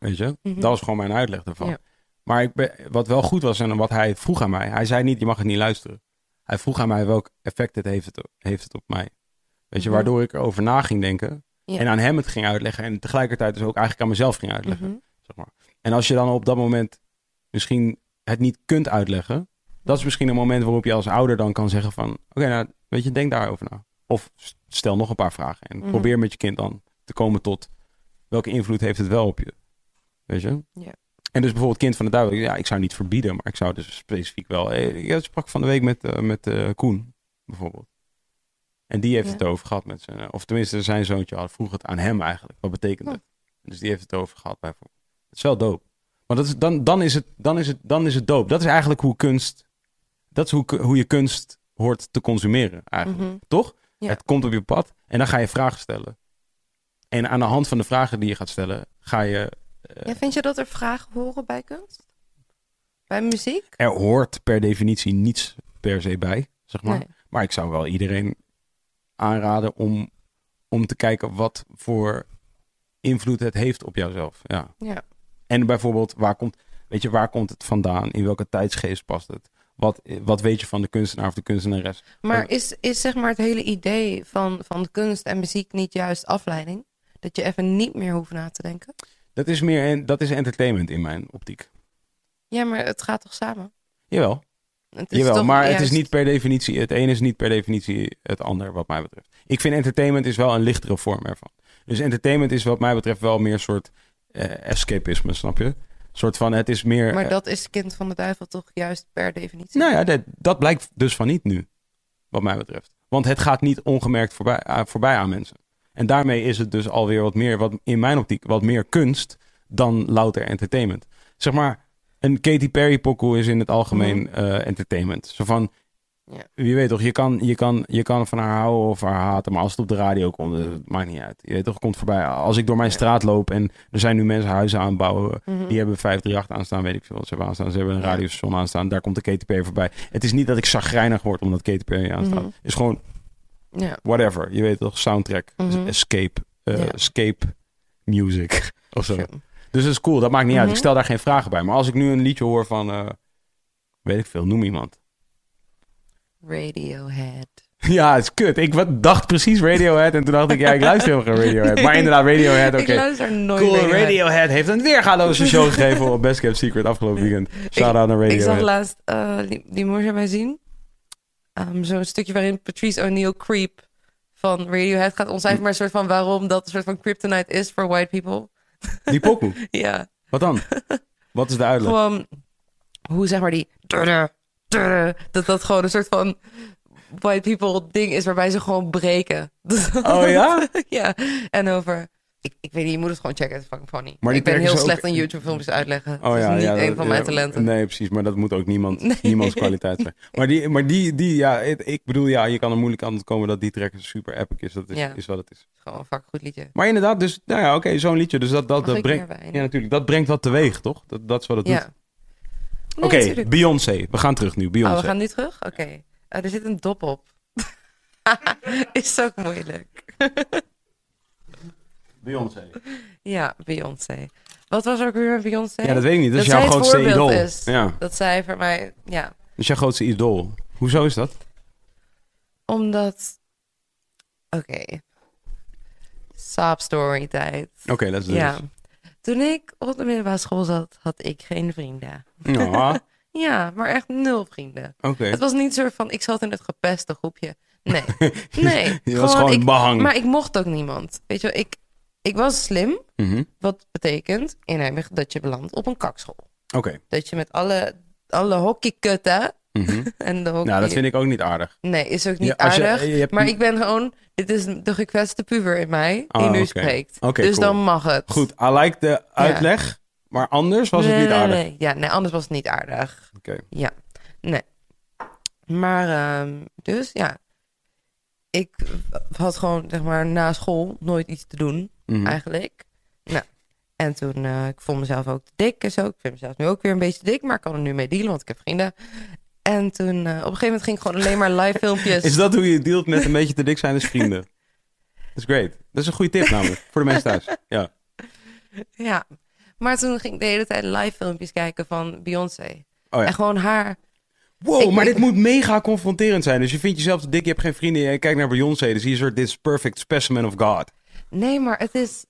Weet je? Mhm. Dat was gewoon mijn uitleg daarvan. Ja. Maar ik ben, wat wel goed was en wat hij vroeg aan mij, hij zei niet, je mag het niet luisteren. Hij vroeg aan mij welk effect het heeft het, heeft het op mij. Weet je, Mhm. waardoor ik erover na ging denken Ja. en aan hem het ging uitleggen en tegelijkertijd dus ook eigenlijk aan mezelf ging uitleggen. Mhm. Zeg maar. En als je dan op dat moment misschien het niet kunt uitleggen, dat is misschien een moment waarop je als ouder dan kan zeggen van, oké, nou, weet je, denk daarover na. Of stel nog een paar vragen en Mhm. probeer met je kind dan te komen tot welke invloed heeft het wel op je. Weet je? Ja. En dus bijvoorbeeld kind van de duivel, ja, ik zou niet verbieden, maar ik zou dus specifiek wel. eh, Ik sprak van de week met, eh, met eh, Koen, bijvoorbeeld. En die heeft Ja. het over gehad met zijn, of tenminste zijn zoontje had, vroeg het aan hem eigenlijk. Wat betekent Oh. het? Dus die heeft het over gehad bijvoorbeeld. Het is wel dope. Maar dat is, dan, dan, is het, dan, is het, dan is het dope. Dat is eigenlijk hoe kunst, dat is hoe, hoe je kunst hoort te consumeren eigenlijk. Mhm. Toch? Ja. Het komt op je pad en dan ga je vragen stellen. En aan de hand van de vragen die je gaat stellen, ga je Ja, vind je dat er vragen horen bij kunst? Bij muziek? Er hoort per definitie niets per se bij, zeg maar. Nee. Maar ik zou wel iedereen aanraden om, om te kijken wat voor invloed het heeft op jouzelf. Ja. Ja. En bijvoorbeeld, waar komt, weet je, waar komt het vandaan? In welke tijdsgeest past het? Wat, wat weet je van de kunstenaar of de kunstenares? Maar is, is zeg maar het hele idee van, van kunst en muziek niet juist afleiding? Dat je even niet meer hoeft na te denken? Dat is meer dat is entertainment in mijn optiek. Ja, maar het gaat toch samen? Jawel, Het is Jawel, toch maar het is niet per definitie, het ene is niet per definitie het ander wat mij betreft. Ik vind entertainment is wel een lichtere vorm ervan. Dus entertainment is wat mij betreft wel meer een soort eh, escapisme, snap je? Een soort van, het is meer... Maar eh, dat is kind van de duivel toch juist per definitie? nou ja, dat, dat blijkt dus van niet nu, wat mij betreft. Want het gaat niet ongemerkt voorbij, eh, voorbij aan mensen. En daarmee is het dus alweer wat meer, wat in mijn optiek, wat meer kunst dan louter entertainment. Zeg maar, een Katy Perry pokoe is in het algemeen eh, entertainment. Zo van, Ja. je weet toch, je kan, je, kan, je kan van haar houden of haar haten, maar als het op de radio komt, eh, maakt niet uit. Je weet toch, het komt voorbij. Als ik door mijn straat loop en er zijn nu mensen huizen aan het bouwen, Mhm. die hebben 538 aanstaan, weet ik veel wat ze hebben aanstaan. Ze hebben een radiostation aanstaan, daar komt de Katy Perry voorbij. Het is niet dat ik chagrijnig word omdat Katy Perry aanstaat. Mhm. Het is gewoon Ja. whatever. Je weet toch, soundtrack, Mhm. escape, eh, escape music of zo. Dus dat is cool, dat maakt niet uit. Mhm. Ik stel daar geen vragen bij. Maar als ik nu een liedje hoor van, eh, weet ik veel, noem iemand. Radiohead. Ja, het is kut. Ik wat- dacht precies Radiohead en toen dacht ik, ja, ik luister helemaal geen Radiohead. Maar inderdaad, Radiohead, oké. Ik luister nooit Cool, Radiohead. Radiohead heeft een weergaloze show gegeven op Best Kept Secret afgelopen weekend. Shout-out naar Ik zag Radiohead. laatst, eh, die, die moest je mij zien. Ehm, Zo'n stukje waarin Patrice O'Neill Creep van Radiohead gaat omschrijven, maar een soort van waarom dat een soort van kryptonite is voor white people. Die pokoe. Ja, Wat dan? Wat is de uitleg? gewoon hoe zeg maar die dat dat gewoon een soort van white people ding is waarbij ze gewoon breken. Oh ja? ja, en over... Ik, ik weet niet, je moet het gewoon checken. Het is fucking funny. Maar ik ben heel ook- slecht in YouTube-filmpjes uitleggen. Oh het ja, is niet ja, een van mijn talenten. Nee, precies. Maar dat moet ook niemand, Nee. niemands kwaliteit zijn. Maar die, maar die, die ja, ik bedoel, ja, je kan er moeilijk aan komen dat die track super epic is. Dat is, Ja. is wat het is. Gewoon een fucking goed liedje. Maar inderdaad, dus, nou ja, oké, zo'n liedje. Dus dat, dat, Mag dat brengt, ja, natuurlijk, dat brengt wat teweeg, toch? Dat, dat is wat het doet. Nee, Oké. Beyoncé. We gaan terug nu. Beyoncé. Oh, we gaan nu terug? Oké. Eh, er zit een dop op. is ook moeilijk. Beyoncé. Ja, Beyoncé. Wat was ook weer Beyoncé? Ja, dat weet ik niet. Dat is jouw grootste idool. is. Ja, Dat zij voor mij... Ja, dat is jouw grootste idool. Hoezo is dat? omdat... Oké. Saap story tijd. Oké, dat is Ja. Toen ik op de middelbare school zat, had ik geen vrienden. Ja, Ja, maar echt nul vrienden. oké. Het was niet zo van, ik zat in het gepeste groepje. Nee, nee. Je was gewoon ik, behang. Maar ik mocht ook niemand. Weet je wel, ik, ik was slim. Mhm. Wat betekent in Nijmegen dat je belandt op een kakschool. Oké. Dat je met alle, alle hockeykutten Mhm. en de hockey... Nou, dat vind ik ook niet aardig. Nee, is ook niet Ja, als je- aardig. je hebt- Maar ik ben gewoon... Dit is de gekwetste puber in mij die Oh, nu spreekt. Oké, dus cool. dan mag het. Goed, I like de uitleg, maar anders was het niet aardig. Nee, Ja, nee, anders was het niet aardig. Oké. Ja, nee. Maar ehm, dus ja, ik had gewoon zeg maar na school nooit iets te doen Mhm. eigenlijk. Nou, en toen, eh, ik vond mezelf ook te dik en zo. Ik vind mezelf nu ook weer een beetje dik, maar ik kan er nu mee dealen, want ik heb vrienden. En toen, eh, op een gegeven moment ging ik gewoon alleen maar live filmpjes. Is dat hoe je dealt met een beetje te dik zijn als vrienden? Dat is great. Dat is een goede tip namelijk, voor de mensen thuis. Ja. Ja, maar toen ging ik de hele tijd live filmpjes kijken van Beyoncé. Oh ja. En gewoon haar. Wow, Ik- maar ik- dit moet mega confronterend zijn. Dus je vindt jezelf te dik, je hebt geen vrienden, je kijkt naar Beyoncé. Dus je soort, this perfect specimen of God. Nee, maar het is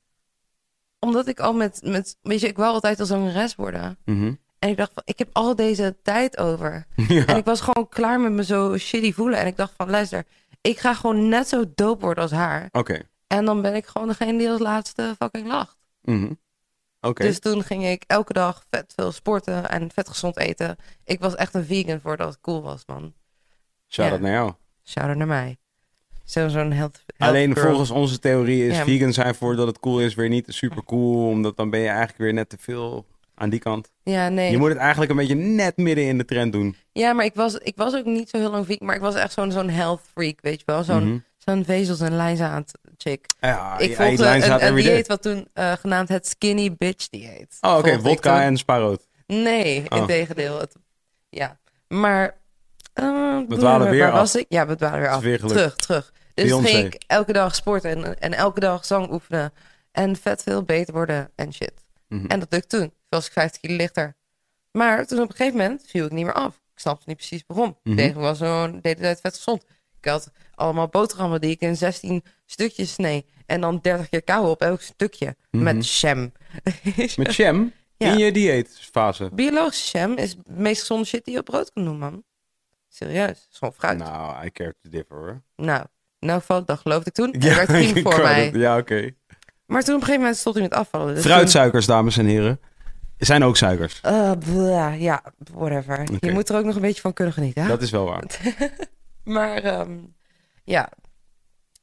omdat ik al met, met weet je, ik wou altijd als zangeres worden. Mhm. En ik dacht van, ik heb al deze tijd over. ja. En ik was gewoon klaar met me zo shitty voelen. En ik dacht van, luister, ik ga gewoon net zo dope worden als haar. Oké. En dan ben ik gewoon degene die als laatste fucking lacht. Mhm. Dus toen ging ik elke dag vet veel sporten en vet gezond eten. Ik was echt een vegan voordat het cool was, man. Shout-out ja. naar jou. Shout-out naar mij. Zo- Zo'n health, health Alleen girl. volgens onze theorie is Ja. vegan zijn voordat het cool is weer niet super cool. Omdat dan ben je eigenlijk weer net te veel aan die kant. Ja, nee. Je moet het eigenlijk een beetje net midden in de trend doen. Ja, maar ik was, ik was ook niet zo heel lang vegan. Maar ik was echt zo'n zo'n health freak, weet je wel. Zo'n Mhm. Zo'n vezels en lijnzaad chick. Ja, ik volgde een, dieet wat toen eh, genaamd het skinny bitch dieet. Oh, oké. Vodka en spaarrood. Nee, Oh. in tegendeel. Het, ja, maar... eh, We dwalen weer waar af. was ik? Ja, we dwalen weer af. weer terug, terug. Dus ging ik elke dag sporten en, en elke dag zang oefenen. En vet veel beter worden en shit. Mhm. En dat lukte toen. Toen was ik 15 kilo lichter. Maar toen op een gegeven moment viel ik niet meer af. Ik snapte niet precies waarom. Mhm. Ik deed was zo de hele tijd vet gezond. Ik had allemaal boterhammen die ik in 16 stukjes snee. En dan 30 keer kauwen op elk stukje. Mhm. Met jam. Met Ja. in je dieetfase. Biologische jam is de meest gezonde shit die je op brood kan doen, man. Serieus. gewoon fruit. Nou, Nou, I care to differ hoor. in elk geval, dat geloofde ik toen. En er werd ik voor mij. Ja, oké. Maar toen op een gegeven moment stond hij met afvallen. Dus Fruitsuikers, dames en heren. Zijn ook suikers. blah, ja, whatever. Je moet er ook nog een beetje van kunnen genieten. hè? Dat is wel waar. Maar ehm, ja,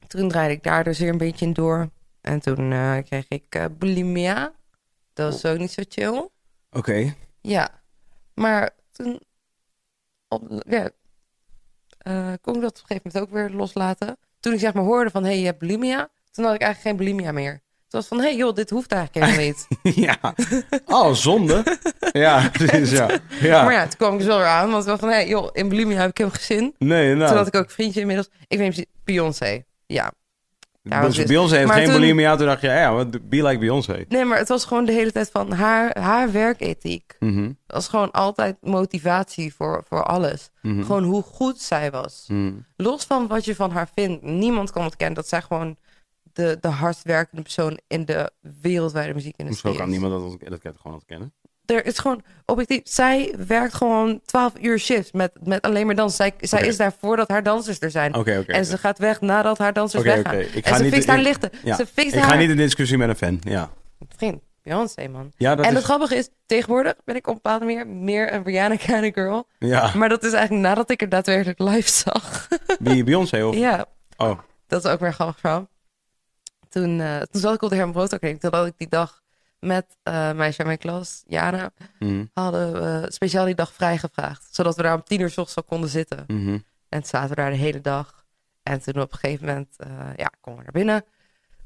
toen draaide ik daar dus weer een beetje in door. En toen eh, kreeg ik eh, bulimia. Dat was ook niet zo chill. Oké. Ja, maar toen op, ja, eh, kon ik dat op een gegeven moment ook weer loslaten. Toen ik zeg maar hoorde van, hé, hey, je hebt bulimia. Toen had ik eigenlijk geen bulimia meer. Was van, hé hey, joh, dit hoeft eigenlijk helemaal niet. ja. Oh, zonde. ja, precies, ja. ja. Maar ja, toen kwam ik dus wel weer aan. Want was van, hé, hey, joh, in bulimia heb ik helemaal geen zin. Nee, nou. Toen had ik ook een vriendje inmiddels. Ik weet Beyoncé. Ja, Ja, Dus Beyoncé heeft maar geen toen- bulimia. Toen dacht je, ja, wat- be like Beyoncé. Nee, maar het was gewoon de hele tijd van haar, haar werkethiek. Mhm, Dat was gewoon altijd motivatie voor, voor alles. mhm, Gewoon hoe goed zij was. mhm. Los van wat je van haar vindt. Niemand kan ontkennen dat zij gewoon de, de hardwerkende persoon in de wereldwijde muziekindustrie Hoezo kan is. niemand dat, dat kan gewoon ontkennen? Er is gewoon objectief. Zij werkt gewoon 12 uur shifts met, met alleen maar dans. Zij, zij Oké. is daar voordat haar dansers er zijn. Oké, oké. en ze gaat weg nadat haar dansers Oké, weggaan. oké. Ik En ga ze niet- fixt haar ik- lichten. Ja. Ze fixt Ik haar... ga niet in discussie met een fan, ja. Vriend, Beyoncé, man. Ja, dat en is... het grappige is, tegenwoordig ben ik op een bepaalde manier meer een Rihanna kind of girl. Ja, Maar dat is eigenlijk nadat ik er daadwerkelijk live zag. wie, Beyoncé of... ja, Oh, dat is ook weer grappig verhaal. Toen, eh, toen zat ik op de Herman had ik die dag met eh meisje uit mijn klas, Jana, mhm, hadden we speciaal die dag vrijgevraagd. Zodat we daar om tien uur 's ochtends al konden zitten. mhm. En zaten we daar de hele dag. En toen op een gegeven moment, eh, ja, komen we naar binnen.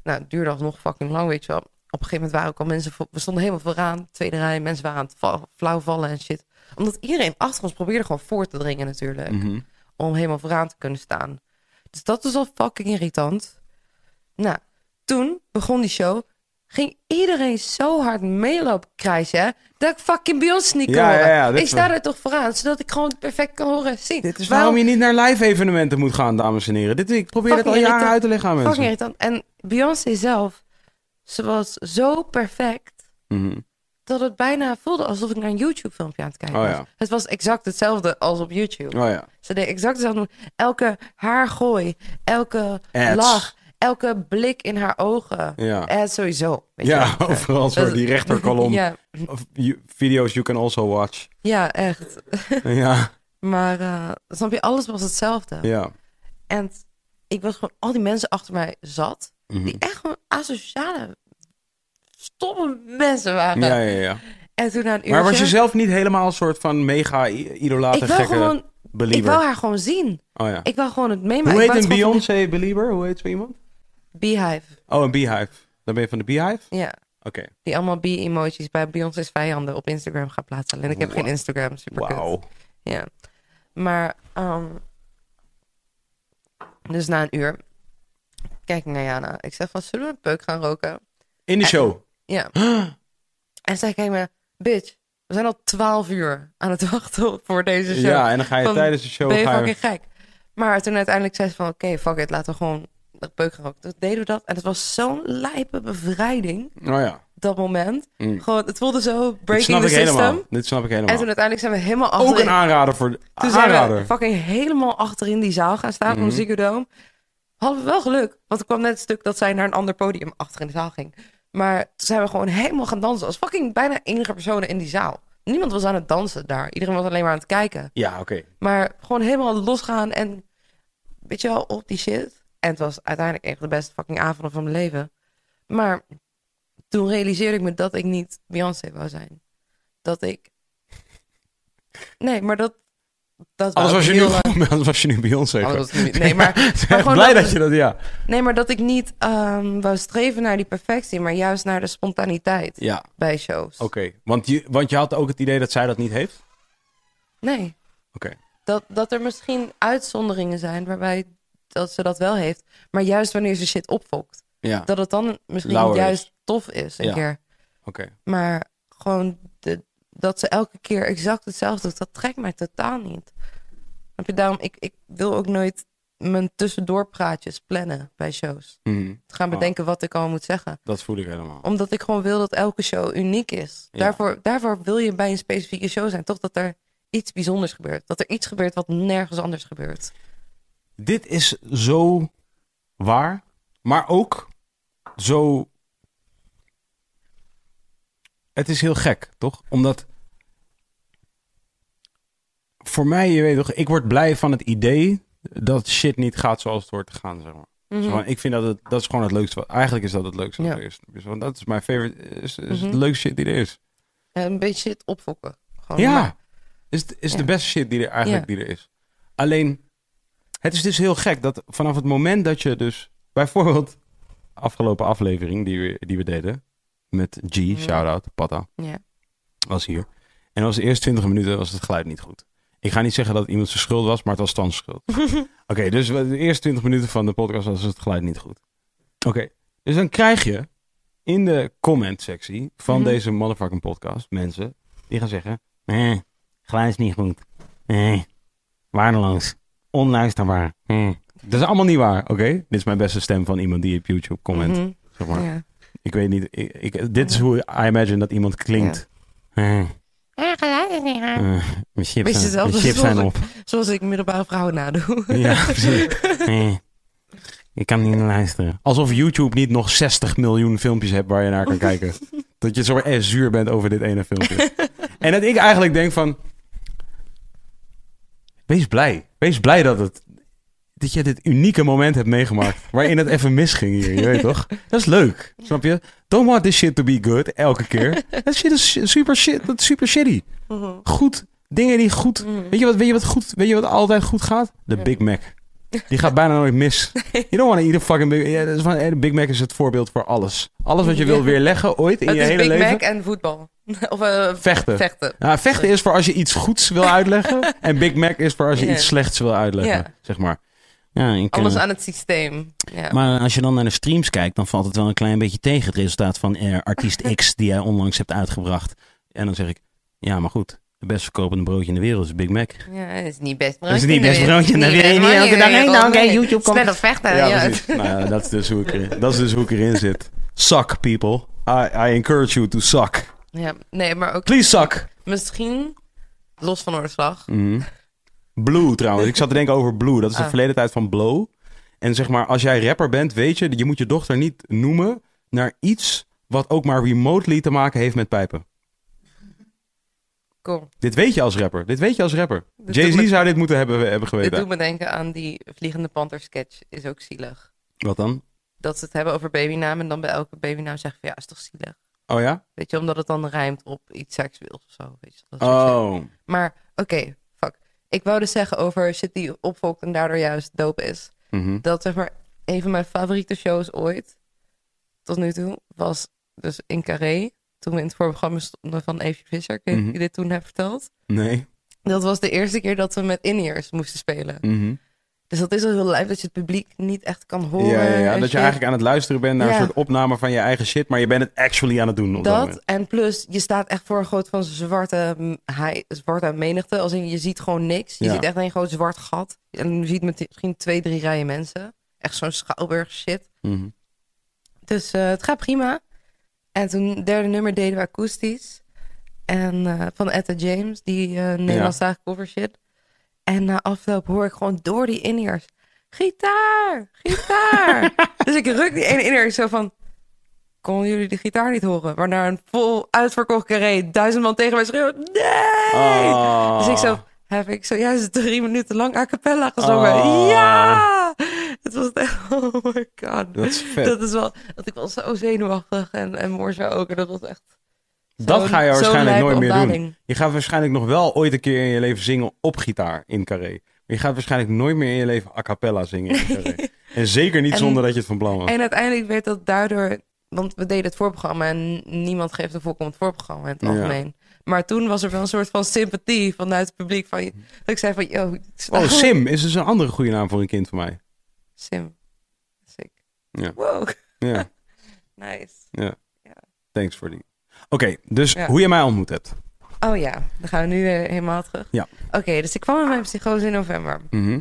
Nou, het duurde alsnog fucking lang, weet je wel. Op een gegeven moment waren ook al mensen, we stonden helemaal vooraan, tweede rij. Mensen waren aan het va- flauw vallen en shit. Omdat iedereen achter ons probeerde gewoon voor te dringen natuurlijk. mhm. Om helemaal vooraan te kunnen staan. Dus dat was al fucking irritant. Nou, toen begon die show. Ging iedereen zo hard meelopen krijsen, hè, dat ik fucking Beyoncé niet kon Ja, horen. ja, ik sta wel- er toch vooraan, zodat ik gewoon perfect kan horen en zien. Dit is waarom je niet naar live evenementen moet gaan, dames en heren. Dit, ik probeer het al jaren uit te leggen aan Fucking mensen. irritant. En Beyoncé zelf, ze was zo perfect Mhm. dat het bijna voelde alsof ik naar een YouTube-filmpje aan het kijken Oh was. Het was exact hetzelfde als op YouTube. Oh ja. Ze deed exact hetzelfde. Elke haargooi, elke Ads. lach, elke blik in haar ogen. Ja. En sowieso. Weet je Ja, wel. overal zo die rechterkolom. ja, Of you- video's you can also watch. ja, echt. ja, Maar eh, snap je, alles was hetzelfde. ja. En ik was gewoon, al die mensen achter mij zat, Mhm. die echt gewoon asociale, stomme mensen waren. Ja, ja, ja. En toen uurtje... Maar was je zelf niet helemaal een soort van mega i- idolate Ik wil gekke... gewoon Believer. Ik wil haar gewoon zien. Oh ja. Ik wil gewoon het meemaken. Hoe heet een Beyoncé believer? Hoe heet zo iemand? Beehive. Oh, een Beehive. Dan ben je van de Beehive? Ja. Oké. Die allemaal bee-emojis bij Beyoncé's vijanden op Instagram gaat plaatsen. En ik heb geen. Instagram. Super. Wauw. Ja. Maar, ehm, dus na een uur kijk ik naar Jana. Ik zeg van, zullen we een peuk gaan roken? In de show. Ja. En zij kijkt me, bitch, we zijn al twaalf uur aan het wachten voor deze show. Ja, en dan ga je Van, tijdens de show... ben je fucking gek. Maar toen uiteindelijk zei ze van, oké, fuck it, laten we gewoon peuk roken. Toen deden we dat. En het was zo'n lijpe bevrijding, Oh ja. dat moment. Mm. Gewoon, het voelde zo breaking snap the ik system. helemaal. Dit snap ik helemaal. En toen uiteindelijk zijn we helemaal Ook achterin. een aanrader voor... de- Toen zijn we fucking helemaal achterin die zaal gaan staan Ziggo Dome. Hadden we wel geluk. Want er kwam net het stuk dat zij naar een ander podium achter in de zaal ging. Maar toen zijn we gewoon helemaal gaan dansen. Als fucking bijna enige personen in die zaal. Niemand was aan het dansen daar. Iedereen was alleen maar aan het kijken. Ja, oké. Maar gewoon helemaal losgaan en weet je wel, op die shit. En het was uiteindelijk van de beste fucking avonden van mijn leven. Maar toen realiseerde ik me dat ik niet Beyoncé wou zijn. Dat ik... Nee, maar dat... dat Anders was, ik je nu, lang- anders was je nu Beyoncé. Nee, maar, maar gewoon Blij dat, dat je dat... Ja. nee, maar dat ik niet ehm wou streven naar die perfectie, maar juist naar de spontaniteit Ja, bij shows. oké. Want, je, want je had ook het idee dat zij dat niet heeft? Nee, Oké. dat, dat er misschien uitzonderingen zijn waarbij dat ze dat wel heeft, maar juist wanneer ze shit opfokt, Ja, dat het dan misschien is. juist tof is een Ja. keer. oké. Maar gewoon de, dat ze elke keer exact hetzelfde doet, dat trekt mij totaal niet. Snap je? Daarom, ik, ik wil ook nooit mijn tussendoorpraatjes plannen bij shows. Mhm. Gaan Oh. bedenken wat ik al moet zeggen. Dat voel ik helemaal. Omdat ik gewoon wil dat elke show uniek is. Ja. Daarvoor, daarvoor wil je bij een specifieke show zijn. Toch dat er iets bijzonders gebeurt. Dat er iets gebeurt wat nergens anders gebeurt. Dit is zo waar, maar ook zo. Het is heel gek, toch? Omdat. Voor mij, je weet toch, ik word blij van het idee dat shit niet gaat zoals het hoort te gaan, zeg maar. Mhm. Van, ik vind dat het, dat is gewoon het leukste. Wat, eigenlijk is dat het leukste wat Ja. er is. Dus, want dat is mijn favorite, is, is Mhm. de leukste shit die er is. En een beetje shit opfokken. Gewoon Ja, maar- is, is Ja. de beste shit die er eigenlijk Ja. die er is. Alleen, het is dus heel gek dat vanaf het moment dat je dus... Bijvoorbeeld, afgelopen aflevering die we, die we deden... Met G, Ja. shout-out, Patta, ja. was hier. En was de eerste 20 minuten was het geluid niet goed. Ik ga niet zeggen dat het iemand zijn schuld was, maar het was Stans schuld. Oké, dus de eerste 20 minuten van de podcast was het geluid niet goed. Oké, dus dan krijg je in de comment sectie van Mhm. deze motherfucking podcast mensen die gaan zeggen: Nee, geluid is niet goed. Nee, waardeloos. Onluisterbaar. Nee. Dat is allemaal niet waar, oké? Dit is mijn beste stem van iemand die op YouTube comment. Mhm. Zeg maar. Ja. Ik weet niet, ik, ik- dit is hoe I imagine dat iemand klinkt. Eh, Ja, geluid is niet raar. eh, mijn chips, zijn, zelfs mijn chips zijn op. Zoals ik middelbare vrouwen nadoe. Ja, precies. Nee, ik kan niet naar luisteren. Alsof YouTube niet nog 60 miljoen filmpjes hebt waar je naar kan kijken. Dat je zo zuur bent over dit ene filmpje. en dat ik eigenlijk denk van... Wees blij. Wees blij dat het... Dat je dit unieke moment hebt meegemaakt. Waarin het even misging hier, je weet toch? Dat is leuk, snap je? Don't want this shit to be good, elke keer. Dat shit is super shit, dat is super shitty. Mhm. Goed, dingen die goed... Mhm. Weet je wat, weet je wat, goed, weet je wat altijd goed gaat? De Ja. Big Mac. Die gaat bijna nooit mis. You don't want to eat a fucking Big ja, is van, eh, Big Mac is het voorbeeld voor alles. Alles wat je Ja. wilt weerleggen ooit in Het je hele Big leven. Mac en voetbal. of eh, Vechten. vechten. Nou, vechten is voor als je iets goeds wil uitleggen. en Big Mac is voor als je iets slechts wil uitleggen. Zeg maar. Ja, Alles aan het systeem. Ja. Maar als je dan naar de streams kijkt, dan valt het wel een klein beetje tegen het resultaat van eh, artiest X die jij onlangs hebt uitgebracht. En dan zeg ik, Ja, maar goed. Het best verkopende broodje in de wereld is Big Mac. Ja, dat is niet best Dat is niet best broodje in de Niet wereld. best Niet elke broodje dag heen. Oké. YouTube komt. Sneller vechten. ja, nou ja, dat is dus hoe ik erin, dat is dus hoe ik erin zit. Suck, people. I, I encourage you to suck. Ja, nee, maar ook Please suck. misschien, los van oorslag, Mhm. Blue trouwens. Ik zat te denken over Blue. Dat is de Ah. verleden tijd van Blow. En zeg maar, als jij rapper bent, weet je, je moet je dochter niet noemen naar iets wat ook maar remotely te maken heeft met pijpen. cool. Dit weet je als rapper. Dit weet je als rapper. Dit Jay-Z me- zou dit moeten hebben, hebben Dit geweten. doet me denken aan die Vliegende Panter sketch. Is ook zielig. Wat dan? Dat ze het hebben over babynaam en dan bij elke babynaam zeggen van ja, is toch zielig. Oh ja? Weet je, omdat het dan rijmt op iets seksueels of zo. Weet je, dat. Oh. Maar oké, fuck. Ik wou dus zeggen over shit die opvolgt en daardoor juist dope is. Mhm. Dat zeg maar een van mijn favoriete shows ooit, tot nu toe, was dus in Carré. Toen we in het voorprogramma stonden van Evie Visser. Ik je dit toen heb verteld. Nee. Dat was de eerste keer dat we met in-ears moesten spelen. Mhm. Dus dat is al heel lijp dat je het publiek niet echt kan horen. Ja, ja, ja. Dat je eigenlijk aan het luisteren bent naar Ja. een soort opname van je eigen shit, maar je bent het actually aan het doen op dat, Dat en plus, je staat echt voor een groot van zwarte, hij, zwarte menigte. Als in, je ziet gewoon niks. Je Ja. ziet echt een groot zwart gat. En je ziet misschien twee, drie rijen mensen. Echt zo'n schouwburg shit. Mhm. Dus eh, het gaat prima. En toen derde nummer deden we akoestisch. En eh, van Etta James, die eh Nederlandstalige cover shit. En na afloop hoor ik gewoon door die in-ears... Gitaar! Gitaar! dus ik ruk die ene in-ear zo van... Konden jullie de gitaar niet horen? Waarna een vol uitverkocht carré duizend man tegen mij schreeuwt... Nee! Oh. Dus ik zo... Heb ik zojuist drie minuten lang a cappella gezongen. Oh. Ja! Het was echt... Oh my god. Dat is vet. Dat is wel... Dat ik was zo zenuwachtig. En, en Morza ook. En dat was echt... Dat ga je waarschijnlijk nooit meer doen. Je gaat waarschijnlijk nog wel ooit een keer in je leven zingen op gitaar in Carré. Maar je gaat waarschijnlijk nooit meer in je leven a cappella zingen in Carré. En zeker niet En- zonder dat je het van plan was. En uiteindelijk werd dat daardoor... Want we deden het voorprogramma en niemand geeft een voorkomend voorprogramma in het Ja. algemeen. Maar toen was er wel een soort van sympathie vanuit het publiek. Van, dat ik zei van, yo... Oh, Sim is dus een andere goede naam voor een kind van mij. Sim. Sick. Ja. Wow, Ja, nice. thanks voor die. Oké, dus Ja. hoe je mij ontmoet hebt. Oh ja, dan gaan we nu eh, helemaal terug. Ja. Oké, dus ik kwam met mijn psychose in november. Mhm.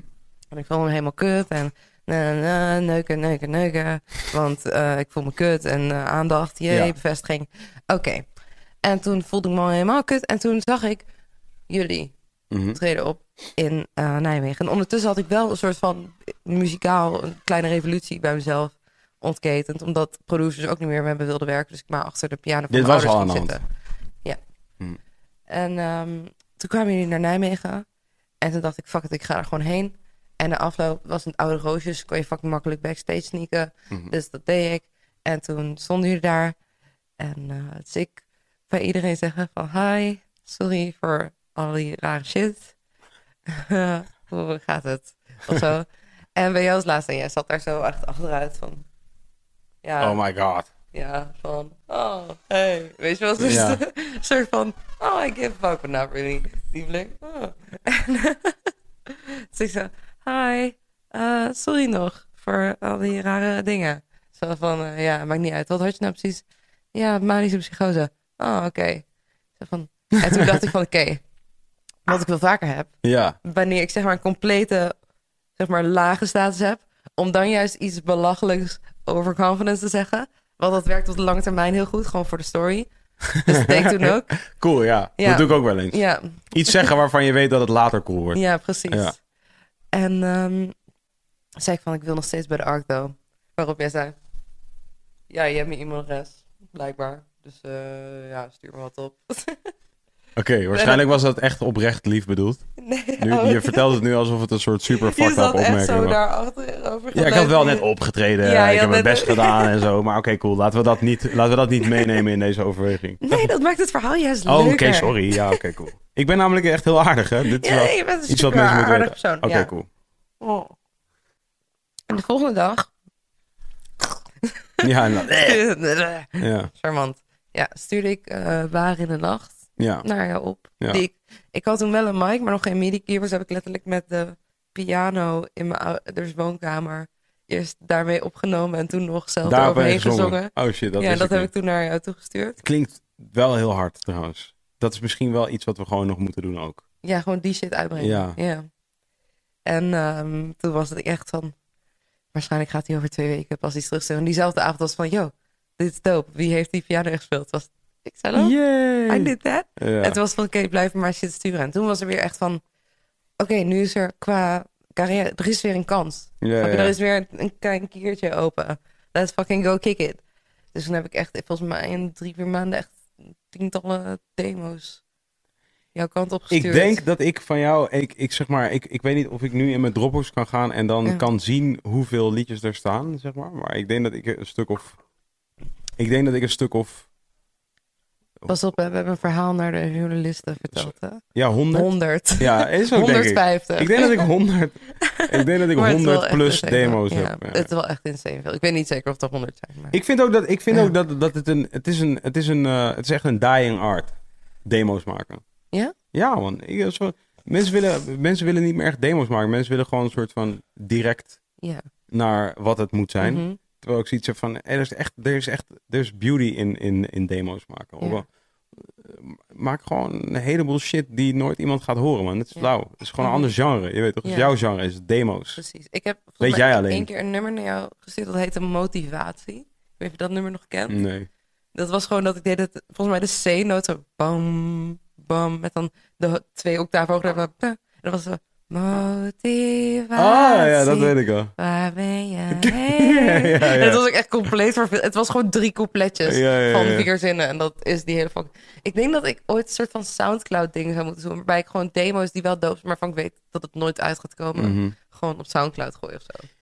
En ik voelde me helemaal kut en na, na, neuken, neuken, neuken. Want eh, ik voel me kut en eh, aandacht, jee, Ja. bevestiging. Oké. En toen voelde ik me al helemaal kut. En toen zag ik jullie Mhm. treden op in Nijmegen. En ondertussen had ik wel een soort van muzikaal een kleine revolutie bij mezelf ontketend. Omdat producers ook niet meer met me wilden werken. Dus ik maar achter de piano van Dit was ouders al aan zitten. Ja. Hmm. En ehm, toen kwamen jullie naar Nijmegen. En toen dacht ik, fuck it, ik ga er gewoon heen. En de afloop was het Oude Roosjes. Kon je fucking makkelijk backstage sneaken. Mhm. Dus dat deed ik. En toen stonden jullie daar. En dus ik bij iedereen zeggen van... Hi, sorry voor al die rare shit. Hoe gaat het? Of zo. en bij jou als laatste. En jij zat daar zo echt achteruit van... Ja, Oh my god. ja, van... Oh, hey. Weet je wat? Dus Ja. een soort van... Oh, I give a fuck, but not really. Die blik. Oh. En, dus ik zo... Hi, eh, sorry nog voor al die rare dingen. Zo van, eh, ja, maakt niet uit. Wat had je nou precies? Ja, manische psychose. Oh, oké. Zo van... En toen dacht ik van, oké. wat ik wel vaker heb. Ja. Wanneer ik zeg maar een complete, zeg maar lage status heb. Om dan juist iets belachelijks over confidence te zeggen. Want dat werkt op de lange termijn heel goed. Gewoon voor de story. Dus dat deed ik toen ook. Cool, ja. Ja. Dat doe ik ook wel eens. Ja, Iets zeggen waarvan je weet dat het later cool wordt. ja precies. Ja. En ehm zei ik van, ik wil nog steeds bij de ARC though. Waarop jij zei... Ja, je hebt mijn e-mailadres. Blijkbaar. Dus eh, ja, stuur me wat op. Oké, waarschijnlijk was dat echt oprecht lief bedoeld. nee, Nu, oh, je vertelt het nu alsof het een soort super fucked up opmerking zo was. daar achterover. Ja, ik had wel net opgetreden. Ja, ik heb mijn best gedaan en zo. Maar oké, cool. Laten we, dat niet, laten we dat niet meenemen in deze overweging. Nee, dat maakt het verhaal juist Oh, oké, leuker. sorry. Ja, oké, cool. Ik ben namelijk echt heel aardig, hè? Dit is Ja, wel nee, je bent een iets wat mensen moeten aardig weten. persoon. Oké, ja. cool. Oh. En de volgende dag... Ja, inderdaad. Ja, Charmant. Ja, stuurde ik eh Waar in de Nacht ja. naar jou op. Ja. Die ik, ik had toen wel een mic, maar nog geen midi-keyboards. heb ik letterlijk met de piano in mijn ouders woonkamer eerst daarmee opgenomen. En toen nog zelf eroverheen gezongen. gezongen. Oh shit, dat ja, dat heb niet. ik toen naar jou toegestuurd. Klinkt wel heel hard trouwens. Dat is misschien wel iets wat we gewoon nog moeten doen ook. Ja, gewoon die shit uitbrengen. Ja. En ehm, toen was het echt van... Waarschijnlijk gaat hij over twee weken pas iets terugsturen. En diezelfde avond was van... Yo, dit is dope. Wie heeft die piano gespeeld? Was ik zelf? Yay! I did that. Ja. En toen was van, oké, blijf maar shit sturen. En toen was er weer echt van... Oké, nu is er qua carrière... Er is weer een kans. Ja, ja. Er is weer een, een klein kiertje open. Let's fucking go kick it. Dus toen heb ik echt, volgens mij in drie, vier maanden... echt tientallen demo's jouw kant op gestuurd. Ik denk dat ik van jou, ik, ik zeg maar, ik, ik weet niet of ik nu in mijn Dropbox kan gaan en dan Ja. kan zien hoeveel liedjes er staan, zeg maar. Maar ik denk dat ik een stuk of, ik denk dat ik een stuk of Pas op, we hebben een verhaal naar de journalisten verteld. Hè? Ja, 100. 100. Ja, is ook denk ik. 150. Ik denk dat ik 100, ik denk dat ik Maar het is wel 100 echt plus demo's heb. Ja. Het is wel echt insane veel. Ik weet niet zeker of er 100 zijn. Maar... Ik vind ook dat, ik vind Ja. ook dat, dat het een, het is een, het is een, eh, het is echt een dying art. Demo's maken. Ja? Ja, man. Ik, wel- mensen, willen, mensen willen niet meer echt demo's maken. Mensen willen gewoon een soort van direct Ja. naar wat het moet zijn. Mhm. Terwijl ik zoiets heb van, er is echt, er is echt, er is beauty in, in, in demo's maken. Ja. Eh, maak gewoon een heleboel shit die nooit iemand gaat horen, man. Het is Ja. flauw. Het is gewoon een ander genre. Je weet toch, jouw genre, is demo's. Precies. Ik heb Weet jij alleen? één keer een nummer naar jou gestuurd. Dat heette Motivatie. Ik weet niet of je dat nummer nog kent. Nee. Dat was gewoon dat ik deed het, volgens mij de C-noot zo bam, bam. Met dan de twee octaven hoger. En dat was zo motivatie. Ah, ja, dat weet ik al. Waar ben je Ja, heen? ja, ja. En Het was ook echt compleet vervelend. Het was gewoon drie coupletjes Ja, ja, van ja. vier zinnen. En dat is die hele fuck. Ik denk dat ik ooit een soort van Soundcloud dingen zou moeten doen. Waarbij ik gewoon demo's die wel dope zijn, maar van ik weet dat het nooit uit gaat komen. Mhm. Gewoon op Soundcloud gooien of zo.